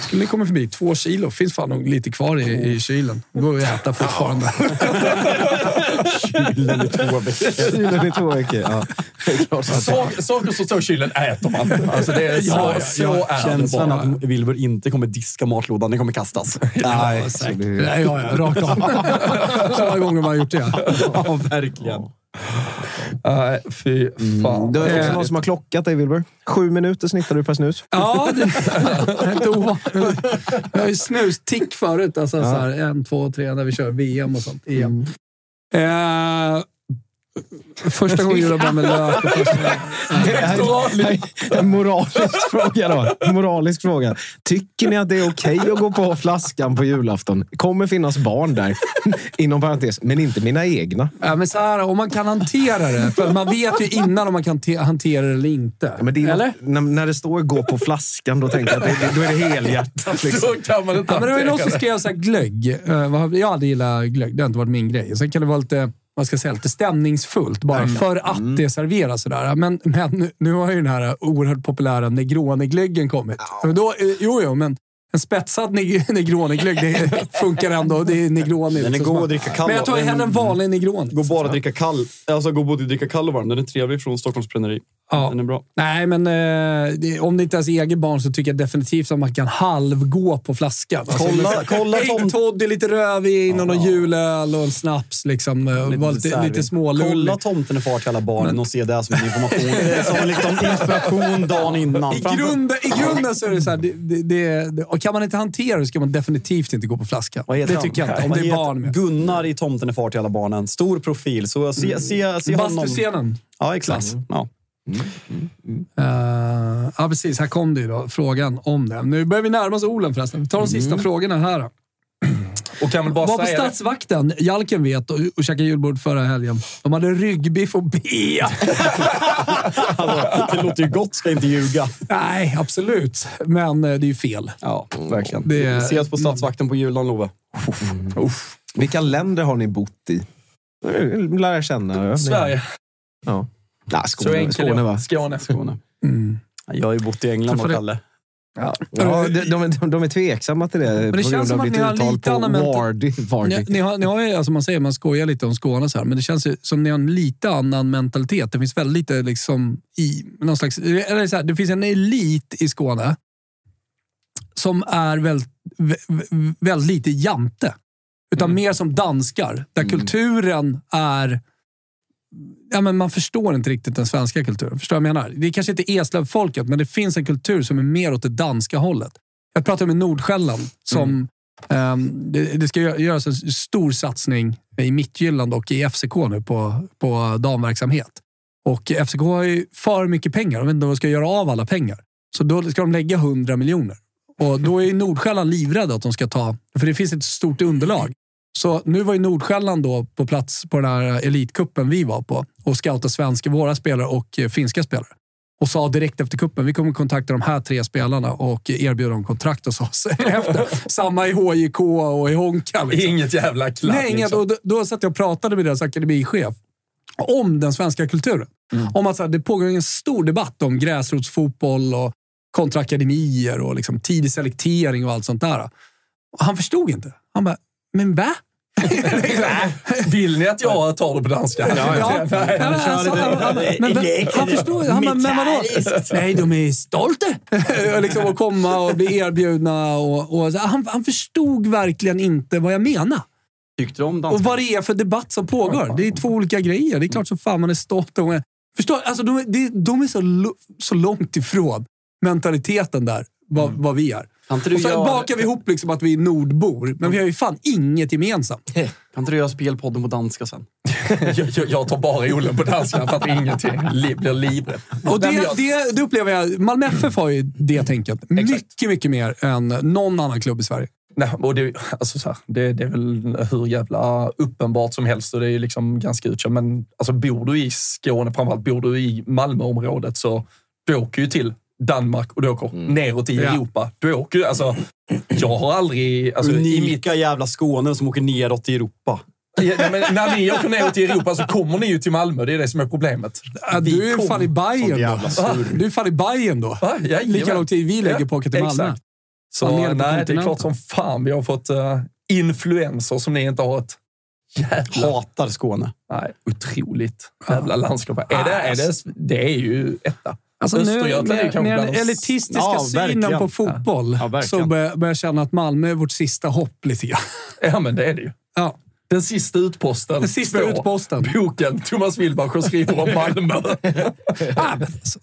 Skulle ni komma förbi. Två kilo. Finns fan nog lite kvar i, i kylen. Det går att äta fortfarande. Kylen i två veckor. Kylen i två veckor. Ja. Det Sak- Saker som står i kylen äter man. Alltså det är så, Ja, ja, så ja. är det Känslan bara. att Wilbur inte kommer diska matlådan, den kommer kastas. Nej, det- Nej, ja, ja, rakt av. Så många gånger man har gjort det. Ja, verkligen. Nej, fy fan. Det är också Eh, någon som har klockat dig, Wilbur. Sju minuter snittar du per snus. Ja, det är inte ovanligt. Jag har ju snustick förut. Alltså, så här, en, två, tre, när vi kör VM och sånt. EM. Eh, Första gången gjorde jag bara med lök En moralisk fråga då. Moralisk fråga. Tycker ni att det är okej att gå på flaskan på julafton? kommer finnas barn där, inom parentes, men inte mina egna. Ja, men så här, om man kan hantera det. För man vet ju innan om man kan te- hantera det eller inte. Ja, men det är eller? när, när det står gå på flaskan, då tänker jag att det, då är det helhjärtat. Liksom. Då kan man inte Ja, men det var ju någon som skrev så här glögg. Eh, Jag har aldrig gillat glögg. Det har inte varit min grej. Sen kan det vara lite, vad ska jag säga, lite stämningsfullt bara för att det serveras sådär. Men, men nu- har ju den här oerhört populära Negroni-glöggen kommit. Men Då, eh, jo, jo, men en spetsad neg- Negroni-glögg, det funkar ändå. Det är Negroni. Den är god att dricka kall Men jag tar hellre en vanlig Negroni. Går bara att dricka kall. Alltså går både att dricka kall och varm. Den är trevlig från Stockholms bränneri. Ja. Den är bra. Nej, men eh, det, om det inte ens är eget barn så tycker jag definitivt att man kan halvgå på flaskan. Alltså, Kolla- med- kolla tom- toddy, lite rödvin och någon julöl och en snaps. Liksom, eh, var lite, så här, lite smålullig. Kolla tomten är far till alla barnen och se det som en information. som liksom inspiration dagen innan. I Framför- grunden, I grunden så är det så här, det, det, det, kan man inte hantera det ska man definitivt inte gå på flaskan. Det han? tycker jag inte. Om det är barn med. Gunnar i Tomten är far till alla barnen. Stor profil. Så se, se, se honom. Bastuscenen. Ja, exakt. Ja. Uh, ja, precis. Här kom det ju då, frågan om det. Nu börjar vi närma oss Olen förresten. Vi tar de sista frågorna här. Då. Och kan väl bara Var på säga det. Stadsvakten. Jalken vet och, och käkade julbord förra helgen. De hade ryggbiff och. Alltså, det låter ju gott, ska inte ljuga. Nej, absolut. Men eh, det är ju fel. Ja, verkligen. Det Vi ses på Stadsvakten på julen, Love. Vilka länder har ni bott i? Lär jag känna. Sverige. Ja. Nah, Så Skåne, enkel Skåne, är va? jag. Skåne. Skåne. Mm. Jag har ju bott i England och det? Kalle. Ja, de, de, de, de är tveksamma till det, det på känns som av att ni har lite annan mental- Wardy. Vardy. Ni, ni, har, ni har ju, alltså man säger man skojar lite om Skåne, så här, men det känns ju som ni har en lite annan mentalitet. Det finns väldigt lite liksom i någon slags... Eller så här, det finns en elit i Skåne som är väldigt, vä- väldigt lite jante. Utan mer som danskar, där kulturen är... Ja, men man förstår inte riktigt den svenska kulturen. Förstår vad jag menar? Det är kanske inte Eslövfolket, men det finns en kultur som är mer åt det danska hållet. Jag pratade med Nordsjälland som Ehm, det, det ska gö- göras en stor satsning i Mittjylland och i FCK nu på, på damverksamhet. Och FCK har ju för mycket pengar. De vet inte vad de ska göra av alla pengar. Så då ska de lägga 100 miljoner. Och då är Nordsjälland livrädda att de ska ta... För det finns ett stort underlag. Så nu var ju Nordsjälland då på plats på den här elitkuppen vi var på och scoutade svenska, våra spelare och eh, finska spelare. Och sa direkt efter kuppen vi kommer kontakta de här tre spelarna och erbjuda dem kontrakt hos oss. efter. Samma i HJK och i Honka. Liksom. Inget jävla klapp. Nej, inget. liksom. Och då, då satt jag och pratade med deras akademichef om den svenska kulturen. Om att här, det pågår en stor debatt om gräsrotsfotboll och kontra akademier och liksom tidig selektering och allt sånt där. Och han förstod inte. Han bara, men va? Vill ni att jag tar det på danska? Ja. Nej. Ja, men alltså, han- han- men- men- Han förstod Han bara, men vadå? Nej, de är stolta. Och liksom att komma och bli erbjudna. Och, och, han, han förstod verkligen inte vad jag menar. Tyckte om Och danska? vad det är för debatt som pågår. Det är två olika grejer. Det är klart som fan man är stolt. Och, förstår, alltså, de, är- de, de är så, så långt ifrån mentaliteten där, vad, vad vi är. Kan inte du Och så göra- bakar vi ihop liksom att vi är nordbor, men vi har ju fan inget gemensamt. Kan inte du göra spelpodden på danska sen? jag, jag, jag tar bara Olen på danska. Jag fattar ingenting. Li, blir livrädd. Och det, jag- det, det upplever jag. Malmö FF har ju det tänket. Mycket, mycket mer än någon annan klubb i Sverige. Nej, och det, alltså så här, det, det är väl hur jävla uppenbart som helst och det är liksom ganska utkänt. Men alltså, bor du i Skåne, framförallt bor du i Malmöområdet, så du åker ju till Danmark och du åker neråt i Ja. Europa. Du åker ju, alltså, jag har aldrig... Alltså, i mitt, Unika jävla Skåne som åker neråt i Europa. Ja, men när ni åker neråt i Europa så kommer ni ju till Malmö. Det är det som är problemet. Ja, Vi du är kom- fan i jävla då. Du är fan i Bajen då. Jajamän. Lika lång tid vi lägger Ja, på att åka till Malmö. exakt. Så nej, det är klart som fan vi har fått uh, influenser som ni inte har ett jävla... Hatar Skåne. Nej, otroligt jävla landskap. Är det, är det, det är ju etta. Alltså nu, med, den de- elitistiska Ja, synen verkligen. på fotboll Ja, så börjar börjar jag känna att Malmö är vårt sista hopp lite grann. Ja, men det är det ju. Ja. Den sista utposten. Den sista två. utposten. Boken. Thomas Wilbacher skriver om Malmö. Ah, men alltså,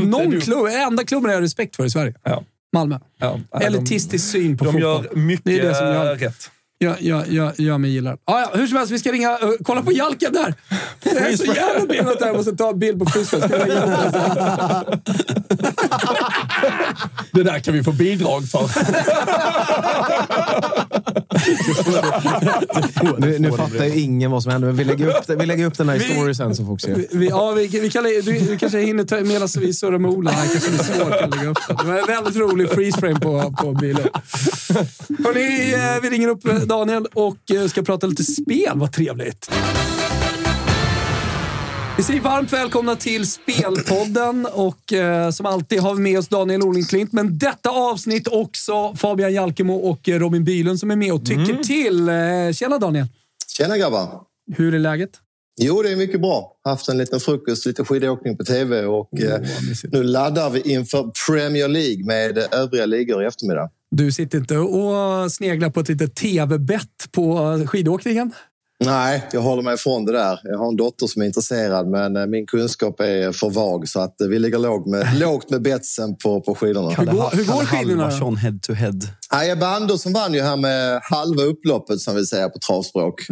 någon klubb, enda klubben jag har respekt för i Sverige. Ja. Malmö. Ja, de- Elitistisk syn på De fotboll. gör mycket Det är det som gör- rätt. Ja, ja, ja, ja, men gillar. Ah, ja, hur som helst, vi ska ringa... Uh, kolla på Jalken där! Det är så jävla bildat där. Jag måste ta en bild på den? Det där kan vi få bidrag för. Nu, nu fattar ju ingen vad som händer, men vi lägger upp, vi lägger upp den här Vi- story sen så folk ser. Vi, ja, vi, vi, kan, du, du kanske hinner ta medan vi surrar med Ola här. kanske det är svårt att lägga upp det. Det var en väldigt rolig freeze frame på, på bilen. Hörrni, eh, vi ringer upp Daniel och eh, ska prata lite spel. Vad trevligt! Vi säger varmt välkomna till Spelpodden och eh, som alltid har vi med oss Daniel Olingklint. Men detta avsnitt också Fabian Jalkemo och eh, Robin Bylund som är med och tycker till. Eh, tjena Daniel! Tjena grabbar! Hur är läget? Jo, det är mycket bra. Haft en liten frukost, lite skidåkning på tv och eh, nu laddar vi inför Premier League med eh, övriga ligor i eftermiddag. Du sitter inte och sneglar på ett litet tv-bett på skidåkningen? Nej, jag håller mig ifrån det där. Jag har en dotter som är intresserad men eh, min kunskap är för vag så att eh, vi ligger lågt med, lågt med betsen på, på skidorna. Hur går, hur går skidorna? head to head. Ja, Ebba Andersson vann ju här med halva upploppet som vi säger på travspråk.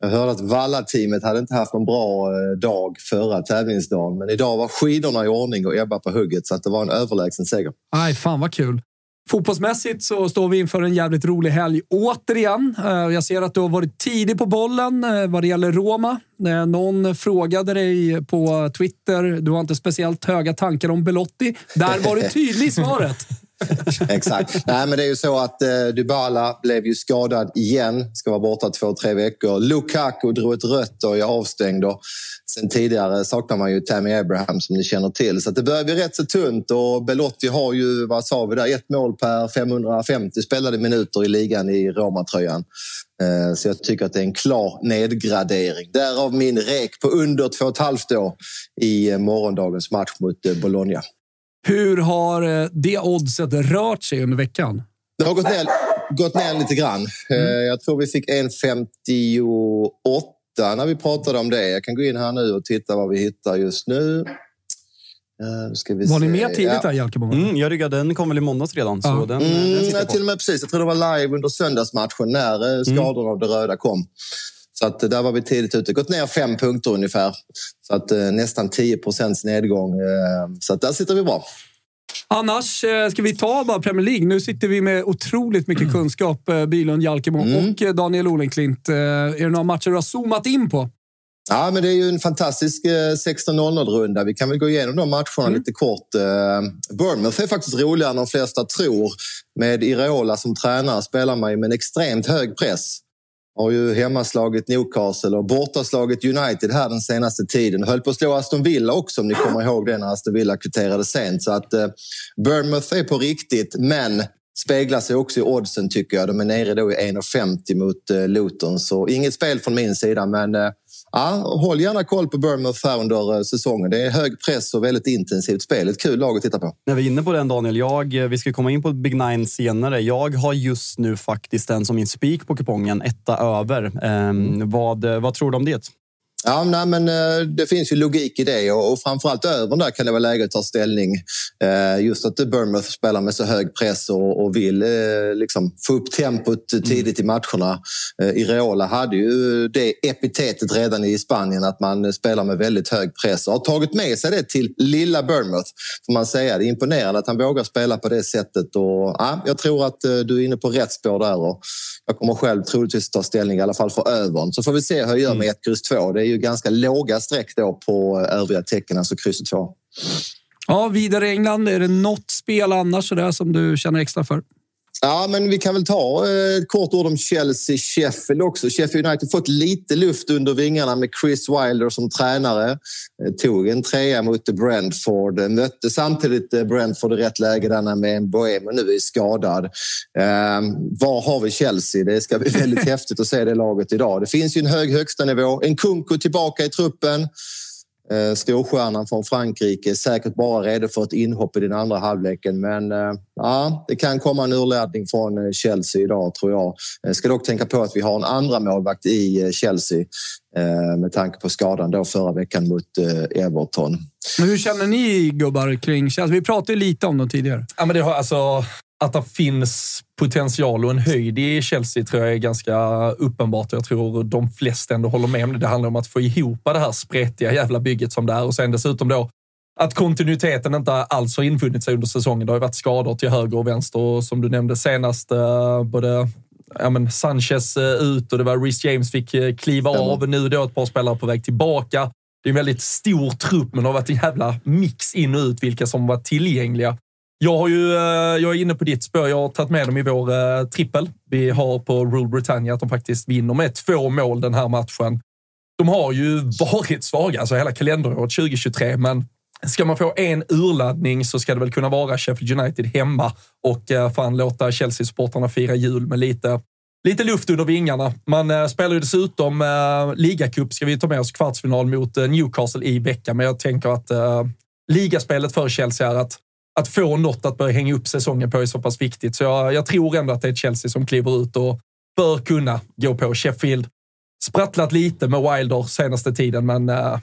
Jag hörde att Valla-teamet hade inte haft någon bra eh, dag förra tävlingsdagen men idag var skidorna i ordning och Ebba på hugget så att det var en överlägsen seger. Aj, fan vad kul. Fotbollsmässigt så står vi inför en jävligt rolig helg återigen. Eh, jag ser att du har varit tidig på bollen eh, vad det gäller Roma. Eh, någon frågade dig på Twitter. Du har inte speciellt höga tankar om Belotti. Där var du tydlig i svaret. Exakt. Nej, men det är ju så att eh, Dybala blev ju skadad igen. Ska vara borta två, tre veckor. Lukaku drog ett rött och är avstängd. Och sen tidigare saknar man ju Tammy Abraham som ni känner till. Så att det börjar bli rätt så tunt och Belotti har ju, vad sa vi där, ett mål per 550 spelade minuter i ligan i Roma-tröjan. Eh, Så jag tycker att det är en klar nedgradering. Därav min rek på under två och ett halvt år i eh, morgondagens match mot eh, Bologna. Hur har eh, det oddset rört sig under veckan? Det har gått ner, gått ner lite grann. Eh, Jag tror vi fick 1,58 när vi pratade om det. Jag kan gå in här nu och titta vad vi hittar just nu. Eh, Ska vi Var ni med tidigt Ja. där, Jalkemo? Mm, jag ryggade, den kom väl i måndags redan. Så Ja. den, den Mm, på. till och med precis. Jag tror det var live under söndagsmatchen när skadorna av det röda kom. Så att, eh, där var vi tidigt ute. Gått ner fem punkter ungefär. Så att, eh, nästan 10 procents nedgång. Eh, så att där sitter vi bra. Annars ska vi ta bara Premier League. Nu sitter vi med otroligt mycket kunskap, eh, Bylund, Jalkemo och eh, Daniel Olenklint. Är det några matcher du har zoomat in på? Ja, men det är ju en fantastisk eh, 16-0-runda. Vi kan väl gå igenom de matcherna lite kort. Bournemouth är faktiskt roligare än de flesta tror. Med Iraola som tränare spelar man ju med en extremt hög press. Har ju hemmaslagit Newcastle och bortaslagit United här den senaste tiden. Höll på att slå Aston Villa också om ni kommer ihåg det när Aston Villa kvitterade sent. Så att eh, Bournemouth är på riktigt, men speglar sig också i oddsen tycker jag. De är nere då i 1,50 mot eh, Luton. Så inget spel från min sida, men eh, ja, håll gärna koll på Bournemouth här under eh, säsongen. Det är hög press och väldigt intensivt spel. Ett kul lag att titta på. När vi är inne på den Daniel, jag, vi ska komma in på Big Nine senare. Jag har just nu faktiskt den som min spik på kupongen, etta över. Ehm, vad, vad tror du om det? Ja, nej, men eh, det finns ju logik i det och, framförallt över där kan det vara läge att ta ställning. Eh, just att Bournemouth spelar med så hög press och, vill eh, liksom få upp tempot tidigt i matcherna. Ireola hade ju det epitetet redan i Spanien att man spelar med väldigt hög press och har tagit med sig det till lilla Bournemouth. Får man säga. Det är imponerande att han vågar spela på det sättet. Och, ja, jag tror att du är inne på rätt spår där. Och jag kommer själv troligtvis ta ställning i alla fall för övern. Så får vi se hur jag gör med 1, kryss 2. Det är ju ganska låga streck då på eh, övriga tecken, alltså kryss 2. Ja, vidare i England. Är det något spel annars så där som du känner extra för? Ja, men vi kan väl ta eh, ett kort ord om Chelsea-Sheffield också. Sheffield United fått lite luft under vingarna med Chris Wilder som tränare. Eh, tog en trea mot Brentford. Eh, mötte samtidigt Brentford i rätt läge där med en Bohem och nu är skadad. Eh, var har vi Chelsea? Det ska bli väldigt häftigt att se det laget idag. Det finns ju en hög högsta nivå. En Kunko tillbaka i truppen. Eh, Storstjärnan från Frankrike är säkert bara redo för ett inhopp i den andra halvleken. Men eh, ja, det kan komma en urladdning från eh, Chelsea idag tror jag. Jag ska dock tänka på att vi har en andra målvakt i Chelsea med tanke på skadan då förra veckan mot Everton. Men hur känner ni gubbar kring Chelsea? Vi pratade lite om dem tidigare. Ja, men det har, alltså, att det finns potential och en höjd i Chelsea tror jag är ganska uppenbart. Jag tror de flesta ändå håller med om det. Det handlar om att få ihop det här spretiga jävla bygget som det är och sen dessutom då att kontinuiteten inte alls har infunnit sig under säsongen. Det har ju varit skador till höger och vänster och som du nämnde senast, eh, både ja, men Sanchez eh, ut och det var Reece James fick eh, kliva av. Nu då ett par spelare på väg tillbaka. Det är en väldigt stor trupp, men det har varit en jävla mix in och ut vilka som var tillgängliga. Jag, har ju, eh, jag är inne på ditt spår. Jag har tagit med dem i vår eh, trippel. Vi har på Rule Britannia att de faktiskt vinner med två mål den här matchen. De har ju varit svaga, alltså hela kalenderåret 2023, men Ska man få en urladdning så ska det väl kunna vara Sheffield United hemma och eh, fan låta Chelsea-supportrarna fira jul med lite, lite luft under vingarna. Man spelar ju dessutom eh, ligacup, ska vi ta med oss, kvartsfinal mot Newcastle i veckan. Men jag tänker att eh, ligaspelet för Chelsea är att att få något att börja hänga upp säsongen på är så pass viktigt. Så jag, jag tror ändå att det är Chelsea som kliver ut och bör kunna gå på Sheffield. Sprattlat lite med Wilder senaste tiden, men äh,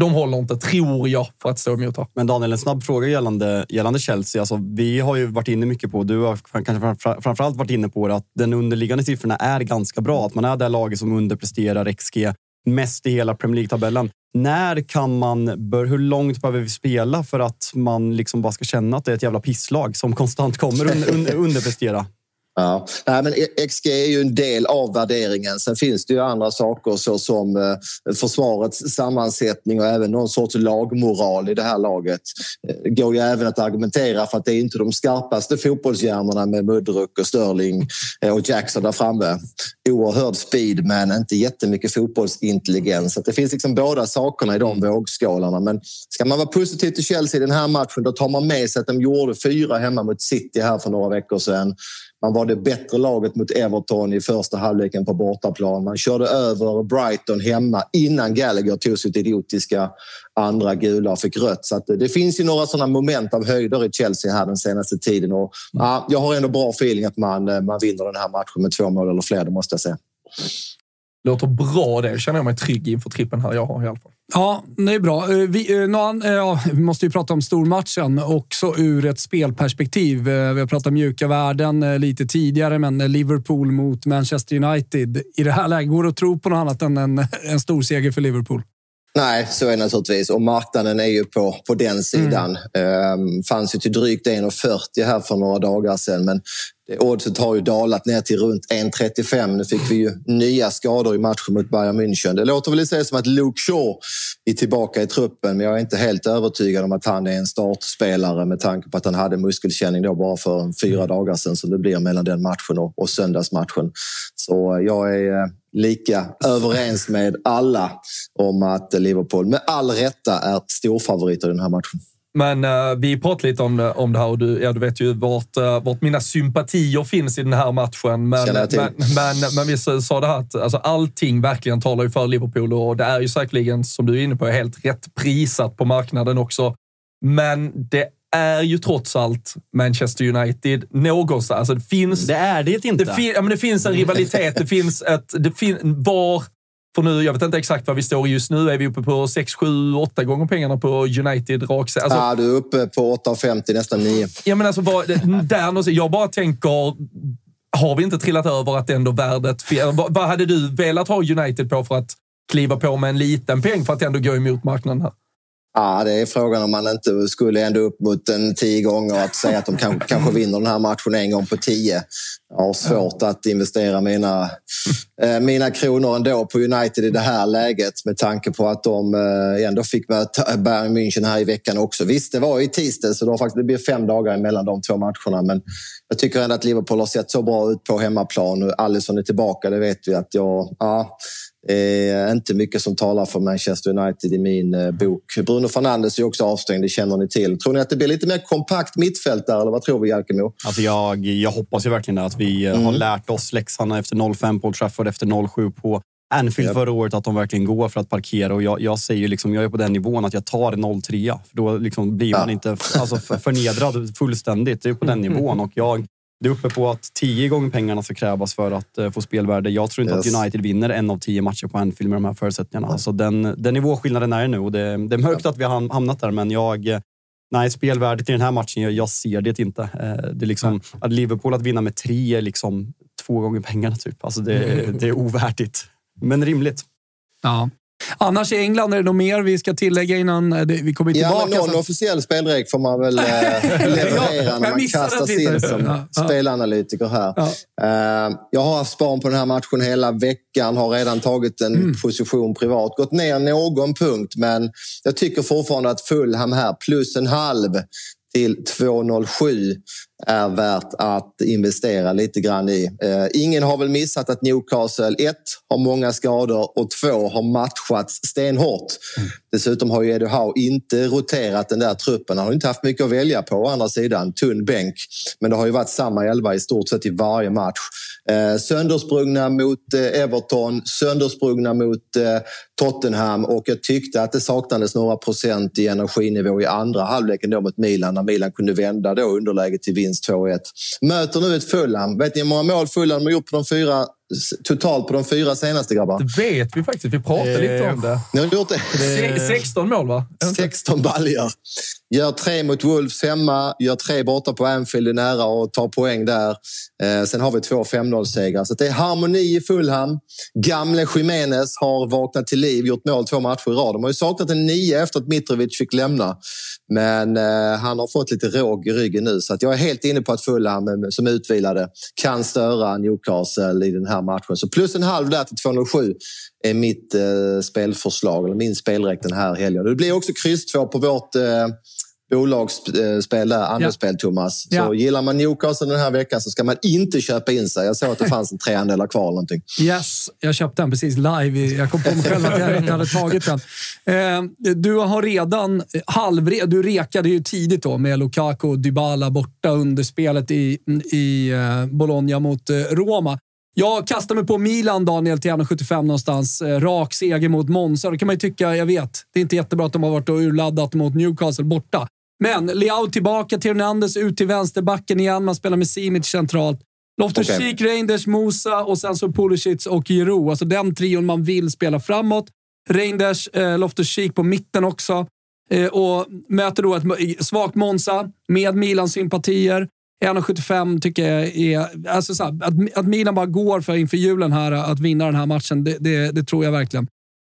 de håller inte, tror jag, för att stå emot här. Men Daniel, en snabb fråga gällande, gällande Chelsea. Alltså, vi har ju varit inne mycket på, du har kanske framförallt varit inne på det, att den underliggande siffrorna är ganska bra. Att man är det laget som underpresterar XG mest i hela Premier League-tabellen. När kan man, bör, hur långt behöver vi spela för att man liksom bara ska känna att det är ett jävla pisslag som konstant kommer un, un, underprestera? Ja. Nej, men XG är ju en del av värderingen. Sen finns det ju andra saker såsom eh, försvarets sammansättning och även någon sorts lagmoral i det här laget. Det går ju även att argumentera för att det är inte de skarpaste fotbollshjärnorna med Mudryk och Sterling eh, och Jackson där framme. Oerhörd speed men inte jättemycket fotbollsintelligens. Så det finns liksom båda sakerna i de mm. vågskålarna. Men ska man vara positiv till Chelsea i den här matchen då tar man med sig att de gjorde fyra hemma mot City här för några veckor sedan. Man var det bättre laget mot Everton i första halvleken på bortaplan. Man körde över Brighton hemma innan Gallagher tog sitt idiotiska andra gula och fick rött. Så det finns ju några sådana moment av höjder i Chelsea här den senaste tiden. Och, ja, jag har ändå bra feeling att man, eh, man vinner den här matchen med två mål eller fler, det måste jag säga. Låter bra det. Känner jag mig trygg inför trippen här jag har i alla fall. Ja, det är bra. Eh, vi, eh, någon, eh, ja, vi måste ju prata om stormatchen också ur ett spelperspektiv. Vi har pratat mjuka värden lite tidigare, men Liverpool mot Manchester United. I det här läget, går det att tro på något annat än en, en stor seger för Liverpool? Nej, så är det naturligtvis. Och marknaden är ju på, på den sidan. Mm. Ehm, fanns ju till drygt 1,40 här för några dagar sedan. Men oddset har ju dalat ner till runt 1,35. Nu fick vi ju nya skador i matchen mot Bayern München. Det låter väl i som att Luke Shaw är tillbaka i truppen, men jag är inte helt övertygad om att han är en startspelare med tanke på att han hade muskelkänning då bara för fyra dagar sedan som det blir mellan den matchen och, och söndagsmatchen. Så jag är eh, lika överens med alla om att Liverpool med all rätta är storfavoriter i den här matchen. Men uh, vi pratade lite om, om det här och du, ja, du vet ju vart, uh, vart mina sympatier finns i den här matchen. Men, men, men, men, vi sa det här att alltså, allting verkligen talar ju för Liverpool och det är ju säkerligen, som du är inne på, helt rätt prisat på marknaden också. Men det är ju trots allt Manchester United någonstans. Alltså det, finns, det är det inte. Det, fin, ja, men det finns en rivalitet. Det finns ett... Det fin, var för nu, jag vet inte exakt var vi står just nu. Är vi uppe på 6, 7, 8 gånger pengarna på United rak alltså, Ja, du är uppe på 8,50, nästan 9. Ja, men alltså, vad, där, jag bara tänker, har vi inte trillat över att ändå värdet... Vad, vad hade du velat ha United på för att kliva på med en liten peng för att ändå gå emot marknaden här? Ja, det är frågan om man inte skulle ända upp mot en tio gånger och att säga att de kan, kanske vinner den här matchen en gång på tio. Jag har svårt att investera mina, eh, mina kronor ändå på United i det här läget med tanke på att de eh, ändå fick möta Bayern München här i veckan också. Visst, det var i tisdag så det, faktiskt, det blir fem dagar mellan de två matcherna men jag tycker ändå att Liverpool har sett så bra ut på hemmaplan. Alisson är tillbaka, det vet vi att jag... Ja, är inte mycket som talar för Manchester United i min eh, bok. Bruno Fernandes är också avstängd, det känner ni till. Tror ni att det blir lite mer kompakt mittfält där, eller vad tror vi, Jalkemo? Alltså jag, jag hoppas ju verkligen att vi eh, mm. har lärt oss läxan efter 0-5 på Old Trafford, efter 0-7 på Anfield yep. förra året, att de verkligen går för att parkera. Och jag, jag säger liksom, jag är på den nivån att jag tar 0-3. För då liksom blir man ja. inte alltså, förnedrad fullständigt. Det är på den nivån. Och jag, det är uppe på att tio gånger pengarna ska krävas för att uh, få spelvärde. Jag tror inte yes. att United vinner en av tio matcher på Anfield med de här förutsättningarna. Alltså den, den nivåskillnaden är det nu och det, det är mörkt att vi har hamnat där, men jag... Nej, spelvärdet i den här matchen, jag, jag ser det inte. Eh, Det är liksom, att Liverpool att vinna med tre är liksom två gånger pengarna. Typ. Alltså det, det är ovärdigt, men rimligt. Ja. Annars i England, är det något mer vi ska tillägga innan eh, vi kommer Ja, tillbaka? men någon officiell spelregel får man väl eh, leverera när man kastas in som Ja, ja. spelanalytiker här. Eh, jag har haft span på den här matchen hela veckan, har redan tagit en Mm. position privat. Gått ner någon punkt, men jag tycker fortfarande att Fulham här, plus en halv till 2,07 är värt att investera lite grann i. Eh, ingen har väl missat att Newcastle, ett, har många skador och två, har matchats stenhårt. Dessutom har ju Eddie Howe inte roterat den där truppen. Han har inte haft mycket att välja på å andra sidan. Tunn bänk. Men det har ju varit samma elva i stort sett i varje match. Eh, söndersprungna mot eh, Everton, söndersprungna mot eh, Tottenham och jag tyckte att det saknades några procent i energinivå i andra halvleken då mot Milan när Milan kunde vända då underläget till vinst 2-1. Möter nu ett Fulham. Vet ni hur många mål Fulham har gjort på de fyra, totalt på de fyra senaste grabbar? Det vet vi faktiskt. Vi pratade lite om det. Ni har gjort det? Se- 16 mål, va? 16 baljor. Gör tre mot Wolves hemma, gör tre borta på Anfield, är nära och tar poäng där. Eh, sen har vi två 5-0-segrar. Så det är harmoni i Fulham. Gamle Jiménez har vaknat till liv, gjort mål två matcher i rad. De har ju saknat en nio efter att Mitrovic fick lämna. Men eh, han har fått lite råg i ryggen nu. Så att jag är helt inne på att Fulham, eh, som är utvilade, kan störa Newcastle i den här matchen. Så plus en halv där till 207 är mitt eh, spelförslag, eller min spelräk den här helgen. Det blir också kryss två på vårt eh, bolagsspel där, andelsspel Thomas. Så Ja. gillar man Newcastle den här veckan så ska man inte köpa in sig. Jag såg att det fanns en treandelar kvar eller någonting. Yes, jag köpte den precis live. Jag kom på mig själv att jag inte hade tagit den. Eh, du har redan halvre... Du rekade ju tidigt då med Lukaku och Dybala borta under spelet i, i eh, Bologna mot eh, Roma. Jag kastar mig på Milan, Daniel, till 1,75 någonstans. Eh, rak seger mot Monza. Det kan man ju tycka, jag vet, det är inte jättebra att de har varit och urladdat mot Newcastle borta. Men Leao tillbaka till Hernandez, ut till vänsterbacken igen. Man spelar med Simic centralt. Loftus Okej. Cheek, Reinders, Musa och sen så Pulisic och Giroud. Alltså den trion man vill spela framåt. Reinders, eh, Loftus Cheek på mitten också. Eh, och möter då ett svagt Monza med Milan-sympatier. 1,75 tycker jag är... Alltså så här, att, att Milan bara går för inför julen här att vinna den här matchen, det, det, det tror jag verkligen.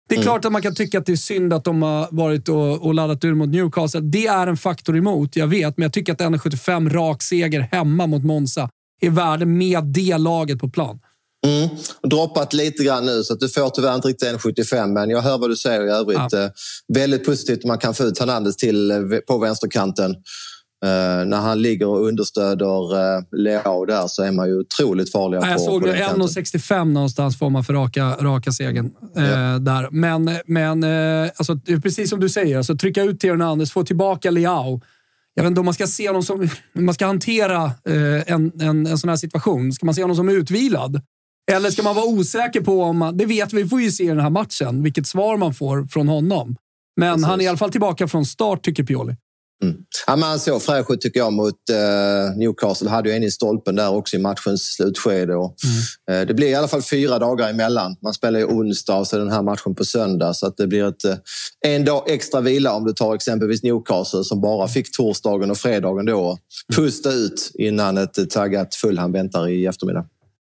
Det är Mm. klart att man kan tycka att det är synd att de har varit och, och laddat ur mot Newcastle. Det är en faktor emot, jag vet. Men jag tycker att 1,75 rak seger hemma mot Monza är värde med det laget på plan. Mm. Droppat lite grann nu så att du får tyvärr inte riktigt 1,75 men jag hör vad du säger i övrigt. Eh, väldigt positivt att man kan få ut Hernandez till, eh, på vänsterkanten. Eh, när han ligger och understöder uh, Leao där så är man ju otroligt farliga på, jag såg på den kanten. 1,65 någonstans får man för raka, raka segern. Eh, där. Men, men eh, alltså, det precis som du säger, alltså, trycka ut Theo Hernandez, få tillbaka Leao. Jag vet inte om man ska se honom som... Man ska hantera eh, en, en, en sån här situation. Ska man se honom som utvilad? Eller ska man vara osäker på om... Man, det vet vi, vi får ju se i den här matchen, vilket svar man får från honom. Men han är i alla fall tillbaka från start, tycker Pioli. Ja, men han såg fräsch ut tycker jag mot eh, Newcastle. Hade ju en i stolpen där också i matchens slutskede. Och, Mm. eh, det blir i alla fall fyra dagar emellan. Man spelar ju onsdag och så den här matchen på söndag. Så att det blir ett, eh, en dag extra vila om du tar exempelvis Newcastle som bara fick torsdagen och fredagen då. Pusta ut innan ett eh, taggat Fulham väntar i eftermiddag.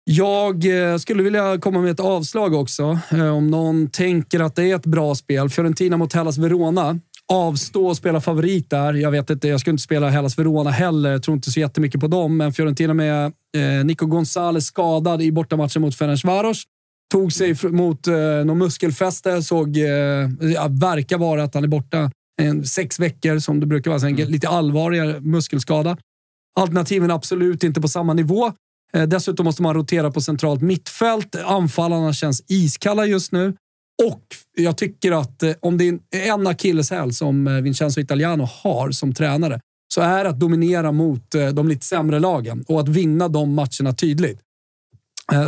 Jag eh, skulle vilja komma med ett avslag också. Eh, Om någon tänker att det är ett bra spel. Fiorentina mot Hellas Verona. Avstå och spela favorit där. Jag vet inte, jag skulle inte spela Hellas Verona heller. Jag tror inte så jättemycket på dem. Men Fiorentina med eh, Nico González skadad i bortamatchen mot Ferencvaros. Tog sig mot eh, någon muskelfäste. Såg, eh, ja, verkar vara att han är borta en, sex veckor som det brukar vara. Så en lite allvarligare muskelskada. Alternativen är absolut inte på samma nivå. Eh, Dessutom måste man rotera på centralt mittfält. Anfallarna känns iskalla just nu. Och jag tycker att eh, om det är en akilleshäl som eh, Vincenzo Italiano har som tränare så är att dominera mot eh, de lite sämre lagen och att vinna de matcherna tydligt.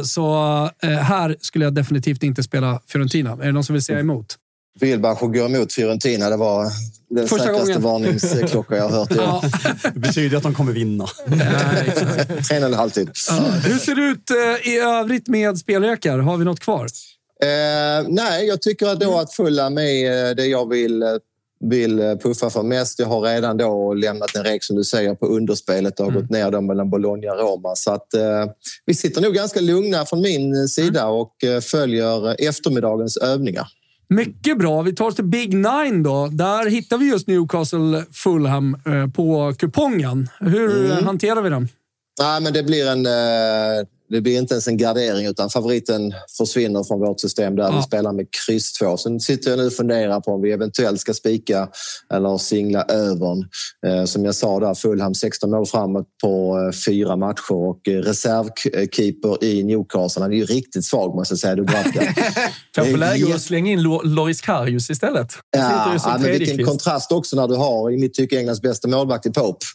Så här skulle jag definitivt inte spela Fiorentina. Är det någon som vill säga emot? Wilbacher går emot Fiorentina. Det var den Första säkraste gången. varningsklocka jag har hört. Ja. Det betyder att de kommer vinna. Och en halvtid. Hur ser det ut i övrigt med spelrekar? Har vi något kvar? Eh, nej, jag tycker att då att Fulham är eh, det jag vill eh, vill eh, puffa för mest. Jag har redan då lämnat en rek som du säger på underspelet och har gått ner då mellan Bologna och Roma. Så att, eh, vi sitter nog ganska lugna från min sida och eh, följer eftermiddagens övningar. Mycket bra. Vi tar oss till Big Nine då. Där hittar vi just Newcastle Fulham på kupongen. Hur Mm. hanterar vi den? Nej, men det blir en... eh, Det blir inte ens en gardering utan favoriten försvinner från vårt system där vi spelar med kryss 2. Sen sitter jag nu och funderar på om vi eventuellt ska spika eller singla övern. Eh, Som jag sa där, Fulham 16 mål framåt på eh, fyra matcher och reservkeeper i Newcastle. Han är ju riktigt svag måste jag säga, Dubravka. Kanske läge att slänga in Lo- Loris Karius istället. Ja, ja, men vilken kontrast också när du har, i mitt tycke, Englands bästa målvakt i Pope.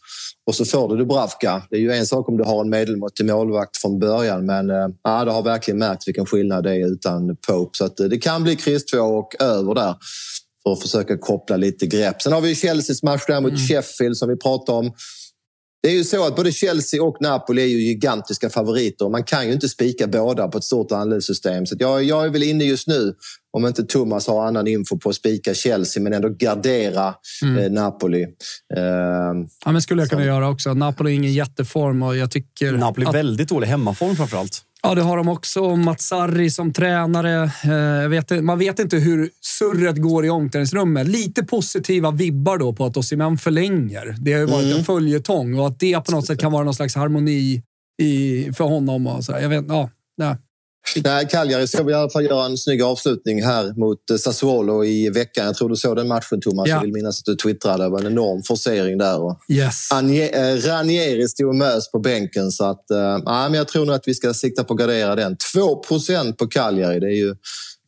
Och så får du Dubravka. Det är ju en sak om du har en medelmåttig målvakt från början, men eh, ja, det har verkligen märkt vilken skillnad det är utan Pope. Så att, eh, det kan bli kryss 2 och över där för att försöka koppla lite grepp. Sen har vi Chelseas match där mot Sheffield som vi pratade om. Det är ju så att både Chelsea och Napoli är ju gigantiska favoriter. Man kan ju inte spika båda på ett stort andelssystem. Så jag, jag är väl inne just nu, om inte Thomas har annan info på att spika Chelsea, men ändå gardera Mm. eh, Napoli. Eh, Ja, men skulle jag kunna göra också. Napoli är ingen jätteform och jag tycker... Napoli att- väldigt dålig hemmaform framförallt. Ja, det har de också. Matsari som tränare. Eh, vet, man vet inte hur surret går i omklädningsrummet. Lite positiva vibbar då på att Osimhen förlänger. Det har ju varit Mm. en följetong och att det på något sätt kan vara någon slags harmoni i, för honom. Och så. Jag vet, ja, nej. Nej, Cagliari ska vi i alla fall göra en snygg avslutning här mot eh, Sassuolo i veckan. Jag tror du såg den matchen Thomas. Ja. Jag vill minnas att du twittrade. Det var en enorm forcering där. Och Yes. Eh, Ranieri stod och mös på bänken. Så att, nej, men jag tror nog att vi ska sikta på att gardera den. 2 på Cagliari. Det är ju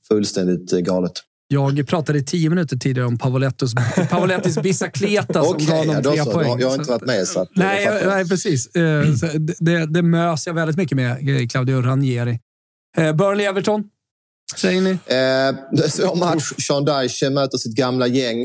fullständigt galet. Jag pratade i tio minuter tidigare om Pavolettos, Pavolettis Bicicleta som Okej, gav ja, dem då tre så. poäng. Jag, jag har inte varit med. Så att, Nej, nej precis. Så det- det, mös jag väldigt mycket med, Claudio Ranieri. Eh, Burnley-Everton, säger ni? Eh, svår match. Sean Dyche möter sitt gamla gäng.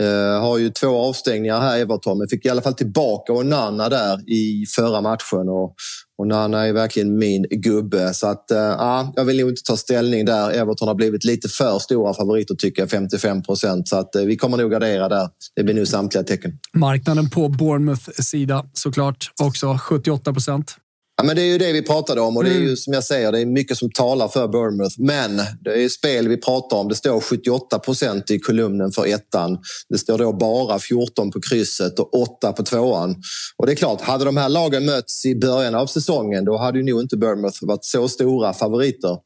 Eh, har ju två avstängningar här, Everton, men fick i alla fall tillbaka Onana där i förra matchen. Och Onana är verkligen min gubbe. Så att, eh, ja, jag vill nog inte ta ställning där. Everton har blivit lite för stora favoriter tycker jag, 55 procent. Så att, eh, vi kommer nog gardera där. Det blir nu samtliga tecken. Marknaden på Bournemouth sida såklart också 78 procent. Ja, men det är ju det vi pratade om och det är Mm. ju som jag säger, det är mycket som talar för Bournemouth. Men det är spel vi pratar om. Det står 78 procent i kolumnen för ettan. Det står då bara 14 på krysset och 8 på tvåan. Och det är klart, hade de här lagen mötts i början av säsongen då hade ju nog inte Bournemouth varit så stora favoriter.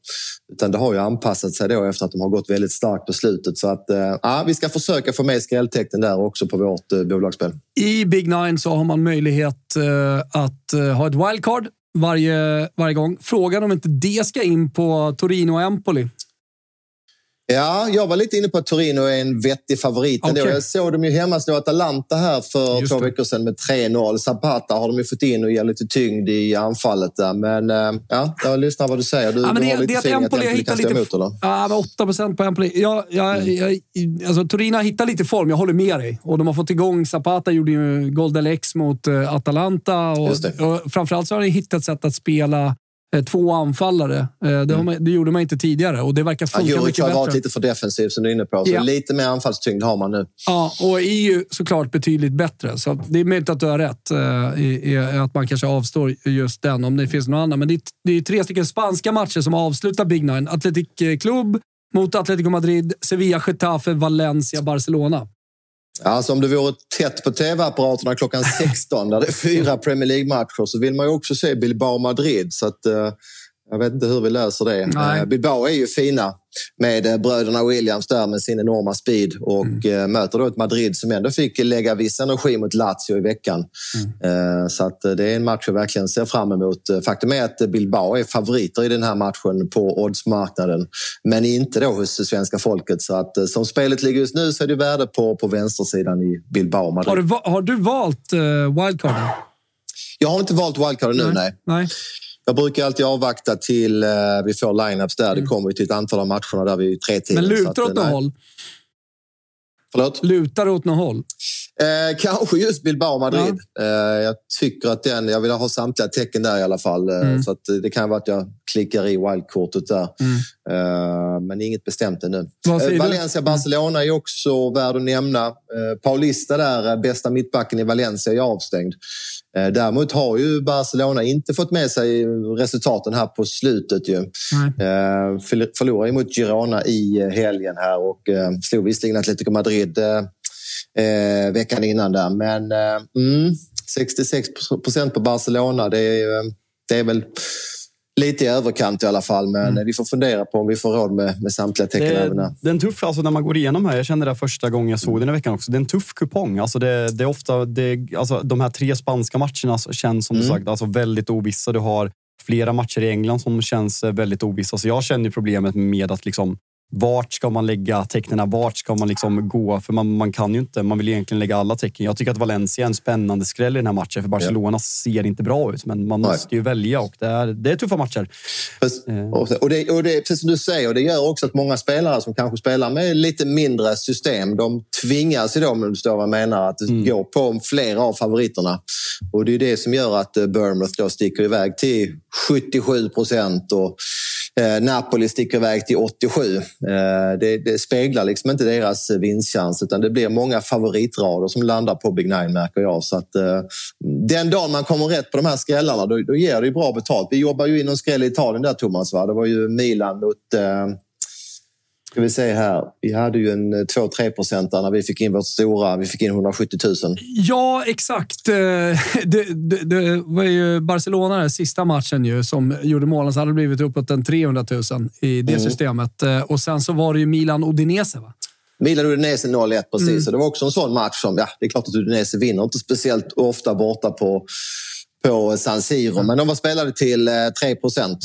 Utan det har ju anpassat sig då efter att de har gått väldigt starkt på slutet. Så att, eh, ja, vi ska försöka få med skrälltecknen där också på vårt eh, bolagsspel. I Big Nine så har man möjlighet eh, att ha ett wildcard varje, varje gång. Frågan om inte det ska in på Torino och Empoli. Ja, jag var lite inne på att Torino är en vettig favorit. ändå. Okej. Jag såg dem ju hemma slå Atalanta här för Just två veckor sedan med 3-0. Zapata har de ju fått in och ger lite tyngd i anfallet där. Men eh, ja, jag lyssnar vad du säger. Du, Ja, men du det, har lite det är att feeling Empoli har hittat kan stå lite... emot, eller? Ja, men 8 procent på Empoli. Jag, jag, Mm. jag, alltså, Torino har hittat lite form, jag håller med dig. Och de har fått igång Zapata, gjorde ju Gold X mot eh, Atalanta. Och, och framförallt så har de hittat sätt att spela två anfallare. Eh, det, har man, det gjorde man inte tidigare och det verkar Ja, funka Djuric mycket har bättre. varit lite för defensiv som du är inne på. Så Ja. lite mer anfallstyngd har man nu. Ja, och är ju såklart betydligt bättre. Så det är möjligt att du har rätt eh, i, i att man kanske avstår just den om det finns någon annan. Men det är, det är tre stycken spanska matcher som avslutar Big Nine. Athletic Club mot Atletico Madrid, Sevilla, Getafe, Valencia, Barcelona. Alltså om det vore tätt på tv-apparaterna klockan 16 där det är fyra Premier League-matcher så vill man ju också se Bilbao-Madrid. Så att, eh, jag vet inte hur vi löser det. Nej. Eh, Bilbao är ju fina med eh, bröderna Williams där med sin enorma speed och eh, möter då ett Madrid som ändå fick lägga viss energi mot Lazio i veckan. Eh, så att det är en match jag verkligen ser fram emot. Faktum är att Bilbao är favoriter i den här matchen på oddsmarknaden men inte då hos svenska folket. Så att som spelet ligger just nu så är det värde på, på vänstersidan i Bilbao. Madrid. Har du, har du valt wildcarden? Jag har inte valt wildcard nu, nej. Nej. Jag brukar alltid avvakta till eh, vi får lineups där. Det kommer ju till ett antal av matcherna där vi är tre till. Mm. Men lutar att, åt eh, något nej. håll? Förlåt? Lutar åt något håll? Eh, kanske just Bilbao Madrid. Eh, jag tycker att den, jag vill ha samtliga tecken där i alla fall. Eh, Mm. Så att det kan vara att jag klickar i wildkortet där. Eh, men inget bestämt ännu. Eh, du? Valencia-Barcelona är också värd att nämna. Eh, Paulista där, eh, bästa mittbacken i Valencia, är avstängd. Eh, däremot har ju Barcelona inte fått med sig resultaten här på slutet. Ju. Eh, förl- förlorade mot Girona i eh, helgen här och slog visserligen Atletico Madrid veckan innan där. Men mm, 66 procent på Barcelona, det är, det är väl lite i överkant i alla fall. Men eh, vi får fundera på om vi får råd med, med samtliga tecken Det, även där. det är en tuff, alltså när man går igenom här, jag kände det första gången jag såg den i veckan också. Det är en tuff kupong. Alltså det, det är ofta, det, alltså de här tre spanska matcherna känns som du Mm. sagt alltså väldigt ovissa. Du har flera matcher i England som känns eh, väldigt ovissa. Så jag känner problemet med att liksom vart ska man lägga tecknen? Vart ska man liksom gå? För man, man kan ju inte. Man vill egentligen lägga alla tecken. Jag tycker att Valencia är en spännande skräll i den här matchen. För Barcelona ser inte bra ut, men man Nej. måste ju välja och det är, det är tuffa matcher. Precis. Och och det, och det är precis som du säger, och det gör också att många spelare som kanske spelar med lite mindre system, de tvingas ju då, om du förstår vad jag menar, att gå på flera av favoriterna. Och det är det som gör att eh, Bournemouth då sticker iväg till 77 procent och eh, Eh, Napoli sticker iväg till 87. Eh, det, det speglar liksom inte deras vinstchans utan det blir många favoritrader som landar på Big Nine märker jag. Så att, eh, den dagen man kommer rätt på de här skrällarna då, då ger det ju bra betalt. Vi jobbar ju in någon skräll i Italien där Thomas. Va? Det var ju Milan mot eh, ska vi se här. Vi hade ju en eh, 2-3 procentare när vi fick in vårt stora. Vi fick in 170 000. Ja, exakt. Eh, Det, det, det var ju Barcelona, den sista matchen, ju, som gjorde målen. Så hade det blivit uppåt en 300 000 i det Mm. systemet. Eh, Och sen så var det ju Milan-Udinese, va? Milan Udinese 0-1 precis. Mm. Så det var också en sån match som, ja, det är klart att Udinese vinner inte speciellt ofta borta på, på San Siro. Men de var spelade till eh, 3 procent.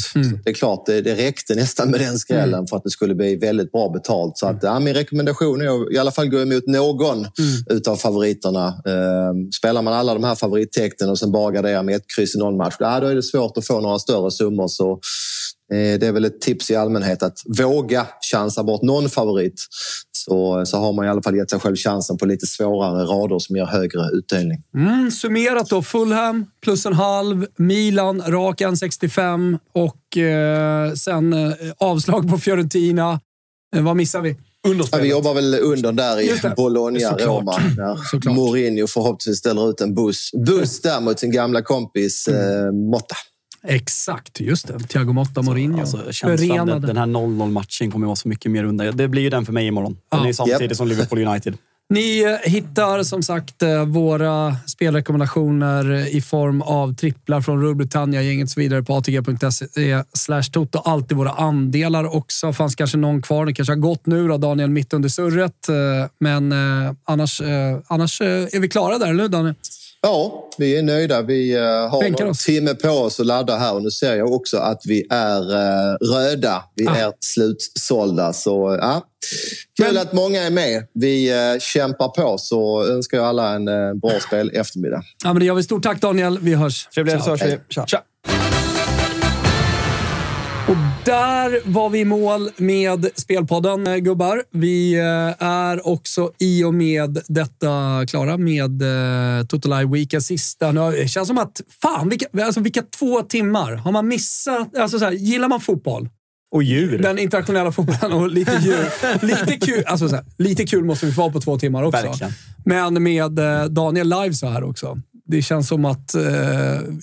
Det är klart, det, det räckte nästan med den skrällen Mm. för att det skulle bli väldigt bra betalt. Så att, ja, min rekommendation är att i alla fall gå emot någon Mm. utav favoriterna. Eh, spelar man alla de här favorittecknen och sen bara garderar med ett kryss i någon match, ja, då är det svårt att få några större summor. Så Eh, Det är väl ett tips i allmänhet att våga chansa bort någon favorit. Så, så har man i alla fall gett sig själv chansen på lite svårare rader som ger högre utdelning. Mm, summerat då. Fulham plus en halv, Milan rak 1,65 och eh, sen eh, avslag på Fiorentina. Eh, vad missar vi? Ja, vi jobbar väl under där i. Bologna, Såklart. Roma. När Mourinho förhoppningsvis ställer ut en buss, buss där mot sin gamla kompis eh, Motta. Exakt, just det. Thiago Motta, Mourinho. Alltså, känslan, den, Förenade. den här 0-0-matchen kommer att vara så mycket mer under. Det blir ju den för mig imorgon. Den Ja. är samtidigt Japp. som Liverpool United. Ni eh, hittar som sagt eh, våra spelrekommendationer i form av tripplar från Rule Britannia, gänget så vidare på atg.se slash toto. Alltid våra andelar också. fanns kanske någon kvar. Det kanske har gått nu då, Daniel, mitt under surret. Eh, Men eh, annars, eh, annars eh, är vi klara där, eller hur Daniel? Ja, vi är nöjda. Vi eh, har Bänkar oss. timme på oss att ladda här och nu ser jag också att vi är eh, röda. Vi Ah. är slutsålda. Så, ja. Kul att många är med. Vi eh, kämpar på så önskar jag alla en bra spel eftermiddag. Ja, men det gör vi. Stort tack Daniel. Vi hörs. Trevligt, Ciao. så hörs vi. Tja. Där var vi i mål med Spelpodden, eh, gubbar. Vi eh, är också i och med detta klara med eh, Total Live Weekend sista. Nu, det känns som att, fan, vilka, alltså, vilka två timmar har man missat? Alltså, så här, gillar man fotboll? Och djur. Den internationella fotbollen och lite djur. lite, kul, alltså, så här, lite kul måste vi få på två timmar också. Verkligen. Men med Daniel live så här också. Det känns som att... Eh,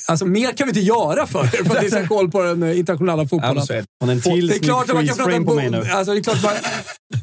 alltså mer kan vi inte göra för er, för att ni ska koll på den eh, internationella fotbollen. Till det är klart att man kan prata om... Alltså, det är klart man,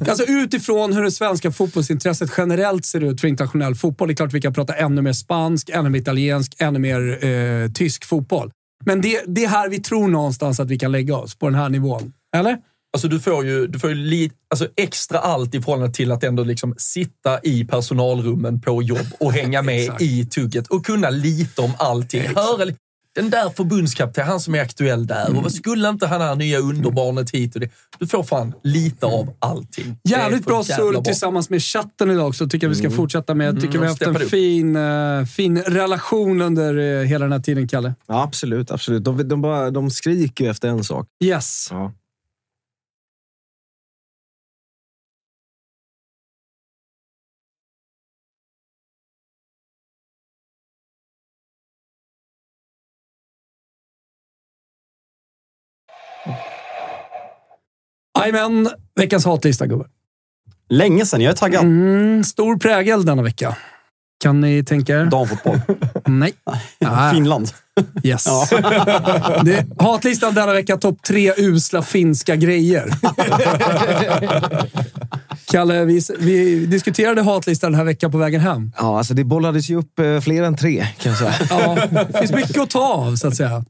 alltså, utifrån hur det svenska fotbollsintresset generellt ser ut för internationell fotboll, det är klart att vi kan prata ännu mer spansk, ännu mer italiensk, ännu mer eh, tysk fotboll. Men det, det är här vi tror någonstans att vi kan lägga oss, på den här nivån. Eller? Alltså du får ju, du får ju li, alltså extra allt i förhållande till att ändå liksom sitta i personalrummen på jobb och hänga med i tugget och kunna lite om allting. Höra, li- den där förbundskapten, han som är aktuell där. Mm. Och vad skulle inte han här nya underbarnet hit och det? Du får fan lite av allting. Det är Jävligt bra surr tillsammans med chatten idag också. Tycker jag vi ska Mm. fortsätta med. Tycker Mm, vi har haft en upp. fin, eh, fin relation under eh, hela den här tiden, Kalle. Ja, absolut. absolut. De, de, bara, de skriker ju efter en sak. Yes. Ja. Jajamän, veckans hatlista gubbar. Länge sedan. Jag är taggad. Mm, stor prägel denna vecka. Kan ni tänka er? Damfotboll. Nej. Nej. Finland. Yes. Ja. Det, hatlistan denna vecka, topp tre usla finska grejer. Kalle, vi, vi diskuterade hatlistan den här veckan på vägen hem. Ja, alltså det bollades ju upp eh, fler än tre, kan jag säga. Ja, det finns mycket att ta av, så att säga.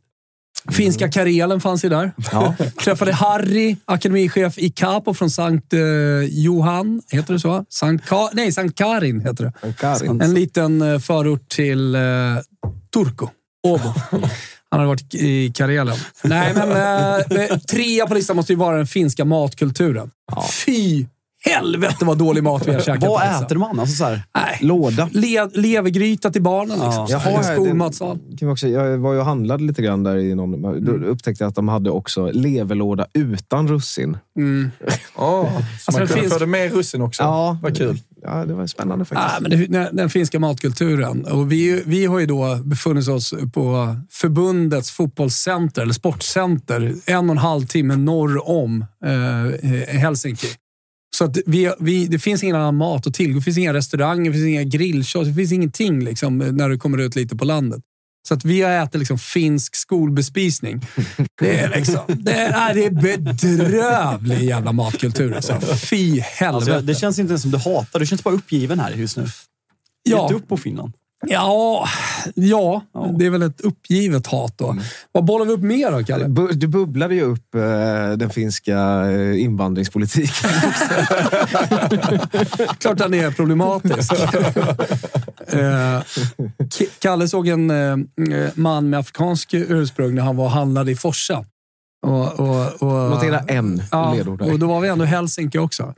Finska Karelen fanns ju där. Ja. Träffade Harry, akademichef i Capo från Sankt eh, Johan. Heter det så? Sankt Ka nej, Sankt Karin heter det. Karin. En liten eh, förort till eh, Turku. Åbo. Han har varit i Karelen. Nej, men eh, trea på listan måste ju vara den finska matkulturen. Fy helvete vad dålig mat vi har käkat. Vad listan. äter man? Alltså så här. Nej. Låda. Le levergryta till barnen. Liksom. Jag, har här, Skolmatsal. det kan också, jag var ju och handlade lite grann där i någon... Då upptäckte jag att de hade också leverlåda utan russin. Mm. Oh, så Alltså, man kunde finns- få med russin också. Ja. Vad kul. Ja, det var spännande faktiskt. Ah, men det, den, den finska matkulturen. Och vi, vi har ju då befunnit oss på förbundets fotbollscenter, eller sportcenter, en och en halv timme norr om eh, Helsinki. Så att vi, vi, det finns ingen annan mat att tillgå. Det finns inga restauranger, det finns inga grillkiosker, det finns ingenting liksom, när du kommer ut lite på landet. Så att vi har ätit liksom finsk skolbespisning. Det är, liksom, det är, det är bedrövlig jävla matkultur. Alltså. Fy helvete. Alltså, det känns inte ens som du hatar. Du känns bara uppgiven här just nu. Ja. Gett upp på Finland. Ja, ja, det är väl ett uppgivet hat då. Vad bollar vi upp mer då, Kalle? Bu- Du bubblade ju upp eh, den finska eh, invandringspolitiken. Klart den är problematisk. Eh, Kalle såg en eh, man med afrikansk ursprung när han var handlade i Forsa. Och, och, och, Notera en ja, ledord och då var vi ändå i Helsinki också.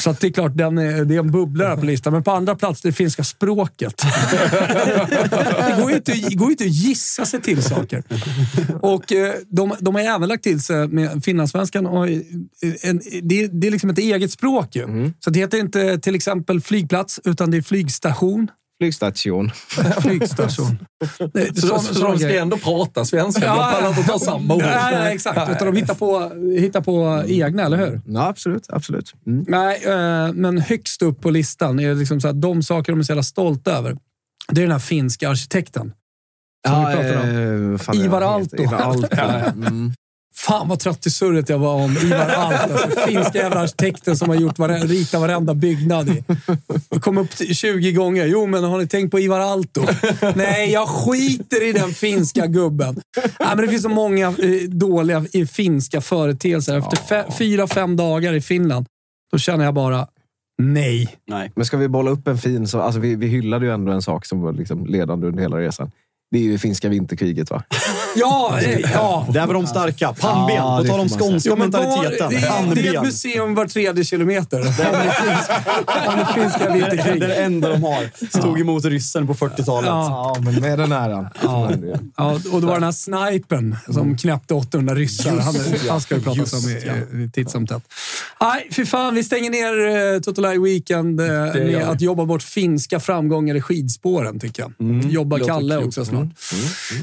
Så att det är klart, den är, det är en bubblare på listan. Men på andra plats det finska språket. det går ju inte, går ju inte att gissa sig till saker. Och eh, de, de har även lagt till sig med finlandssvenskan. Och, eh, en, det, det är liksom ett eget språk ju. Så det heter inte till exempel flygplats, utan det är flygstation. Flygstation. Flygstation. Det- Så, sån- så, sån de ska grej. ändå prata svenska. De pallar inte ta samma ord. Nej, nej, exakt. Utan de hittar på, hittar på egna, eller hur? Ja, absolut. absolut. Mm. Nej, eh, men högst upp på listan är liksom så att de saker de är så jävla stolta över. Det är den här finska arkitekten. Som vi pratade om. eh, Ivar Aalto. Ivar Aalto. Mm. Fan vad trött i surret jag var om Ivar Aalto. Alltså, finska jävla arkitekten som har gjort vare, ritat varenda byggnad. I. Jag kom upp till 20 gånger. Jo, men har ni tänkt på Ivar Aalto? Nej, jag skiter i den finska gubben. Nej, men det finns så många eh, dåliga eh, finska företeelser. Efter fe, fyra, fem dagar i Finland, då känner jag bara nej. Nej. Men ska vi bolla upp en fin... Så, alltså vi, vi hyllade ju ändå en sak som var liksom ledande under hela resan. Det är ju det finska vinterkriget, va? Ja, eh, ja. Där var de starka. Pannben. Ja, På det tal om skånska Ja, mentaliteten. det, är, det är ett museum var tredje kilometer. Om det finska, om det finska Det är vinterkriget. det enda de har. Stod emot ryssen på 40-talet. Ja. Ja, men med den äran. Ja. Ja, och det var den här snipern som knäppte 800 ryssar. Han, han ska ju pratas om i, i titt som tätt. Nej, fy fan. Vi stänger ner uh, Totolaj Weekend vi. med att jobba bort finska framgångar i skidspåren, tycker jag. Jobba Låter Kalle också snart.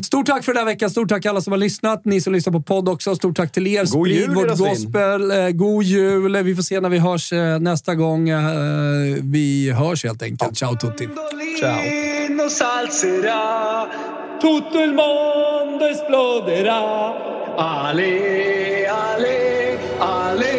Stort tack för den här veckan. Stort tack alla som har lyssnat. Ni som lyssnar på podd också. Stort tack till er. God Sprid jul, vårt gospel. Eh, god jul. Vi får se när vi hörs eh, nästa gång. Eh, vi hörs helt enkelt. Ciao tutti. Ciao. tutto il mondo esploderà. Ale, ale, ale,